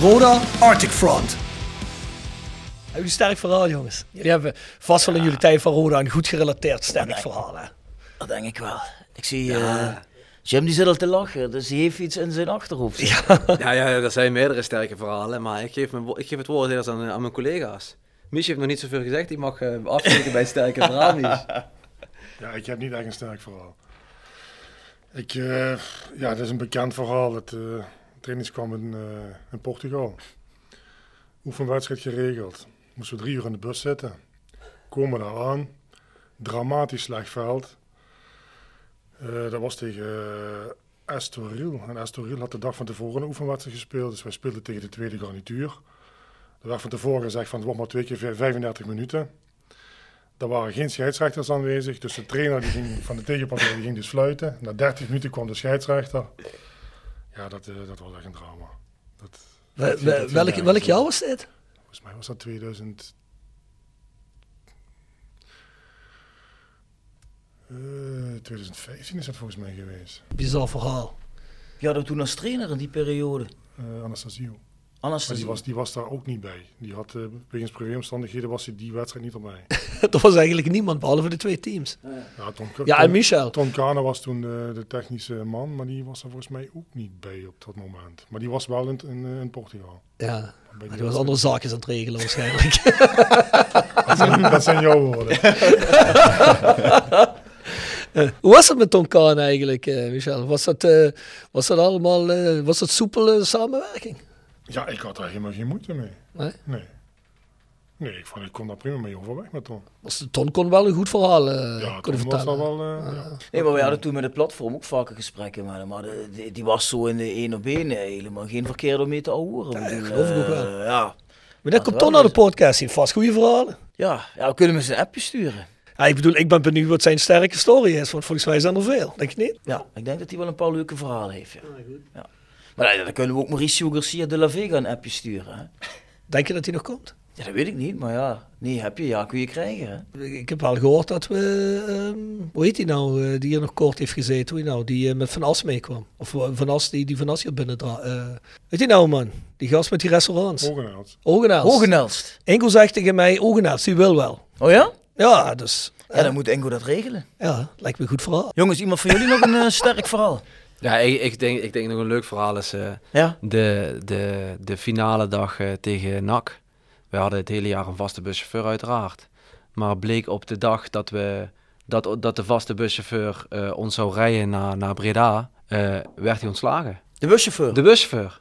Roda Arctic Front. Hebben jullie een sterk verhaal, jongens? Jullie hebben vast wel in jullie tijd van Roda een goed gerelateerd sterk verhaal. Hè? Dat denk ik wel. Ik zie... eh, Jim die zit al te lachen, dus die heeft iets in zijn achterhoofd. Ja. [laughs] Ja, ja, er zijn meerdere sterke verhalen, maar ik geef, mijn, ik geef het woord eerst aan, aan mijn collega's. Mies heeft nog niet zoveel gezegd, die mag eh afspreken bij sterke verhaal, Mies. [laughs] Ja, ik heb niet echt een sterk verhaal. Ik, eh, ja, het is een bekend verhaal. Het uh, trainingskamp in, eh, in Portugal. Oefenwedstrijd geregeld. Moesten we drie uur in de bus zitten. Komen daar aan. Dramatisch slecht veld. Eh, dat was tegen uh, Estoril. En Estoril had de dag van tevoren een oefenwedstrijd gespeeld. Dus wij speelden tegen de tweede garnituur. Er werd van tevoren gezegd van het wordt maar twee keer vij- 35 minuten. Er waren geen scheidsrechters aanwezig, dus de trainer die ging, van de tegenpartij die ging dus fluiten. Na 30 minuten kwam de scheidsrechter. Ja, dat, eh, dat was echt een drama. Dat, Wel- dat- wel- dat- welk, welk jaar was dit? Volgens mij was dat 2000. eh, 2015 is dat volgens mij geweest. Bizar verhaal. Je had hem toen als trainer in die periode. Eh Anastasio. Maar die was, die was daar ook niet bij. Die had, eh wegens privéomstandigheden was hij die wedstrijd niet erbij. [laughs] er was eigenlijk niemand behalve de twee teams. Ja, Tom, Ja, en Michel. Tom Kane was toen de, de technische man, maar die was er volgens mij ook niet bij op dat moment. Maar die was wel in, in, eh, in Portugal. Ja, maar die die was andere zaakjes aan het regelen waarschijnlijk. [laughs] [laughs] Dat zijn, dat zijn jouw woorden. Eh, hoe was het met Tom Kahn eigenlijk, eh, Michel? Was dat, eh, was dat allemaal eh, was dat soepele samenwerking? Ja, ik had daar helemaal geen moeite mee. Nee? Nee. Nee, ik, vond, ik kon daar prima mee overweg met. Was de Ton kon wel een goed verhaal eh Ja, kunnen was vertellen. daar wel... eh, ja. Nee, maar we hadden toen met het platform ook vaker gesprekken met hem. Maar de- die, die was zo in de één op één eh, helemaal geen verkeerde om mee te ouwen. Ja, geloof ik ook wel. ja. Maar dat komt toch naar de podcast, hij heeft vast goede verhalen. Ja, ja, we kunnen hem eens een appje sturen. Ja, ik bedoel, ik ben benieuwd wat zijn sterke story is, want volgens mij zijn er veel. Denk je niet? Ja, ik denk dat hij wel een paar leuke verhalen heeft. Ja. Ja. Maar dan kunnen we ook Mauricio Garcia de la Vega een appje sturen. Hè? [laughs] Denk je dat hij nog komt? Ja, dat weet ik niet, maar ja, nee, heb je, ja, kun je krijgen. Hè? Ik heb wel gehoord dat we, ehm, hoe heet die nou, eh, die hier nog kort heeft gezeten, hoe heet die nou, die eh, met Van As meekwam. Of eh, Van As, die, die Van As hier binnen uh, Weet je nou man, die gast met die restaurants. Ogenheld. Ogenels. Hogenelst. Enkel zegt tegen mij, Ogenels, die wil wel. Oh ja? Ja, dus, Ja, dan moet Engo dat regelen. ja, lijkt me een goed verhaal. Jongens, iemand van jullie nog een sterk verhaal? Ja, ik, ik, denk, ik denk nog een leuk verhaal is eh, Ja? de, de, de finale dag eh, tegen NAC. We hadden het hele jaar een vaste buschauffeur uiteraard. Maar bleek op de dag dat, we, dat, dat de vaste buschauffeur eh, ons zou rijden naar, naar Breda, werd hij ontslagen. De buschauffeur. De buschauffeur.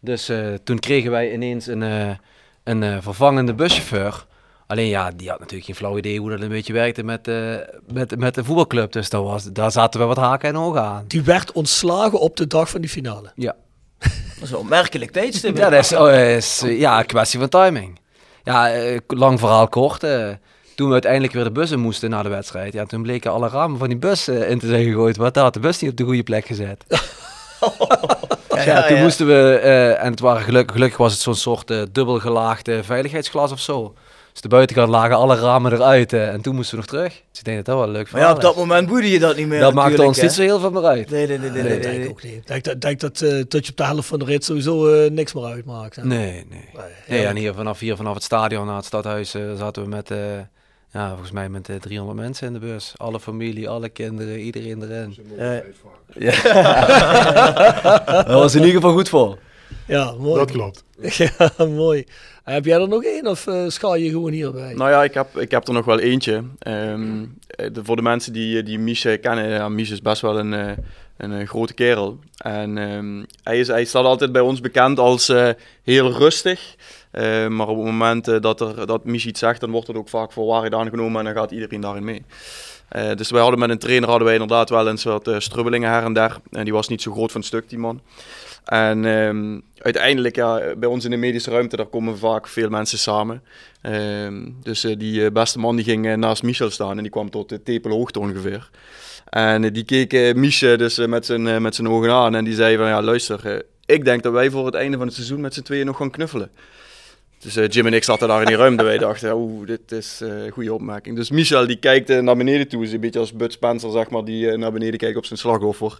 Dus toen kregen wij ineens een, een vervangende buschauffeur. Alleen ja, die had natuurlijk geen flauw idee hoe dat een beetje werkte met, eh, met, met de voetbalclub. Dus daar, was, daar zaten we wat haken en ogen aan. Die werd ontslagen op de dag van die finale. Ja, Dat is een opmerkelijk tijdstip. ja dat is, oh, is ja, een kwestie van timing. Ja, eh, lang verhaal kort. eh, toen we uiteindelijk weer de bus in moesten na de wedstrijd, ja, toen bleken alle ramen van die bus in te zijn gegooid. Want daar had de bus niet op de goede plek gezet. [laughs] Ja, Ja, toen ja. moesten we, eh, en het waren gelukkig, gelukkig was het zo'n soort eh, dubbel gelaagde veiligheidsglas of zo. Dus de buitenkant lagen alle ramen eruit en toen moesten we nog terug. Dus ik denk dat dat wel een leuk Maar ja, op dat is. moment boeide je dat niet meer Dat maakte ons hè? niet zo heel veel meer uit. Nee, nee, nee, nee. Nee, nee, denk ook niet. Denk, dat- denk dat, eh, dat je op de helft van de rit sowieso eh, niks meer uitmaakt. hè. Nee, nee. Nee, en hier vanaf, hier vanaf het stadion naar het stadhuis eh, zaten we met, eh, ja, volgens mij met eh, 300 mensen in de bus. Alle familie, alle kinderen, iedereen erin. Eh, Ja. [laughs] dat was in ieder geval goed voor. Ja, mooi. Dat klopt. [laughs] Ja, mooi. Heb jij er nog één of eh schaal je gewoon hierbij? Nou ja, ik heb, ik heb er nog wel eentje. Ehm, eh, de, voor de mensen die, die Mies kennen, ja, Mies is best wel een, eh, een, eh, grote kerel. En ehm, hij, is, hij staat altijd bij ons bekend als eh, heel rustig. Eh, maar op het moment eh, dat, er, dat Mies iets zegt, dan wordt het ook vaak voor waarheid aangenomen en dan gaat iedereen daarin mee. Eh, dus wij hadden met een trainer hadden wij inderdaad wel een soort eh, strubbelingen her en der. En die was niet zo groot van stuk, die man. En ehm, uiteindelijk, ja, bij ons in de medische ruimte, daar komen vaak veel mensen samen. Ehm, dus eh, die eh, beste man die ging eh, naast Michel staan en die kwam tot de tepelhoogte ongeveer. En die keek Michel dus met, zijn, met zijn ogen aan en die zei van ja luister, ik denk dat wij voor het einde van het seizoen met z'n tweeën nog gaan knuffelen. Dus Jim en ik zaten daar in die ruimte. Wij dachten, oeh, dit is een goede opmerking. Dus Michel die kijkt naar beneden toe. Is een beetje als Bud Spencer, zeg maar, die naar beneden kijkt op zijn slachtoffer.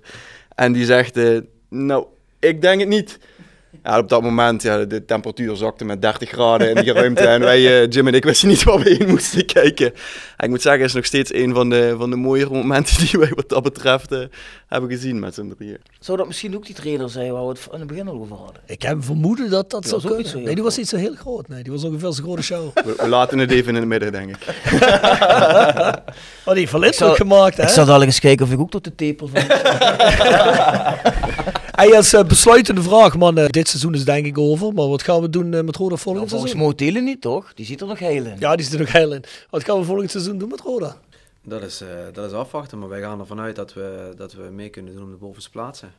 En die zegt, nou, ik denk het niet. Ja, op dat moment, ja, de temperatuur zakte met 30 graden in die ruimte. En wij, eh, Jim en ik, wisten niet waar we heen moesten kijken. En ik moet zeggen, het is nog steeds een van de, van de mooiere momenten die wij wat dat betreft eh, hebben gezien met z'n drieën. Zou dat misschien ook die trainer zijn waar we het aan het begin al over hadden? Ik heb vermoeden dat dat zou kunnen. zo nee, die was niet zo heel groot. Nee, die was ongeveer zo'n grote show. [laughs] We, we laten het even in het midden, denk ik. [laughs] Oh, die heeft wel gemaakt, hè? Ik zal dadelijk eens kijken of ik ook tot de tepel van. [laughs] Hey, als eh, besluitende vraag, man. eh, dit seizoen is denk ik over. Maar wat gaan we doen eh, met Roda volgend Volgens seizoen? Motelen niet, toch? Die zit er nog heel in. Ja, die zit er nog heel in. Wat gaan we volgend seizoen doen met Roda? Dat is, eh, dat is afwachten, maar wij gaan ervan uit dat we, dat we mee kunnen doen om de bovenste plaatsen.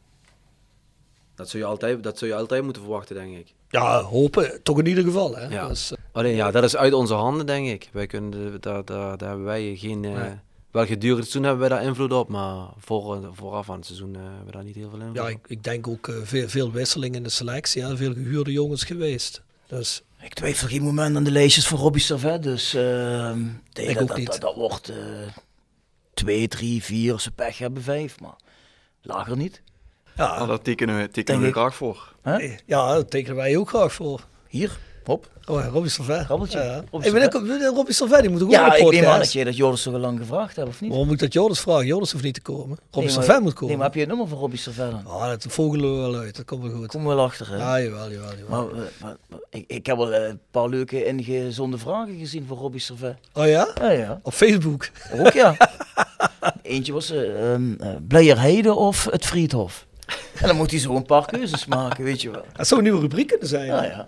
Dat zul, je altijd, dat zul je altijd moeten verwachten, denk ik. Ja, hopen. Toch in ieder geval, hè? Ja. Dus, Alleen ja, dat is uit onze handen, denk ik. Wij kunnen, daar, daar, daar hebben wij geen... eh, Nee. Wel gedurende het seizoen hebben wij daar invloed op, maar voor, eh, vooraf aan het seizoen eh, hebben we daar niet heel veel invloed ja, op. ik, ik denk ook eh, veel, veel wisseling in de selectie. Hè? Veel gehuurde jongens geweest. Dus Ik twijfel geen moment aan de lijstjes van Robbie Servet, dus ehm, nee, Ik dat, ook dat, niet. Dat, dat wordt eh, twee, drie, vier, als ze pech hebben, vijf, maar lager niet. ja, Nou, daar tekenen we, tekenen we Denk graag voor. Hè? ja, daar tekenen wij ook graag voor. Hier, hop. Oh, ja, Robbie Servet. Krabbeltje. Ja. Robbie Hey, Robbie die moet ook op Ja, ik neem aan podcast. dat je dat Joris zo lang gevraagd hebt, of niet? Waarom moet ik dat Joris vragen? Joris hoeft niet te komen. Robbie Nee, moet komen. Nee, maar heb je het nummer van Robbie Servet dan? Ah, dat vogelen we wel uit. Dat komt wel goed. Kom wel achter, hè? Ja, jawel, jawel, jawel. Maar, eh, maar- maar ik, ik heb wel eh, een paar leuke ingezonde vragen gezien voor Robbie Servet. Oh ja? Ja, ja. Op Facebook. Ook ja. [laughs] Eentje was ehm, eh, Blijerheide of het Friedhof. [laughs] En dan moet hij zo een paar keuzes maken, weet je wel. Dat zou een nieuwe rubriek kunnen zijn. Ja, ja.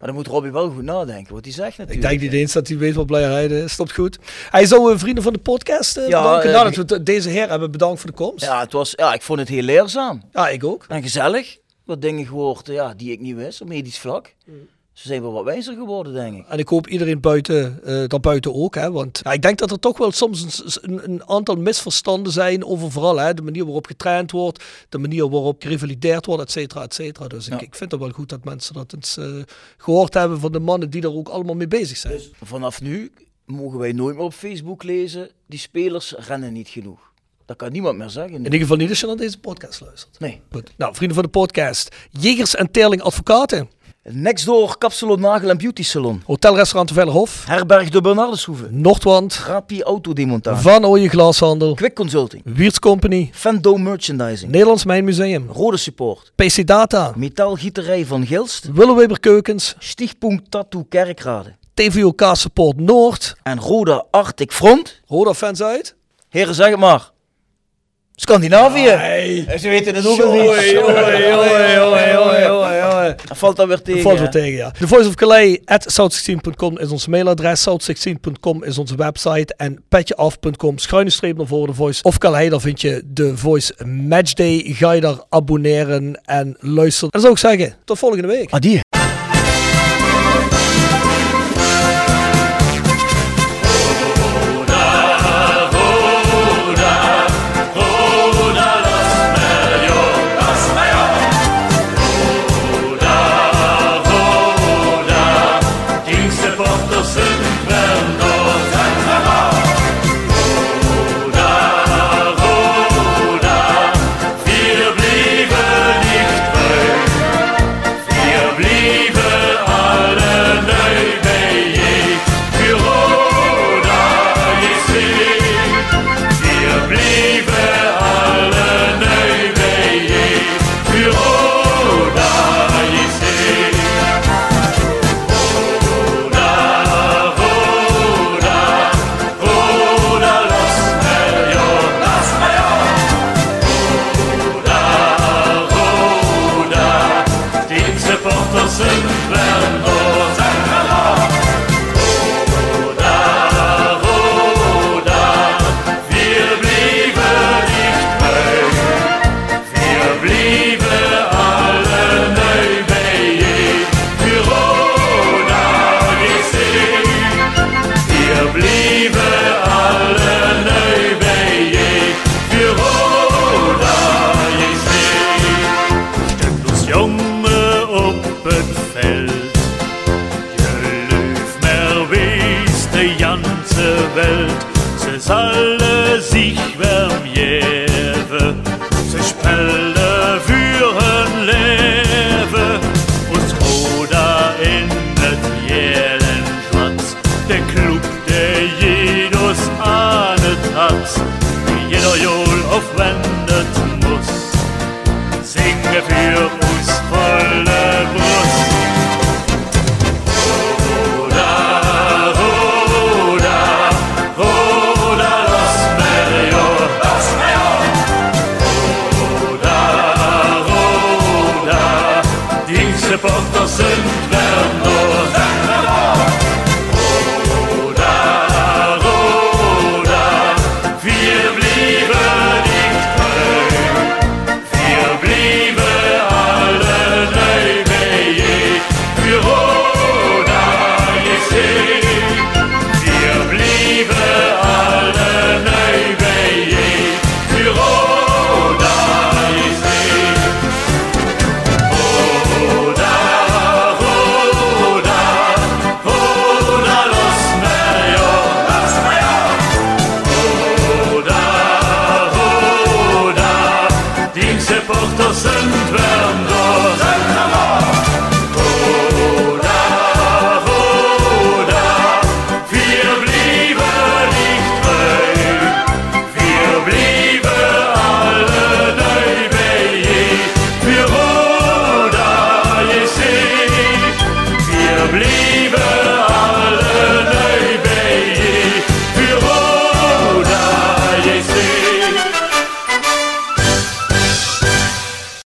Maar dan moet Robbie wel goed nadenken wat hij zegt Ik natuurlijk. denk niet eens dat hij weet wat Blijerheid is. Stopt goed. Hij zou vrienden van de podcast eh, Ja, bedanken. eh, Nadat we t- deze heer hebben bedankt voor de komst. Ja, het was, ja, ik vond het heel leerzaam. Ja, ik ook. En gezellig. Wat dingen gehoord eh, ja, die ik niet wist op medisch vlak. Ze zijn wel wat wijzer geworden, denk ik. En ik hoop iedereen buiten, eh daarbuiten ook. Hè? Want ja, ik denk dat er toch wel soms een, een, aantal misverstanden zijn over vooral hè, de manier waarop getraind wordt, de manier waarop gerevalideerd wordt, et cetera, et cetera. Dus ik, Ja. ik vind het wel goed dat mensen dat eens eh, gehoord hebben van de mannen die er ook allemaal mee bezig zijn. Dus vanaf nu mogen wij nooit meer op Facebook lezen, die spelers rennen niet genoeg. Dat kan niemand meer zeggen. In ieder geval niet als je naar deze podcast luistert. Nee. Goed. Nou, vrienden van de podcast. Jegers en Terling Advocaten. Nextdoor Kapsalon Nagel en Beauty Salon. Hotelrestaurant Vellerhof. Herberg de Bernardeshoeve. Noordwand. Rapi Autodemontage. Van Ooyen Glashandel. Quick Consulting. Wiertz Company. Fendo Merchandising. Nederlands Mijnmuseum. Rode Support. PC Data. Metaalgieterij van Gilst. Willeweber Keukens. Stichtpunt Tattoo Kerkrade. TVOK Support Noord. En Roda Arctic Front. Roda fans uit. Heren, zeg het maar. Scandinavië. Ze weten het ook wel niet. [laughs] Dat valt dan weer tegen. Valt weer tegen, ja. The Voice of Calais at south16.com is ons mailadres. South16.com is onze website. En petjeaf.com, schuine streep naar voren, The Voice of Calais. Daar vind je de Voice Matchday. Ga je daar abonneren en luisteren. En dan zou ik zeggen, tot volgende week. Adieu.